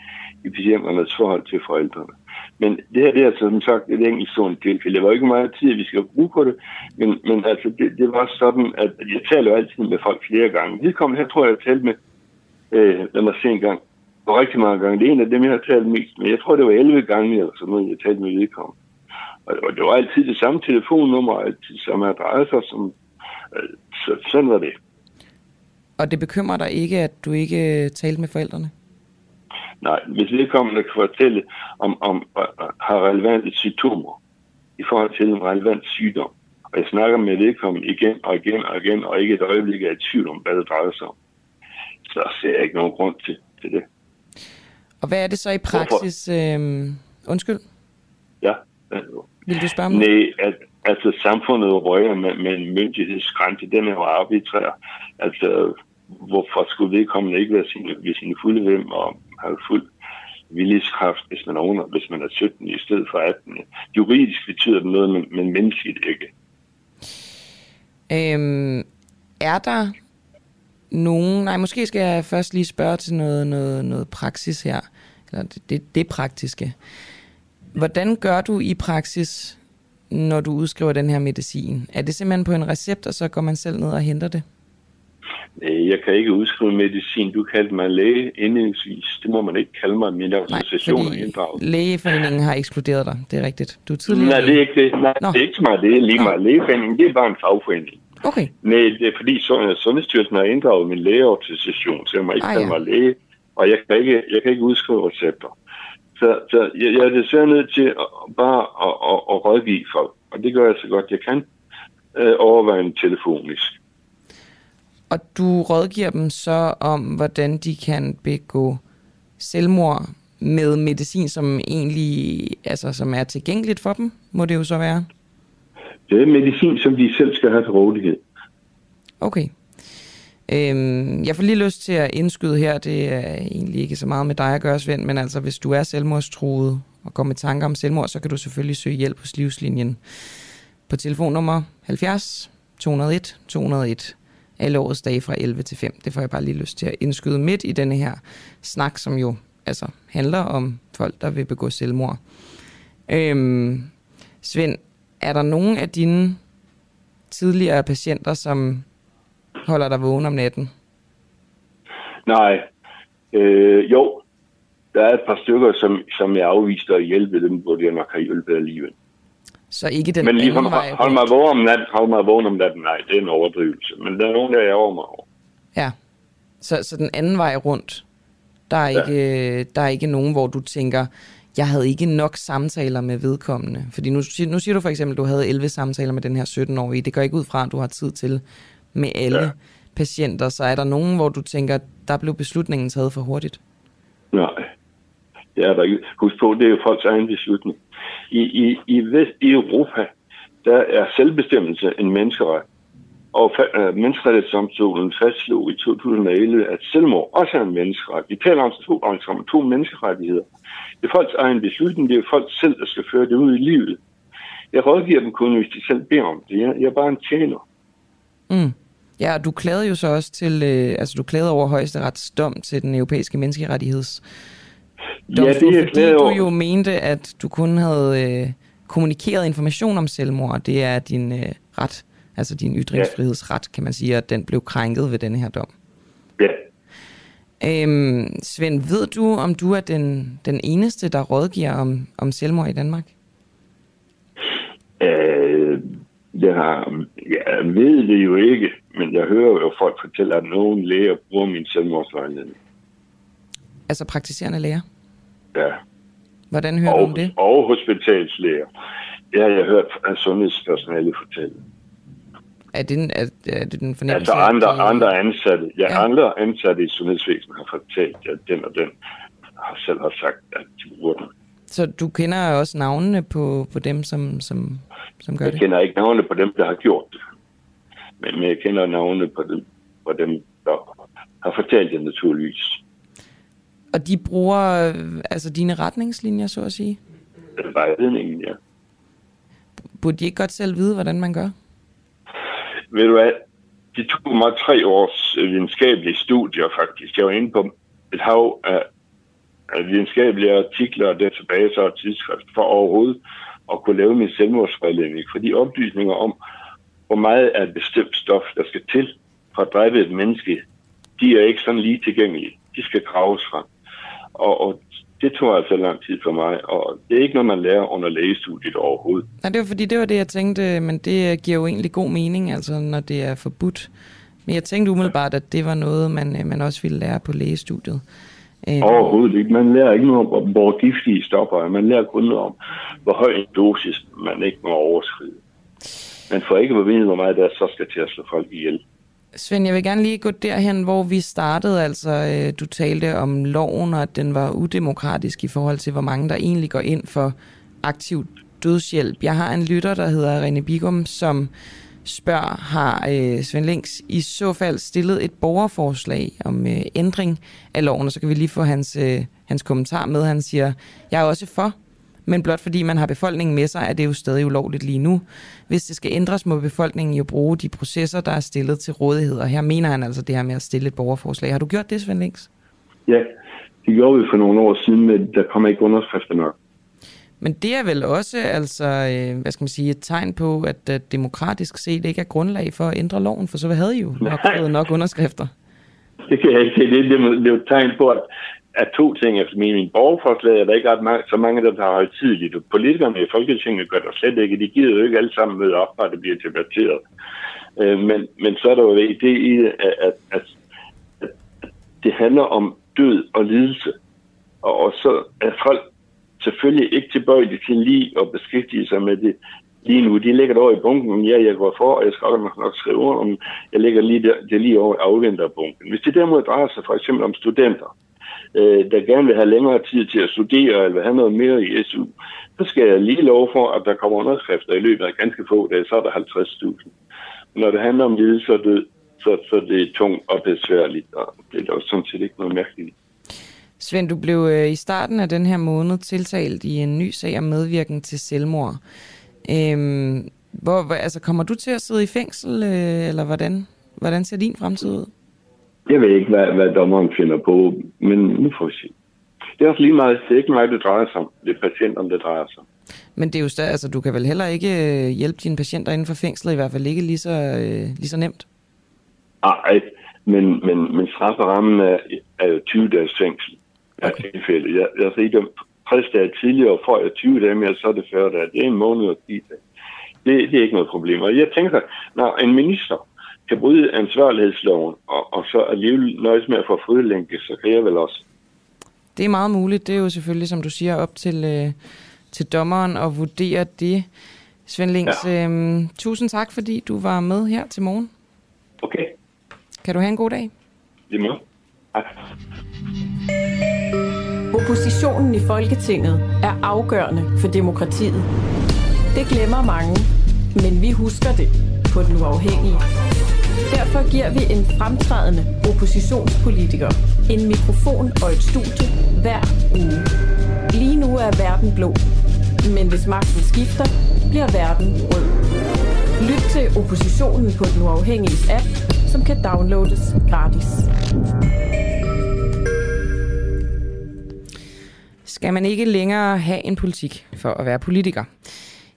i patienternes forhold til forældrene. Men det her det er altså, som sagt et enkelt sådan tilfælde. Det var ikke meget tid, vi skal bruge på det, men, men altså, det, det var sådan, at jeg taler jo altid med folk flere gange. Vedkommende her tror jeg, jeg talte med, øh, lad mig se en gang, og rigtig mange gange. Det er en af dem, jeg har talt mest med. Jeg tror, det var 11 gange eller sådan noget, jeg talte med vedkommende. Og, og det var altid det samme telefonnummer, altid samme adresser, som, øh, så, sådan var det. Og det bekymrer dig ikke, at du ikke øh, talte med forældrene? Nej, hvis vedkommende kan fortælle om, om øh, har relevante symptomer i forhold til en relevant sygdom, og jeg snakker med vedkommende igen og igen og igen, og ikke et øjeblik er i tvivl om, hvad det drejer sig om, så ser jeg ikke nogen grund til, til det. Og hvad er det så i praksis? Øh, undskyld, Ja. vil du spørge mig? Nej, at, altså samfundet rører med, med en myndighedsgrænse, den er jo arbitrær. Altså, hvorfor skulle vedkommende ikke være sine, ved sine fulde hvem og have fuld viljeskraft, hvis man er under, hvis man er 17 i stedet for 18? Juridisk betyder det noget, men, men menneskeligt ikke. Øhm, er der nogen... Nej, måske skal jeg først lige spørge til noget, noget, noget praksis her. Eller det, det, det praktiske. Hvordan gør du i praksis, når du udskriver den her medicin? Er det simpelthen på en recept, og så går man selv ned og henter det? Øh, Jeg kan ikke udskrive medicin. Du kaldte mig læge indledningsvis. Det må man ikke kalde mig. Min autorisation er inddraget. Lægeforeningen har ekskluderet dig, det er rigtigt. Du er tidligere Nej, det er ikke det. Nej, Nå. det er ikke meget det. Lige meget lægeforeningen, det er bare en fagforening. Okay. Nej, det er fordi Sund- Sundhedsstyrelsen har inddraget min lægeautorisation, så jeg må ikke Ah, kalde ja. mig læge, og jeg kan ikke, jeg kan ikke udskrive recepter. Så, så jeg, jeg er desværre nødt til at, bare at, at, at rådgive folk, og det gør jeg så godt jeg kan, øh, overvejende telefonisk. Og du rådgiver dem så om, hvordan de kan begå selvmord med medicin, som egentlig altså, som er tilgængeligt for dem, må det jo så være. Det er medicin, som de selv skal have til rådighed. Okay. Øhm, jeg får lige lyst til at indskyde her, det er egentlig ikke så meget med dig at gøre, Svend, men altså hvis du er selvmordstruet og går med tanker om selvmord, så kan du selvfølgelig søge hjælp hos Livslinjen på telefonnummer 70 201 201 alle årets dage fra 11 til 5. Det får jeg bare lige lyst til at indskyde midt i denne her snak, som jo altså handler om folk, der vil begå selvmord. Øhm, Svend, er der nogen af dine tidligere patienter, som holder dig vågen om natten? Nej. Øh, jo, der er et par stykker, som, som jeg afviste at hjælpe dem, hvor jeg nok har hjulpet alligevel. Så ikke den Men lige anden vej hold mig vågen om natten, hold mig vågen om natten, nej, det er en overdrivelse. Men der er nogen, der er over mig over. Ja. Så, så den anden vej rundt, der er, Ja. ikke, der er ikke nogen, hvor du tænker, jeg havde ikke nok samtaler med vedkommende. Fordi nu, nu siger du for eksempel, at du havde 11 samtaler med den her 17-årige. Det går ikke ud fra, at du har tid til med alle ja. patienter. Så er der nogen, hvor du tænker, der blev beslutningen taget for hurtigt? Nej, det er der ikke. Husk på, det er jo folks egen beslutning. I, i, i, Vest, I Europa, der er selvbestemmelse en menneskeret. Og øh, menneskerettighedsdomstolen fastslog i 2011, at selvmord også er en menneskeret. Vi taler om to, om to menneskerettigheder. Det er folks egen beslutning, det er folk selv, der skal føre det ud i livet. Jeg rådgiver dem kun, hvis de selv beder om det. Jeg, jeg er bare en tjener. Mm. Ja, og du klagede jo så også til, øh, altså du klagede over højesterets dom til den europæiske menneskerettigheds Ja, det er fordi du jo mente, at du kun havde øh, kommunikeret information om selvmord, og det er din øh, ret, altså din ytringsfrihedsret, kan man sige, at den blev krænket ved denne her dom. Ja. Øhm, Svend, ved du, om du er den, den eneste, der rådgiver om, om selvmord i Danmark? Øh, jeg, har, jeg ved det jo ikke, men jeg hører jo folk fortælle, at nogen læger bruger min selvmordsvejledning. Altså praktiserende læger? Ja. Hvordan hører og, du om det? Og hospitalslæger. Det har jeg hørt af sundhedspersonale fortælle. Er det, en- er, er det den fornemmelse? Altså andre, at andre ansatte. Ja, Ja. andre ansatte i sundhedsvæsenet har fortalt, at den og den har selv har sagt, at de bruger den. Så du kender også navnene på, på dem, som, som, som gør Jeg det? kender ikke navnene på dem, der har gjort det. Men, men jeg kender navnene på dem, på dem der har fortalt det naturligvis. Og de bruger øh, altså dine retningslinjer, så at sige? Er vejledningen, ja. Burde de ikke godt selv vide, hvordan man gør? Ved du hvad? Det tog mig tre års øh, videnskabelige studier, faktisk. Jeg var inde på et hav af, videnskabelige artikler og databaser og tidsskrift for overhovedet at kunne lave min selvmordsvejledning. For de oplysninger om, hvor meget af et bestemt stof, der skal til for at dræbe et menneske, de er ikke sådan lige tilgængelige. De skal graves frem. Og, og det tog altså lang tid for mig, og det er ikke noget, man lærer under lægestudiet overhovedet. Nej, det var fordi, det var det, jeg tænkte, men det giver jo egentlig god mening, altså når det er forbudt. Men jeg tænkte umiddelbart, at det var noget, man, øh, man også ville lære på lægestudiet. Øh, Overhovedet ikke. Man lærer ikke noget om, hvor giftige stoffer er. Man lærer kun noget om, hvor høj en dosis man ikke må overskride. Man får ikke at vide, hvor meget der så skal til at slå folk ihjel. Svend, jeg vil gerne lige gå derhen, hvor vi startede. Altså, øh, du talte om loven, og at den var udemokratisk i forhold til, hvor mange der egentlig går ind for aktiv dødshjælp. Jeg har en lytter, der hedder René Bigum, som spørger, har øh, Svend Links i så fald stillet et borgerforslag om øh, ændring af loven, og så kan vi lige få hans, øh, hans kommentar med. Han siger, jeg er også for, men blot fordi man har befolkningen med sig, er det jo stadig ulovligt lige nu. Hvis det skal ændres, må befolkningen jo bruge de processer, der er stillet til rådighed. Og her mener han altså det her med at stille et borgerforslag. Har du gjort det, Svend Links? Ja, det gjorde vi for nogle år siden, men der kommer ikke underskrifter nok. Men det er vel også altså, øh, hvad skal man sige, et tegn på, at, at demokratisk set ikke er grundlag for at ændre loven, for så havde I jo nok nok underskrifter. Det kan jeg ikke se. Det, det, det er jo et tegn på, at, at to ting efter min, min borgerforslag, er der ikke ret mange, så mange, der har højtidligt. Politikerne i Folketinget gør der slet ikke. De gider jo ikke alle sammen møde op, når det bliver debatteret. Øh, men, men så er der jo det i det, at, at, at, at det handler om død og lidelse. Og, og så er folk selvfølgelig ikke tilbøjelige til lige at beskæftige sig med det lige nu. De ligger over i bunken, ja, jeg går for, og jeg skal nok, nok skrive om, jeg ligger lige der, det lige over afventerbunken. Hvis det derimod drejer sig for eksempel om studenter, øh, der gerne vil have længere tid til at studere, eller vil have noget mere i SU, så skal jeg lige love for, at der kommer underskrifter i løbet af ganske få dage, så er der 50.000. Når det handler om lidelse og død, så, så det er tungt og besværligt, og det er også sådan set ikke noget mærkeligt. Svend, du blev øh, i starten af den her måned tiltalt i en ny sag om medvirken til selvmord. Øhm, hvor, altså, kommer du til at sidde i fængsel, øh, eller hvordan, hvordan ser din fremtid ud? Jeg ved ikke, hvad, hvad dommeren finder på, men nu får vi se. Det er også lige meget, det er ikke mig, det drejer sig om. Det er patienterne, det drejer sig om. Men det er jo stadig, altså, du kan vel heller ikke øh, hjælpe dine patienter inden for fængslet, i hvert fald ikke lige så, øh, lige så nemt? Nej, men, men, men strafferammen er, er jo 20 dages fængsel. Okay. tilfælde. Jeg, jeg har dømt 60 dage tidligere, får jeg 20 dage mere, så er det 40 dage. Det er en måned og 10 dage. Det, det er ikke noget problem. Og jeg tænker, når en minister kan bryde ansvarlighedsloven, og, og så alligevel nøjes med at få fodlænke, så kan jeg vel også. Det er meget muligt. Det er jo selvfølgelig, som du siger, op til, øh, til dommeren at vurdere det. Svend Links, ja. øh, tusind tak, fordi du var med her til morgen. Okay. Kan du have en god dag? Det må. Tak. Oppositionen i Folketinget er afgørende for demokratiet. Det glemmer mange, men vi husker det på den uafhængige. Derfor giver vi en fremtrædende oppositionspolitiker en mikrofon og et studie hver uge. Lige nu er verden blå, men hvis magten skifter, bliver verden rød. Lyt til oppositionen på den uafhængige app, som kan downloades gratis. skal man ikke længere have en politik for at være politiker.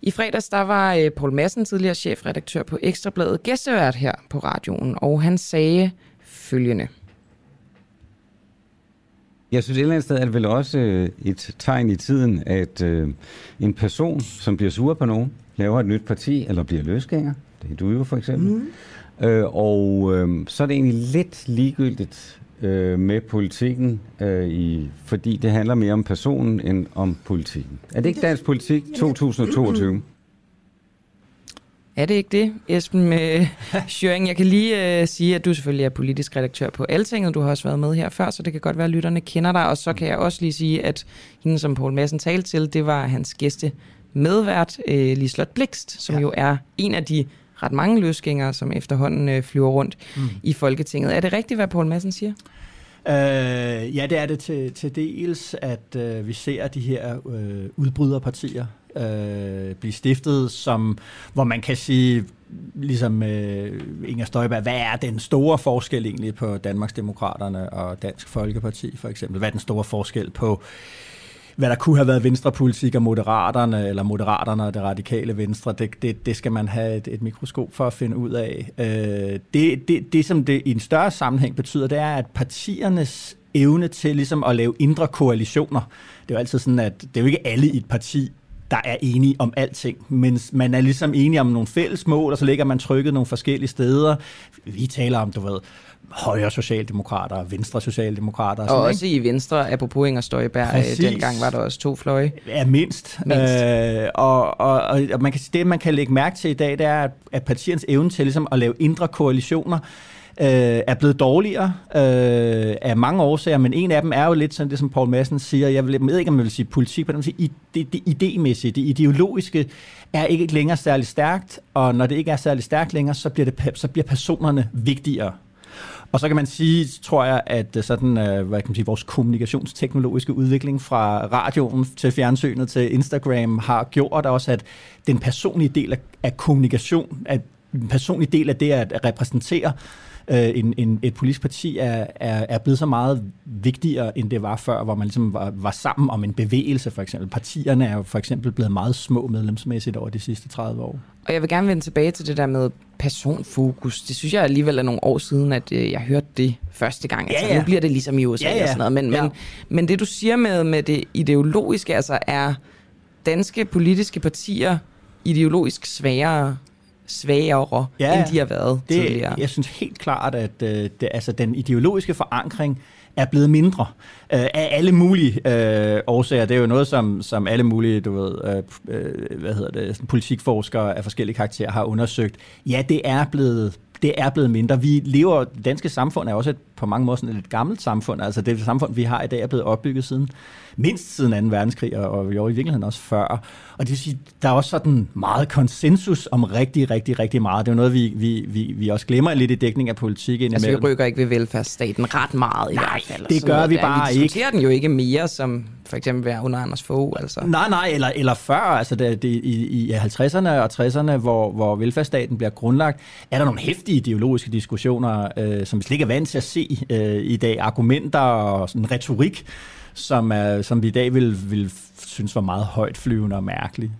I fredags der var øh, Paul Madsen, tidligere chefredaktør på Ekstrabladet, gæstevært her på radioen, og han sagde følgende. Jeg synes et eller andet sted er det vel også øh, et tegn i tiden, at øh, en person, som bliver sur på nogen, laver et nyt parti, eller bliver løsgænger. Det er du jo for eksempel. Mm. Øh, og øh, så er det egentlig lidt ligegyldigt, øh, med politikken, øh, i, fordi det handler mere om personen end om politikken. Er det ikke dansk politik 2022? Er det ikke det, Esben med Schøring? Jeg kan lige øh, sige, at du selvfølgelig er politisk redaktør på Altinget. Du har også været med her før, så det kan godt være, at lytterne kender dig. Og så kan jeg også lige sige, at hende, som Poul Madsen talte til, det var hans gæste medvært, øh, Lislot Blikst, som ja. jo er en af de ret mange løsgængere, som efterhånden øh, flyver rundt mm. i Folketinget. Er det rigtigt, hvad Poul Madsen siger? Øh, ja, det er det til, til dels, at øh, vi ser de her øh, udbryderpartier øh, blive stiftet, som, hvor man kan sige, ligesom øh, Inger Støjberg, hvad er den store forskel egentlig på Danmarksdemokraterne og Dansk Folkeparti for eksempel? Hvad er den store forskel på hvad der kunne have været venstrepolitik og moderaterne, eller moderaterne og det radikale venstre, det, det, det skal man have et, et mikroskop for at finde ud af. Øh, det, det, det, som det i en større sammenhæng betyder, det er, at partiernes evne til ligesom at lave indre koalitioner, det er jo altid sådan, at det er jo ikke alle i et parti, der er enige om alting, men man er ligesom enige om nogle fælles mål, og så ligger man trykket nogle forskellige steder. Vi taler om, du ved, højre socialdemokrater, venstre socialdemokrater. Og, og også ikke? i venstre, apropos Inger Støjberg, øh, Præcis. dengang var der også to fløje. Ja, mindst. mindst. Øh, og, og, og man kan, det, man kan lægge mærke til i dag, det er, at partiernes evne til ligesom, at lave indre koalitioner, øh, er blevet dårligere øh, af mange årsager, men en af dem er jo lidt sådan det, som Paul Madsen siger, jeg, vil, jeg ved ikke, om jeg vil sige politik, men sige, det, det idémæssige, det ideologiske er ikke længere særlig stærkt, og når det ikke er særlig stærkt længere, så bliver, det, så bliver personerne vigtigere. Og så kan man sige, tror jeg, at øh, sådan, øh, hvad kan man sige, vores kommunikationsteknologiske udvikling fra radioen til fjernsynet til Instagram har gjort også, at den personlige del af, af kommunikation, at en personlig del af det at repræsentere øh, en, en, et politisk parti er, er, er blevet så meget vigtigere, end det var før, hvor man ligesom var, var sammen om en bevægelse, for eksempel. Partierne er jo for eksempel blevet meget små medlemsmæssigt over de sidste 30 år. Og jeg vil gerne vende tilbage til det der med personfokus. Det synes jeg alligevel er nogle år siden, at øh, jeg hørte det første gang. Altså, ja, ja. Nu bliver det ligesom i USA ja, ja. og sådan noget. Men, ja. men, men det du siger med, med det ideologiske, altså er danske politiske partier ideologisk sværere svagere, ja, end de har været det, tidligere. Jeg synes helt klart, at øh, det, altså, den ideologiske forankring er blevet mindre øh, af alle mulige øh, årsager. Det er jo noget, som, som alle mulige, du ved, øh, øh, hvad hedder det, politikforskere af forskellige karakterer har undersøgt. Ja, det er blevet det er blevet mindre. Vi lever, det danske samfund er også et, på mange måder sådan et lidt gammelt samfund. Altså det samfund, vi har i dag, er blevet opbygget siden mindst siden 2. verdenskrig, og, og jo i virkeligheden også før. Og det vil sige, der er også sådan meget konsensus om rigtig, rigtig, rigtig meget. Det er jo noget, vi, vi, vi, vi også glemmer lidt i dækning af politik indimellem. Altså vi rykker ikke ved velfærdsstaten ret meget i Nej, hvert fald. det gør vi bare ikke. Vi diskuterer den jo ikke mere, som for eksempel være under Anders Fogh. Altså. Nej, nej, eller, eller før, altså det, det, i, i 50'erne og 60'erne, hvor, hvor velfærdsstaten bliver grundlagt, er der nogle hæftige ideologiske diskussioner, øh, som vi slet ikke er vant til at se øh, i dag. Argumenter og sådan retorik, som, er, som vi i dag vil, vil synes var meget højt flyvende og mærkeligt.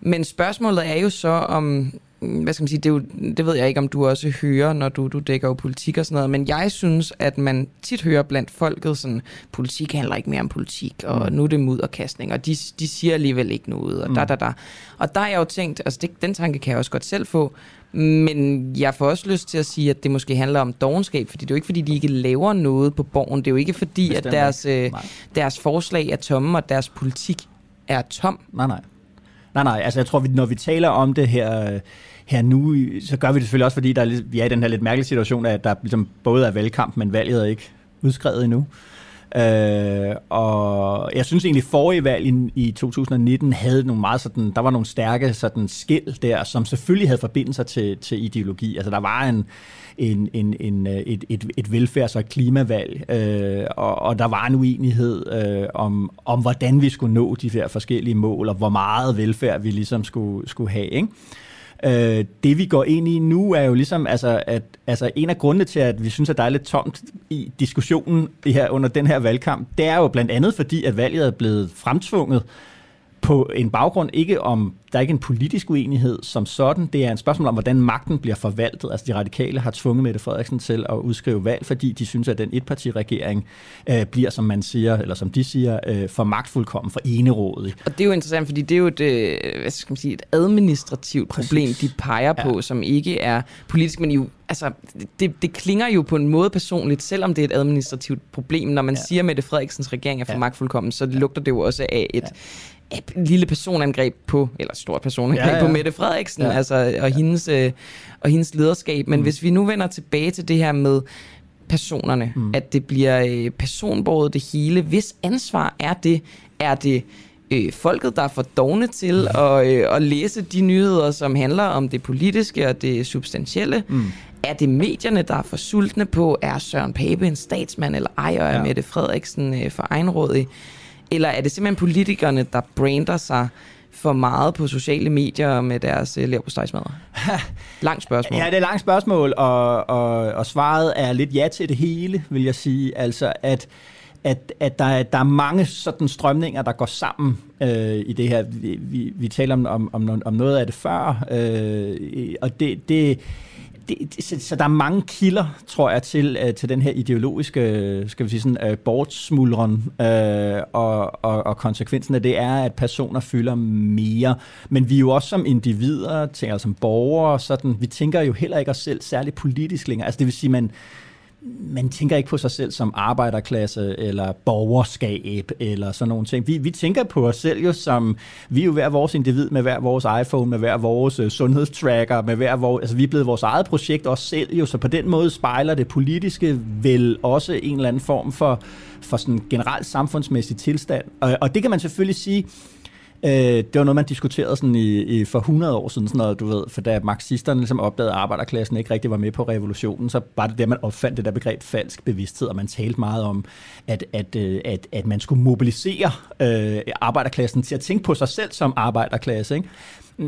Men spørgsmålet er jo så om, hvad skal man sige, det, er jo, det ved jeg ikke, om du også hører, når du, du dækker jo politik og sådan noget, men jeg synes, at man tit hører blandt folket sådan, politik handler ikke mere om politik, og Mm. nu er det mudderkastning, og de, de siger alligevel ikke noget, og da, Mm. da, da. Og der har jeg jo tænkt, altså det, den tanke kan jeg også godt selv få, men jeg får også lyst til at sige, at det måske handler om dogenskab, fordi det er jo ikke, fordi de ikke laver noget på borgen, det er jo ikke fordi, Bestemt at deres, øh, deres forslag er tomme, og deres politik er tom. Nej, nej. Nej, nej, altså jeg tror, når vi taler om det her, øh, her nu, så gør vi det selvfølgelig også, fordi der er, vi er i den her lidt mærkelige situation, at der ligesom både er valgkamp, men valget er ikke udskrevet endnu. Øh, og jeg synes egentlig, forrige valg i, i 2019 havde nogle meget sådan, der var nogle stærke sådan skil der, som selvfølgelig havde forbindelser til, til ideologi. Altså der var en, en, en, en, et, et, et velfærds- og et klimavalg, øh, og, og der var en uenighed øh, om, om, hvordan vi skulle nå de her forskellige mål, og hvor meget velfærd vi ligesom skulle, skulle have. Ikke? Øh, det vi går ind i nu er jo ligesom, altså, at altså, en af grundene til, at vi synes, at der er lidt tomt i diskussionen i her, under den her valgkamp, det er jo blandt andet fordi, at valget er blevet fremtvunget på en baggrund ikke om, der er ikke en politisk uenighed som sådan, det er en spørgsmål om, hvordan magten bliver forvaltet. Altså de radikale har tvunget Mette Frederiksen til at udskrive valg, fordi de synes, at den etpartiregering øh, bliver, som man siger, eller som de siger, øh, for magtfuldkommen, for enerådig. Og det er jo interessant, fordi det er jo et, øh, hvad skal man sige, et administrativt Præcis. problem, de peger på, ja. som ikke er politisk, men jo, altså, det, det klinger jo på en måde personligt, selvom det er et administrativt problem. Når man ja. siger, at Mette Frederiksens regering er for ja. magtfuldkommen, så lugter det jo også af et, ja. Et lille personangreb på, eller stort personangreb ja, Ja, ja. ja. på Mette Frederiksen, Ja. ja. altså, og, hendes, øh, og hendes lederskab. Men mm. hvis vi nu vender tilbage til det her med personerne, mm. at det bliver øh, personbordet det hele. Hvis ansvar er det? Er det øh, folket, der er for dogne til at, øh, at læse de nyheder, som handler om det politiske og det substantielle? Mm. Er det medierne, der er for sultne på, er Søren Pape en statsmand, eller ej, og er Ja. Mette Frederiksen øh, for egenrådig? Eller er det simpelthen politikerne, der brander sig for meget på sociale medier med deres øh, leverpostejsmadder? Langt spørgsmål. Ja, det er et langt spørgsmål, og, og, og svaret er lidt ja til det hele, vil jeg sige. Altså, at, at, at der, er, der er mange sådan strømninger, der går sammen øh, i det her. Vi, vi, vi taler om, om, om, om noget af det før, øh, og det... det det, så, så der er mange kilder, tror jeg, til, øh, til den her ideologiske, øh, skal vi sige sådan, øh, bortsmuldren, øh, og, og, og konsekvensen af det er, at personer fylder mere. Men vi er jo også som individer, tænker, som borgere, sådan, vi tænker jo heller ikke os selv særligt politisk længere. Altså det vil sige, man, man tænker ikke på sig selv som arbejderklasse eller borgerskab eller sådan nogle ting. Vi, vi tænker på os selv jo som, vi er jo hver vores individ med hver vores iPhone, med hver vores øh, sundhedstracker, med hver vores, altså vi er blevet vores eget projekt også selv jo, så på den måde spejler det politiske vel også en eller anden form for, for sådan generelt samfundsmæssig tilstand. Og, og det kan man selvfølgelig sige, Øh, det var noget, man diskuterede sådan i, i for 100 år siden, sådan noget, du ved, for da marxisterne ligesom opdagede, at arbejderklassen ikke rigtig var med på revolutionen, så var det der, man opfandt det der begreb falsk bevidsthed, og man talte meget om, at, at, øh, at, at man skulle mobilisere øh, arbejderklassen til at tænke på sig selv som arbejderklasse, ikke?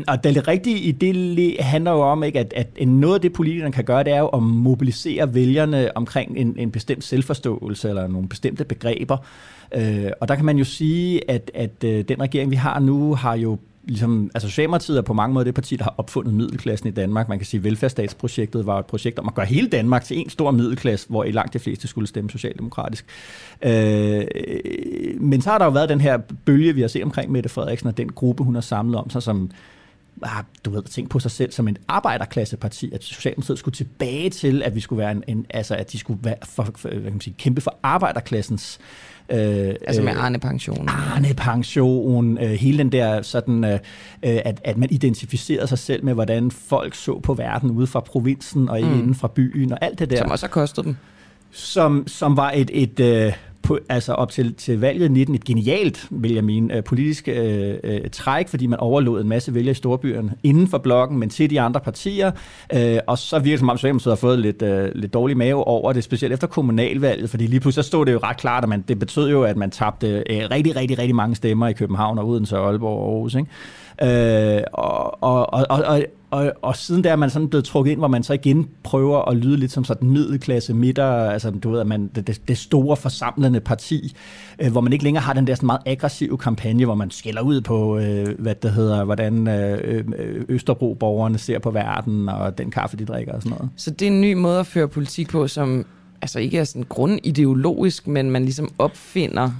Og det rigtige i det handler jo om, ikke, at, at noget af det, politikerne kan gøre, det er jo at mobilisere vælgerne omkring en, en bestemt selvforståelse eller nogle bestemte begreber. Øh, og der kan man jo sige, at, at øh, den regering, vi har nu, har jo ligesom, altså Socialdemokratiet er på mange måder det parti, der har opfundet middelklassen i Danmark. Man kan sige, at velfærdsstatsprojektet var et projekt om at gøre hele Danmark til en stor middelklasse, hvor i langt de fleste skulle stemme socialdemokratisk. Øh, men så har der jo været den her bølge, vi har set omkring Mette Frederiksen, og den gruppe, hun har samlet om sig, som har du ved, tænkt på sig selv som en arbejderklasseparti, at Socialdemokratiet skulle tilbage til, at vi skulle være en, en altså at de skulle være for, for, hvad kan man sige, kæmpe for arbejderklassens Øh, altså med Arne Pension. Arne Pension, øh, hele den der sådan, øh, at, at man identificerede sig selv med, hvordan folk så på verden ude fra provinsen og mm. inden fra byen og alt det der. Som også har kostet dem. Som, som var et, et, et på, altså op til, til valget 19 et genialt, vil jeg mene, øh, politisk øh, øh, træk, fordi man overlod en masse vælgere i storbyerne inden for blokken, men til de andre partier. Øh, og så virker det som om, Socialdemokratiet har fået lidt, øh, lidt dårlig mave over det, specielt efter kommunalvalget, fordi lige pludselig så stod det jo ret klart, at man, det betød jo, at man tabte øh, rigtig, rigtig, rigtig mange stemmer i København og Odense og Aalborg og Aarhus. Ikke? Øh, og, og, og, og, og, og siden der er man sådan blevet trukket ind, hvor man så igen prøver at lyde lidt som sådan middelklasse midter, altså du ved, at man, det, det store forsamlende parti, øh, hvor man ikke længere har den der sådan meget aggressive kampagne, hvor man skælder ud på, øh, hvad det hedder, hvordan øh, øh, øh, Østerbro-borgerne ser på verden, og den kaffe, de drikker og sådan noget. Så det er en ny måde at føre politik på, som altså ikke er sådan grundideologisk, men man ligesom opfinder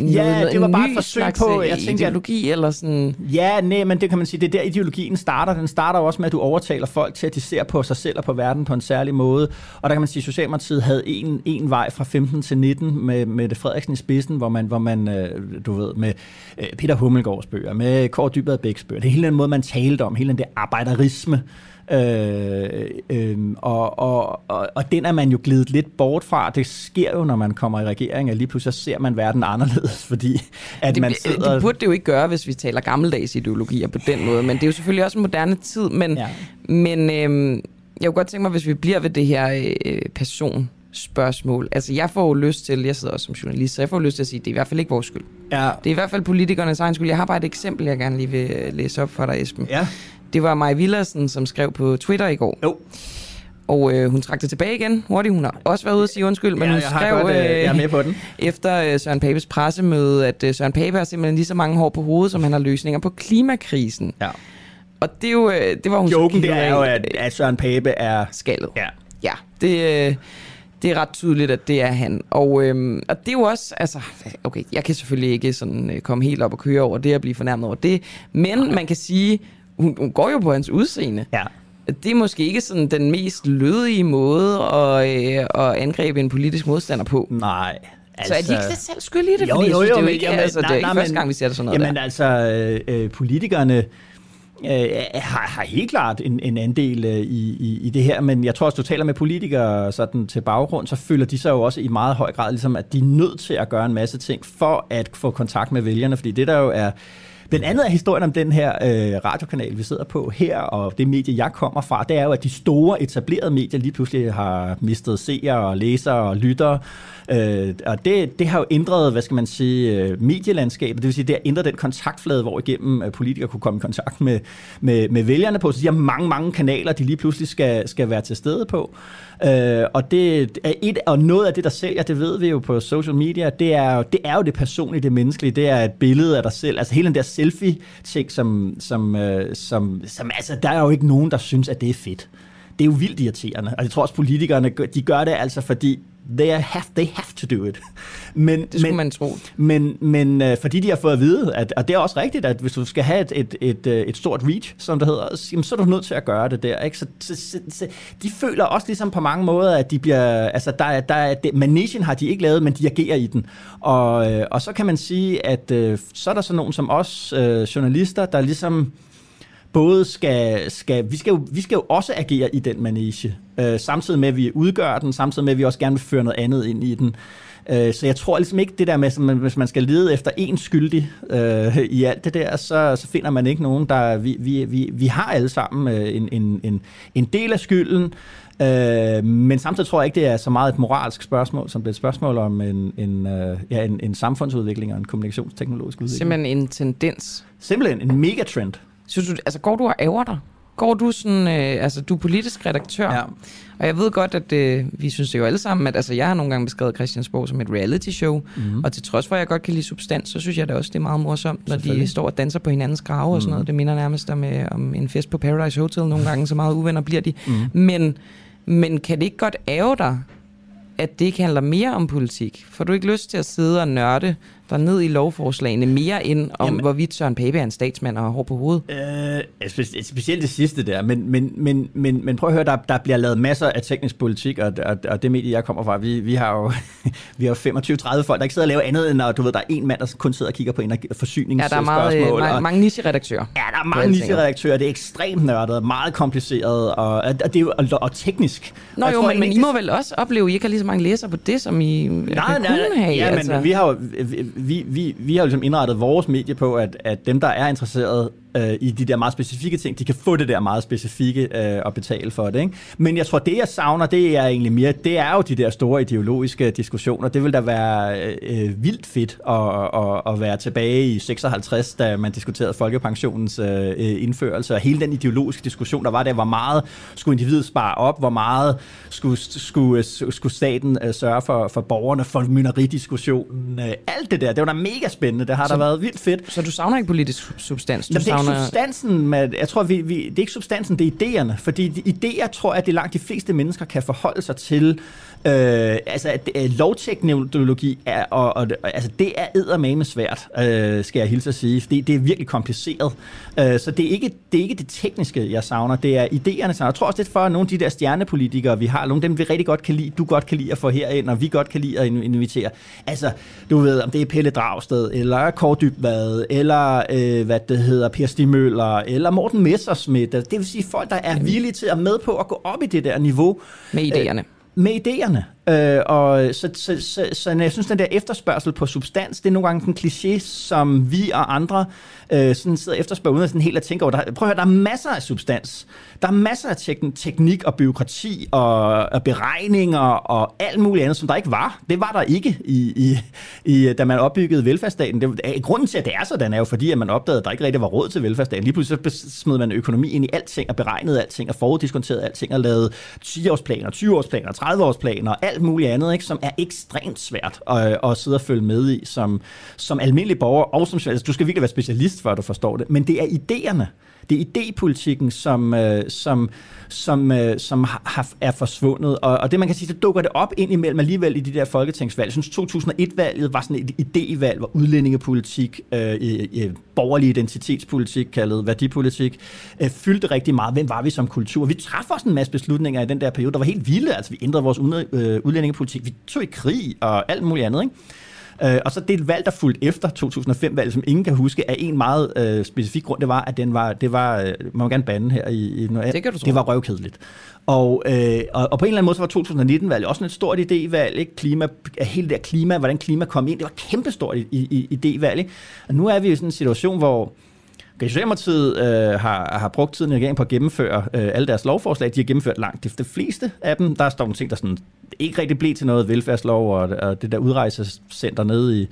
Ja, det var bare et forsøg på, jeg tænker, ideologi eller sådan. Ja, nej, men det kan man sige, det er der ideologien starter. Den starter også med, at du overtaler folk til, at de ser på sig selv og på verden på en særlig måde. Og der kan man sige, at Socialdemokratiet havde en, en vej fra 15 til 19 med, med det Frederiksen i spidsen, hvor man, hvor man øh, du ved, med øh, Peter Hummelgaards bøger, med Kåre Dybvad Bæks bøger, det er hele den måde, man talte om, hele den der arbejderisme, Øh, øh, og, og, og, og den er man jo glidet lidt bort fra. Det sker jo, når man kommer i regering, at lige pludselig ser man verden anderledes, fordi at det, man sidder... Det burde det jo ikke gøre, hvis vi taler gammeldags ideologier på den måde, men det er jo selvfølgelig også en moderne tid, men, ja. men øh, jeg kunne godt tænke mig, hvis vi bliver ved det her øh, person spørgsmål. Altså, jeg får jo lyst til, jeg sidder også som journalist, så jeg får lyst til at sige, at det er i hvert fald ikke vores skyld. Ja. Det er i hvert fald politikernes egen skyld. Jeg har bare et eksempel, jeg gerne lige vil læse op for dig, Esben. Ja. Det var Maja Villersen, som skrev på Twitter i går. Jo. Og øh, hun trak det tilbage igen hurtigt. Hun har også været ude at sige undskyld, men ja, hun skrev godt, øh, jeg er med på den. efter øh, Søren Papes pressemøde, at øh, Søren Pape har simpelthen lige så mange hår på hovedet, som han har løsninger på klimakrisen. Ja. Og det, er jo, øh, det var hun Joken, det er jo, at, at Søren Pape er... Skaldet. Ja. Ja, det... Øh, det er ret tydeligt, at det er han. Og, øhm, og det er jo også, altså, okay, jeg kan selvfølgelig ikke sådan øh, komme helt op og køre over det og blive fornærmet over det, men man kan sige, hun, hun går jo på hans udseende. Ja. Det er måske ikke sådan den mest lødige måde at, øh, at angribe en politisk modstander på. Nej. Altså, så er de ikke altså- selv skyld i det? Jo, fordi jo, jo, jeg synes, det er jo ikke, jamen, altså, nej, det er ikke nej, første men- gang, vi ser det sådan noget Jamen der. altså, øh, øh, politikerne øh, har, har helt klart en, en andel øh, i, i, i det her, men jeg tror også, du taler med politikere sådan til baggrund, så føler de sig jo også i meget høj grad, ligesom, at de er nødt til at gøre en masse ting for at få kontakt med vælgerne, fordi det der jo er Blandt andet er historien om den her øh, radiokanal, vi sidder på her, og det medie, jeg kommer fra, det er jo, at de store etablerede medier lige pludselig har mistet seere og læsere og lyttere. Øh, og det, det har jo ændret, hvad skal man sige, øh, medielandskabet. Det vil sige, det har ændret den kontaktflade, hvor igennem øh, politikere kunne komme i kontakt med, med, med vælgerne på. Så de har mange, mange kanaler, de lige pludselig skal, skal være til stede på. Øh, og det er et, og noget af det, der sælger, det ved vi jo på social media, det er, jo- det er jo det personlige, det menneskelige. Det er et billede af dig selv. Altså hele den der selfie-ting, som, som, øh, som, som altså, der er jo ikke nogen, der synes, at det er fedt. Det er jo vildt irriterende. Og jeg tror også, politikerne, de gør det altså, fordi they have, they have to do it. Men, Det skulle men, man tro. Men, men øh, fordi de har fået at vide, at, og det er også rigtigt, at hvis du skal have et, et, et, øh, et stort reach, som det hedder, så, jamen, så er du nødt til at gøre det der. Ikke? Så, så, så, så, de føler også ligesom på mange måder, at de bliver, altså der, er- der er, det, managen har de ikke lavet, men de agerer i den. Og, øh, og så kan man sige, at øh, så er der sådan nogen som os øh, journalister, der ligesom både skal, skal, vi, skal jo, vi skal jo også agere i den manege, øh, samtidig med, at vi udgør den, samtidig med, at vi også gerne vil føre noget andet ind i den. Øh, så jeg tror ligesom ikke det der med, at hvis man skal lede efter en skyldig øh, i alt det der, så, så finder man ikke nogen, der... Vi, vi, vi, vi har alle sammen øh, en, en, en, en del af skylden, øh, men samtidig tror jeg ikke, det er så meget et moralsk spørgsmål, som det er et spørgsmål om en, en, øh, ja, en, en samfundsudvikling og en kommunikationsteknologisk udvikling. Simpelthen en tendens. Simpelthen en megatrend. Synes du, altså går du og ærger dig? Går du sådan, øh, altså du er politisk redaktør, Ja. og jeg ved godt, at øh, vi synes det jo alle sammen, at altså, jeg har nogle gange beskrevet Christiansborg som et reality show, Mhm. og til trods for, at jeg godt kan lide substans, så synes jeg da også, det er meget morsomt, når de står og danser på hinandens grave og sådan Mhm. noget. Det minder nærmest om, øh, om en fest på Paradise Hotel nogle gange, så meget uvenner bliver de. Mhm. Men, men kan det ikke godt ære dig, at det ikke handler mere om politik? Får du ikke lyst til at sidde og nørde dig ned i lovforslagene mere end om, Jamen, hvorvidt Søren Pape er en statsmand og har hår på hovedet? Øh, spe- specielt det sidste der, men, men, men, men, men prøv at høre, der, der bliver lavet masser af teknisk politik, og, og, og det medie, jeg kommer fra, vi, vi har jo vi har 25-30 folk, der ikke sidder og laver andet, end at du ved, der er en mand, der kun sidder og kigger på energi- forsyningsspørgsmål. Ja, der er meget, øh, og, mange, mange niche-redaktører. Ja, der er mange niche-redaktører, det er ekstremt nørdet, meget kompliceret, og, og, det er jo, og, og teknisk. Nå Og jo, tror men, men I må vel også opleve, at I ikke har lige så mange læsere på det, som I nej, Nej, nej, kunne have? ja, altså. men vi har jo vi, vi, vi vi har ligesom indrettet vores medie på, at, at dem, der er interesseret øh, i de der meget specifikke ting, de kan få det der meget specifikke øh, og betale for det. Ikke? Men jeg tror, det jeg savner, det er egentlig mere, det er jo de der store ideologiske diskussioner. Det vil da være øh, vildt fedt at, at, at være tilbage i 56, da man diskuterede folkepensionens øh, indførelse, og hele den ideologiske diskussion, der var der, hvor meget skulle individet spare op, hvor meget skulle, skulle, skulle staten øh, sørge for, for borgerne, for mynderidiskussionen, øh, alt det der, det var da mega spændende, det har Så- da været vildt fedt. Så du savner ikke politisk substans? Du Jamen, det er øh, substansen, med, jeg tror, vi, vi, det er ikke substansen, det er idéerne. Fordi idéer tror jeg, at det langt de fleste mennesker kan forholde sig til. Øh, altså, at, øh, lovteknologi er, og, og, altså, det er eddermame svært, øh, skal jeg hilse at sige. Det, det er virkelig kompliceret. Øh, så det er, ikke, det er ikke det tekniske, jeg savner. Det er idéerne. Så jeg tror også, det for, for nogle af de der stjernepolitikere, vi har. Nogle af dem, vi rigtig godt kan lide, du godt kan lide at få herind, og vi godt kan lide at invitere. Altså, du ved, om det er Pelle Dragsted, eller Kåre Dybvad, eller øh, hvad det hedder, Per Stig Møller, eller Morten Messerschmidt. Altså, Det vil sige folk, der er villige til at med på at gå op i det der niveau. Med idéerne. Øh, med idéerne. Øh, og så, så, så, så jeg synes, den der efterspørgsel på substans, det er nogle gange en kliché, som vi og andre øh, sådan sidder og efterspørger, uden at sådan helt at tænke over. Der, prøv at høre, der er masser af substans. Der er masser af tek- teknik og byråkrati og, og beregninger og alt muligt andet, som der ikke var. Det var der ikke, i, i, i, da man opbyggede velfærdsstaten. Det, er- grunden til, at det er sådan, er jo fordi, at man opdagede, at der ikke rigtig var råd til velfærdsstaten. Lige pludselig så smed man økonomi ind i alting og beregnede alting og foruddiskonterede alting og lavede 10-årsplaner, 20-årsplaner, 30-årsplaner og alt muligt andet, ikke, som er ekstremt svært at, at sidde og følge med i som, som almindelig borger. Og som, altså, du skal virkelig være specialist, for at du forstår det. Men det er idéerne. Det er idépolitikken, som, øh, som, som, øh, som har, er forsvundet. Og, og det man kan sige, så dukker det op ind imellem alligevel i de der folketingsvalg. Jeg synes 2001-valget var sådan et idévalg, hvor udlændingepolitik, øh, øh, borgerlig identitetspolitik, kaldet værdipolitik, øh, fyldte rigtig meget. Hvem var vi som kultur? Vi træffede også en masse beslutninger i den der periode, der var helt vilde. Altså vi ændrede vores øh, udlændingepolitik. Vi tog i krig og alt muligt andet, ikke? Øh, og så det valg, der fulgte efter 2005-valget, som ingen kan huske, af en meget øh, specifik grund, det var, at den var, det var, øh, man må gerne bande her i, i noget, Det kan du tro. det var røvkedeligt. Og, øh, og, og på en eller anden måde, så var 2019-valget også et stort idévalg, ikke? Klima, hele det der klima, hvordan klima kom ind, det var et kæmpestort idévalg, ikke? Og nu er vi i sådan en situation, hvor Socialdemokratiet øh, har, har brugt tiden i regeringen på at gennemføre øh, alle deres lovforslag. De har gennemført langt de, de fleste af dem. Der står nogle ting, der sådan ikke rigtig blev til noget velfærdslov, og, og det der udrejsecenter nede i,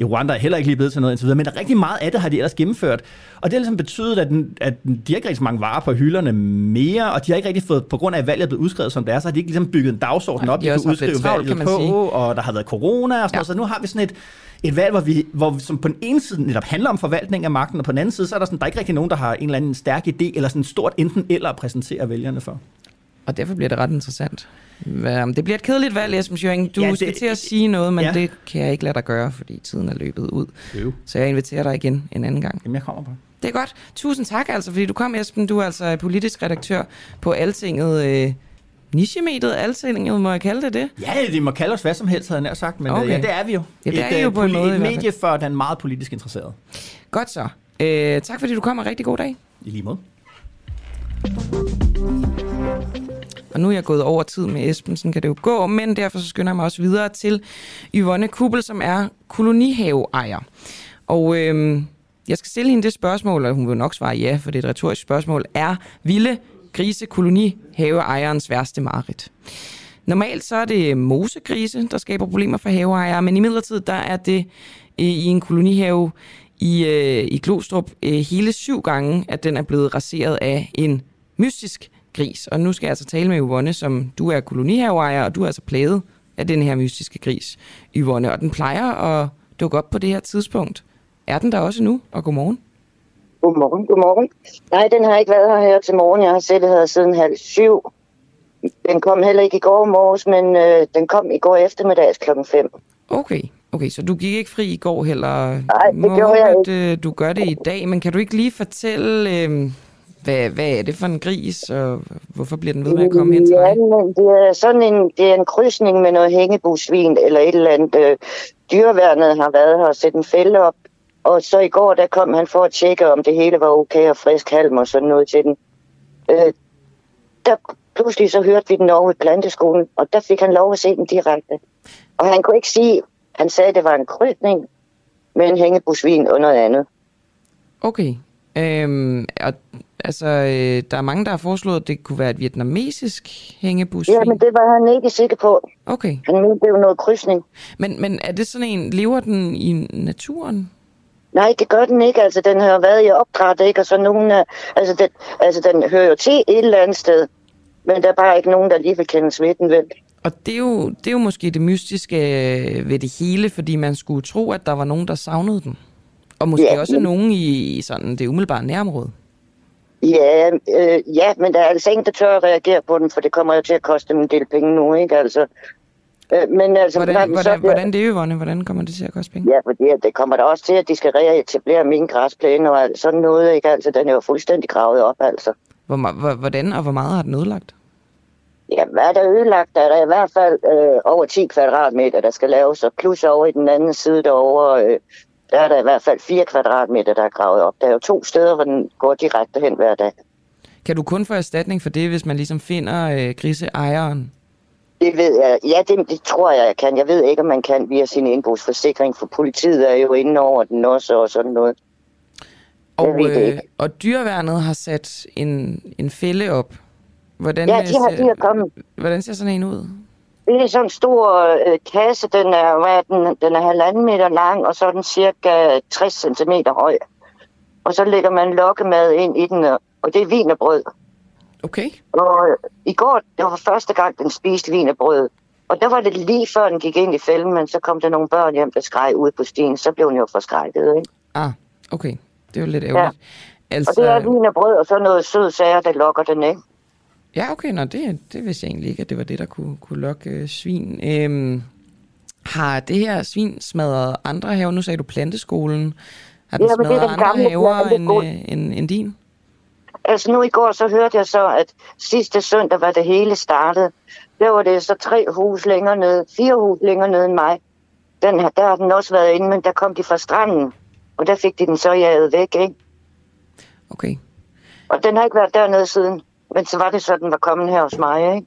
i Rwanda er heller ikke lige blevet til noget indtil videre. Men der er rigtig meget af det, har de ellers gennemført. Og det har ligesom betydet, at, den, at de har ikke rigtig mange varer på hylderne mere, og de har ikke rigtig fået, på grund af at valget er blevet udskrevet som det er, så har de ikke ligesom bygget en dagsorden op, de de kunne udskrive travlt, valget på, sige. og der har været corona og sådan ja. noget, så nu har vi sådan et, et valg, hvor vi, hvor vi, som på den ene side netop handler om forvaltning af magten, og på den anden side, så er der, sådan, der er ikke rigtig nogen, der har en eller anden stærk idé, eller sådan et stort enten eller at præsentere vælgerne for. Og derfor bliver det ret interessant. Det bliver et kedeligt valg, Esben Schøring. Du Ja, det- skal til at sige noget, men ja. det kan jeg ikke lade dig gøre, fordi tiden er løbet ud. Jo. Så jeg inviterer dig igen en anden gang. Jamen, jeg kommer på. Det er godt. Tusind tak, altså, fordi du kom, Esben. Du er altså politisk redaktør på Altinget. Øh, nichemediet Altinget, må jeg kalde det det? Ja, de må kalde os hvad som helst, havde jeg nær sagt, men okay. Okay. ja, det er vi jo. Ja, det er et, jo øh, på en måde Et medie for den meget politisk interesserede. Godt så. Øh, tak fordi du kom, og rigtig god dag. I lige måde. Og nu er jeg gået over tid med Esben, sådan kan det jo gå, men derfor så skynder jeg mig også videre til Yvonne Kubel, som er kolonihaveejer. Og øhm, jeg skal stille hende det spørgsmål, og hun vil nok svare ja, for det er et retorisk spørgsmål. Er vilde grise kolonihaveejerens værste mareridt? Normalt så er det mosegrise, der skaber problemer for haveejere, men i midlertid der er det øh, i en kolonihave i, øh, i Glostrup øh, hele syv gange, at den er blevet raseret af en mystisk gris. Og nu skal jeg altså tale med Yvonne, som du er kolonihaveejer, og du er altså plaget af den her mystiske gris, Yvonne. Og den plejer at dukke op på det her tidspunkt. Er den der også nu? Og godmorgen. Godmorgen, godmorgen. Nej, den har ikke været her, her til morgen. Jeg har selv her siden halv syv. Den kom heller ikke i går morges, men øh, den kom i går eftermiddags klokken 5. Okay. Okay, så du gik ikke fri i går heller? Nej, det Må gjorde jeg at, øh, du gør det i dag, men kan du ikke lige fortælle, øh, hvad, hvad er det for en gris, og hvorfor bliver den ved med at komme hen til Ja, dig? men det er sådan en, det er en krydsning med noget hængebusvin eller et eller andet. Øh, dyreværnet har været her og sætte en fælde op. Og så i går, der kom han for at tjekke, om det hele var okay og frisk halm og sådan noget til den. Øh, der pludselig så hørte vi den over i planteskolen, og der fik han lov at se den direkte. Og han kunne ikke sige, han sagde, at det var en krydsning med en hængebusvin og noget andet. Okay. Øhm, og, altså, øh, der er mange, der har foreslået, at det kunne være et vietnamesisk hængebusvin. Ja, men det var han ikke sikker på. Okay. Han mente, det var noget krydsning. Men, men er det sådan en, lever den i naturen? Nej, det gør den ikke. Altså, den har været i opdræt, ikke? Og så nogen, af- altså, den, altså, den hører jo til et eller andet sted. Men der er bare ikke nogen, der lige vil kendes ved den, vel? Og det er, jo, det er jo måske det mystiske ved det hele, fordi man skulle tro, at der var nogen, der savnede den. Og måske Ja, også men- nogen i, sådan det umiddelbare nærområde. Ja, øh, ja, men der er altså ingen, der tør at reagere på den, for det kommer jo til at koste dem en del penge nu, ikke? Altså, øh, men altså, Hvordan, så hvordan, bliver- hvordan det, Yvonne? Hvordan kommer det til at koste penge? Ja, fordi at det kommer der også til, at de skal reetablere min græsplæne og alt sådan noget, ikke? Altså, den er jo fuldstændig gravet op, altså. Hvor, hvordan og hvor meget har den ødelagt? Ja, hvad er der ødelagt? Der er der i hvert fald øh, over 10 kvadratmeter, der skal laves, og plus over i den anden side derovre, øh, der er der i hvert fald 4 kvadratmeter, der er gravet op. Der er jo to steder, hvor den går direkte hen hver dag. Kan du kun få erstatning for det, hvis man ligesom finder øh, griseejeren? Det ved jeg. Ja, det, det tror jeg, jeg kan. Jeg ved ikke, om man kan via sin indbrugsforsikring, for politiet er jo inde over den også og sådan noget. Og, øh, og dyreværnet har sat en, en fælde op. Hvordan, Ja, øh, de har, ser- de har kommet. hvordan ser sådan en ud? Det er sådan en stor øh, kasse, den er, hvad er den, den er halvanden meter lang, og så er den cirka 60 cm høj. Og så lægger man lokkemad ind i den, og- det er vinerbrød. Okay. Og øh, i går, det var første gang, den spiste vinerbrød. Og der var det lige før, den gik ind i fælden, men så kom der nogle børn hjem, der skreg ud på stien. Så blev den jo forskrækket, ikke? Ah, okay. Det jo lidt ærgerligt. Ja. Altså... Og det er vinerbrød, og så noget sød sager, der lokker den, ikke? Ja, okay, nå, det, det vidste jeg egentlig ikke, at det var det, der kunne, kunne lokke øh, svin. Øhm, har det her svin smadret andre haver? Nu sagde du planteskolen. Har den Ja, men det er smadret den andre haver end, øh, end, end din? Altså nu i går, så hørte jeg så, at sidste søndag var det hele startet. Der var det så tre hus længere ned, fire hus længere ned end mig. Den, har- der har den også været inde, men der kom de fra stranden. Og der fik de den så jaget væk, ikke? Okay. Og den har ikke været dernede siden. Men så var det så, den var kommet her hos mig, ikke?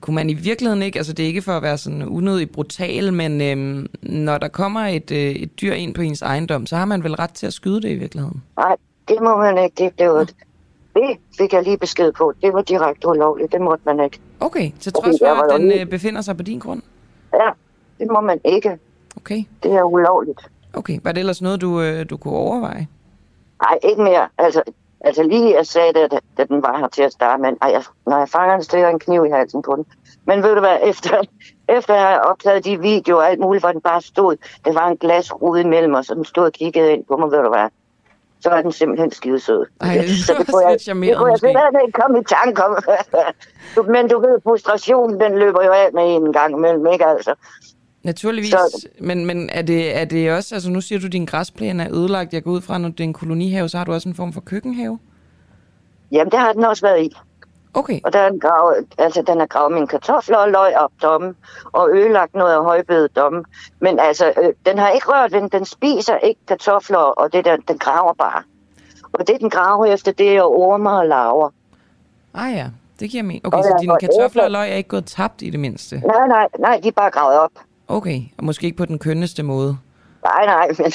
Kunne man i virkeligheden ikke, altså det er ikke for at være sådan unødigt brutal, men øhm, når der kommer et, øh, et dyr ind på ens ejendom, så har man vel ret til at skyde det i virkeligheden? Nej, det må man ikke. Det, det, var, det fik jeg lige besked på. Det var direkte ulovligt. Det måtte man ikke. Okay, Fordi trods for, at den øh, befinder sig på din grund? Ja, det må man ikke. Okay. Det er ulovligt. Okay, var det ellers noget, du, øh, du kunne overveje? Nej, ikke mere. Altså, altså lige jeg sagde det, da, den var her til at starte, men jeg, når jeg fanger den, stikker en kniv i halsen på den. Men ved du hvad, efter, efter jeg har optaget de videoer og alt muligt, hvor den bare stod, der var en glasrude imellem os, og den stod og kiggede ind på mig, ved du hvad. Så er den simpelthen skidesød. Ej, det så det kunne jeg, det kunne jeg simpelthen ikke komme i tanke om. Men du ved, frustrationen, den løber jo af med en gang imellem, ikke altså? Naturligvis, Så- men, men er, det, er det også, altså nu siger du, at din græsplæne er ødelagt, jeg går ud fra, når det er en kolonihave, så har du også en form for køkkenhave? Jamen, det har den også været i. Okay. Og der er den, gravet, altså, den har gravet mine kartofler og løg op dommen, og ødelagt noget af højbedet dommen. Men altså, øh, den har ikke rørt den. Den spiser ikke kartofler, og det der, den graver bare. Og det, den graver efter, det er ormer og laver. Ah ja, det giver mening. Okay, Og så dine kartofler og løg er ikke gået tabt i det mindste? Nej, nej, nej, de er bare gravet op. Okay, og måske ikke på den kønneste måde. Nej, nej, men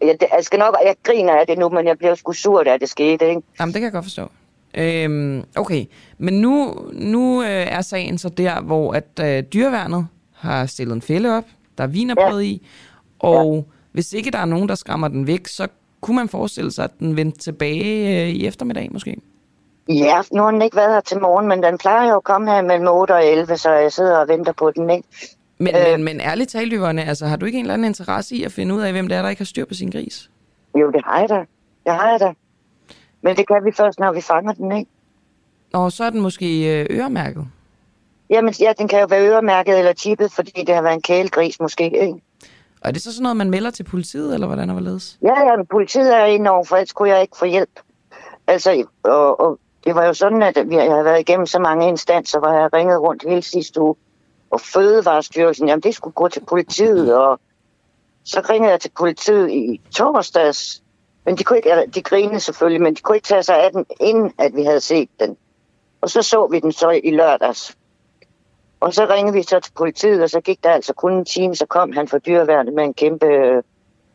jeg, jeg, skal nok, jeg griner af det nu, men jeg bliver sgu sur, da det skete, ikke? Jamen, det kan jeg godt forstå. Øhm, okay, men nu, nu øh, er sagen så der, hvor at øh, dyreværnet har stillet en fælde op, der er vinerbrød ja. i, og ja. hvis ikke der er nogen, der skræmmer den væk, så kunne man forestille sig, at den vendte tilbage øh, i eftermiddag måske. Ja, nu har den ikke været her til morgen, men den plejer jo at komme her mellem 8 og 11, så jeg sidder og venter på den, ikke? Men, Øh. men, men ærligt talt, Yvonne, altså, har du ikke en eller anden interesse i at finde ud af, hvem det er, der ikke har styr på sin gris? Jo, det har jeg da. Det har jeg da. Men det kan vi først, når vi fanger den, ikke? Og så er den måske øh, øremærket. Jamen, ja, den kan jo være øremærket eller tippet, fordi det har været en kælegris måske, ikke? Og er det så sådan noget, man melder til politiet, eller hvordan er hvorledes? Ja, ja, men politiet er inde over, for ellers kunne jeg ikke få hjælp. Altså, og, og det var jo sådan, at vi har været igennem så mange instanser, hvor jeg har ringet rundt hele sidste uge. Og Fødevarestyrelsen, jamen det skulle gå til politiet, og så ringede jeg til politiet i torsdags. Men de, kunne ikke, de grinede selvfølgelig, men de kunne ikke tage sig af den, inden at vi havde set den. Og så så vi den så i lørdags. Og så ringede vi så til politiet, og så gik der altså kun en time, så kom han fra dyreværnet med en kæmpe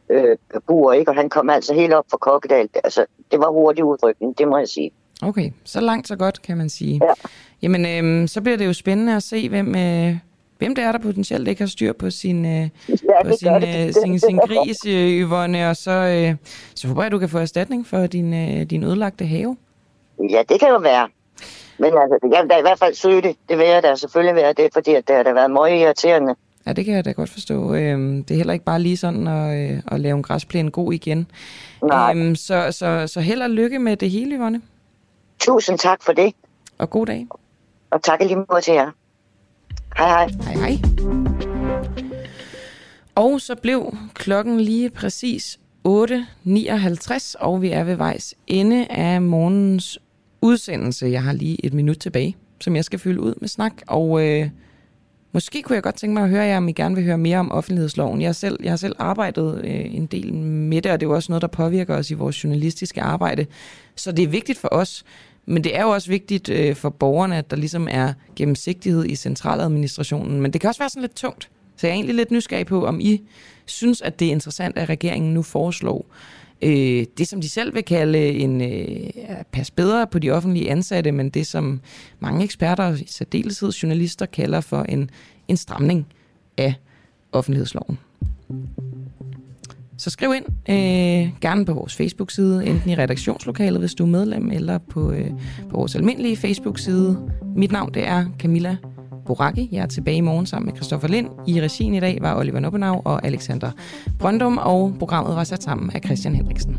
øh, bur, ikke? og han kom altså helt op fra Kokkedal. Altså, det var hurtig udrykning, det må jeg sige. Okay, så langt så godt, kan man sige. Ja. Jamen, øhm, så bliver det jo spændende at se, hvem, øh, hvem det er, der potentielt ikke har styr på sin, øh, ja, på sin, øh, sin, sin gris, øh, Yvonne, og så, øh, så håber jeg, at du kan få erstatning for din, øh, din ødelagte have. Ja, det kan jo være. Men altså, jeg vil da i hvert fald søge det. Det vil jeg da selvfølgelig være det, fordi det har da været meget irriterende. Ja, det kan jeg da godt forstå. Øhm, det er heller ikke bare lige sådan at, øh, at lave en græsplæne god igen. Nej. Øhm, så, så, så held og lykke med det hele, Yvonne. Tusind tak for det. Og god dag. Og tak lige måde til jer. Hej hej. Hej hej. Og så blev klokken lige præcis 8.59, og vi er ved vejs ende af morgens udsendelse. Jeg har lige et minut tilbage, som jeg skal fylde ud med snak, og øh, måske kunne jeg godt tænke mig at høre jer, om I gerne vil høre mere om offentlighedsloven. Jeg selv, jeg har selv arbejdet øh, en del med det, og det er jo også noget, der påvirker os i vores journalistiske arbejde. Så det er vigtigt for os, men det er jo også vigtigt øh, for borgerne, at der ligesom er gennemsigtighed i centraladministrationen. Men det kan også være sådan lidt tungt. Så jeg er egentlig lidt nysgerrig på, om I synes, at det er interessant, at regeringen nu foreslår øh, det, som de selv vil kalde en øh, pas bedre på de offentlige ansatte, men det, som mange eksperter, i særdeleshed journalister, kalder for en, en stramning af offentlighedsloven. Så skriv ind, øh, gerne på vores Facebook-side, enten i redaktionslokalet, hvis du er medlem, eller på, øh, på vores almindelige Facebook-side. Mit navn det er Camilla Boraki. Jeg er tilbage i morgen sammen med Christoffer Lind. I regien i dag var Oliver Noppenau og Alexander Brøndum, og programmet var sat sammen af Christian Henriksen.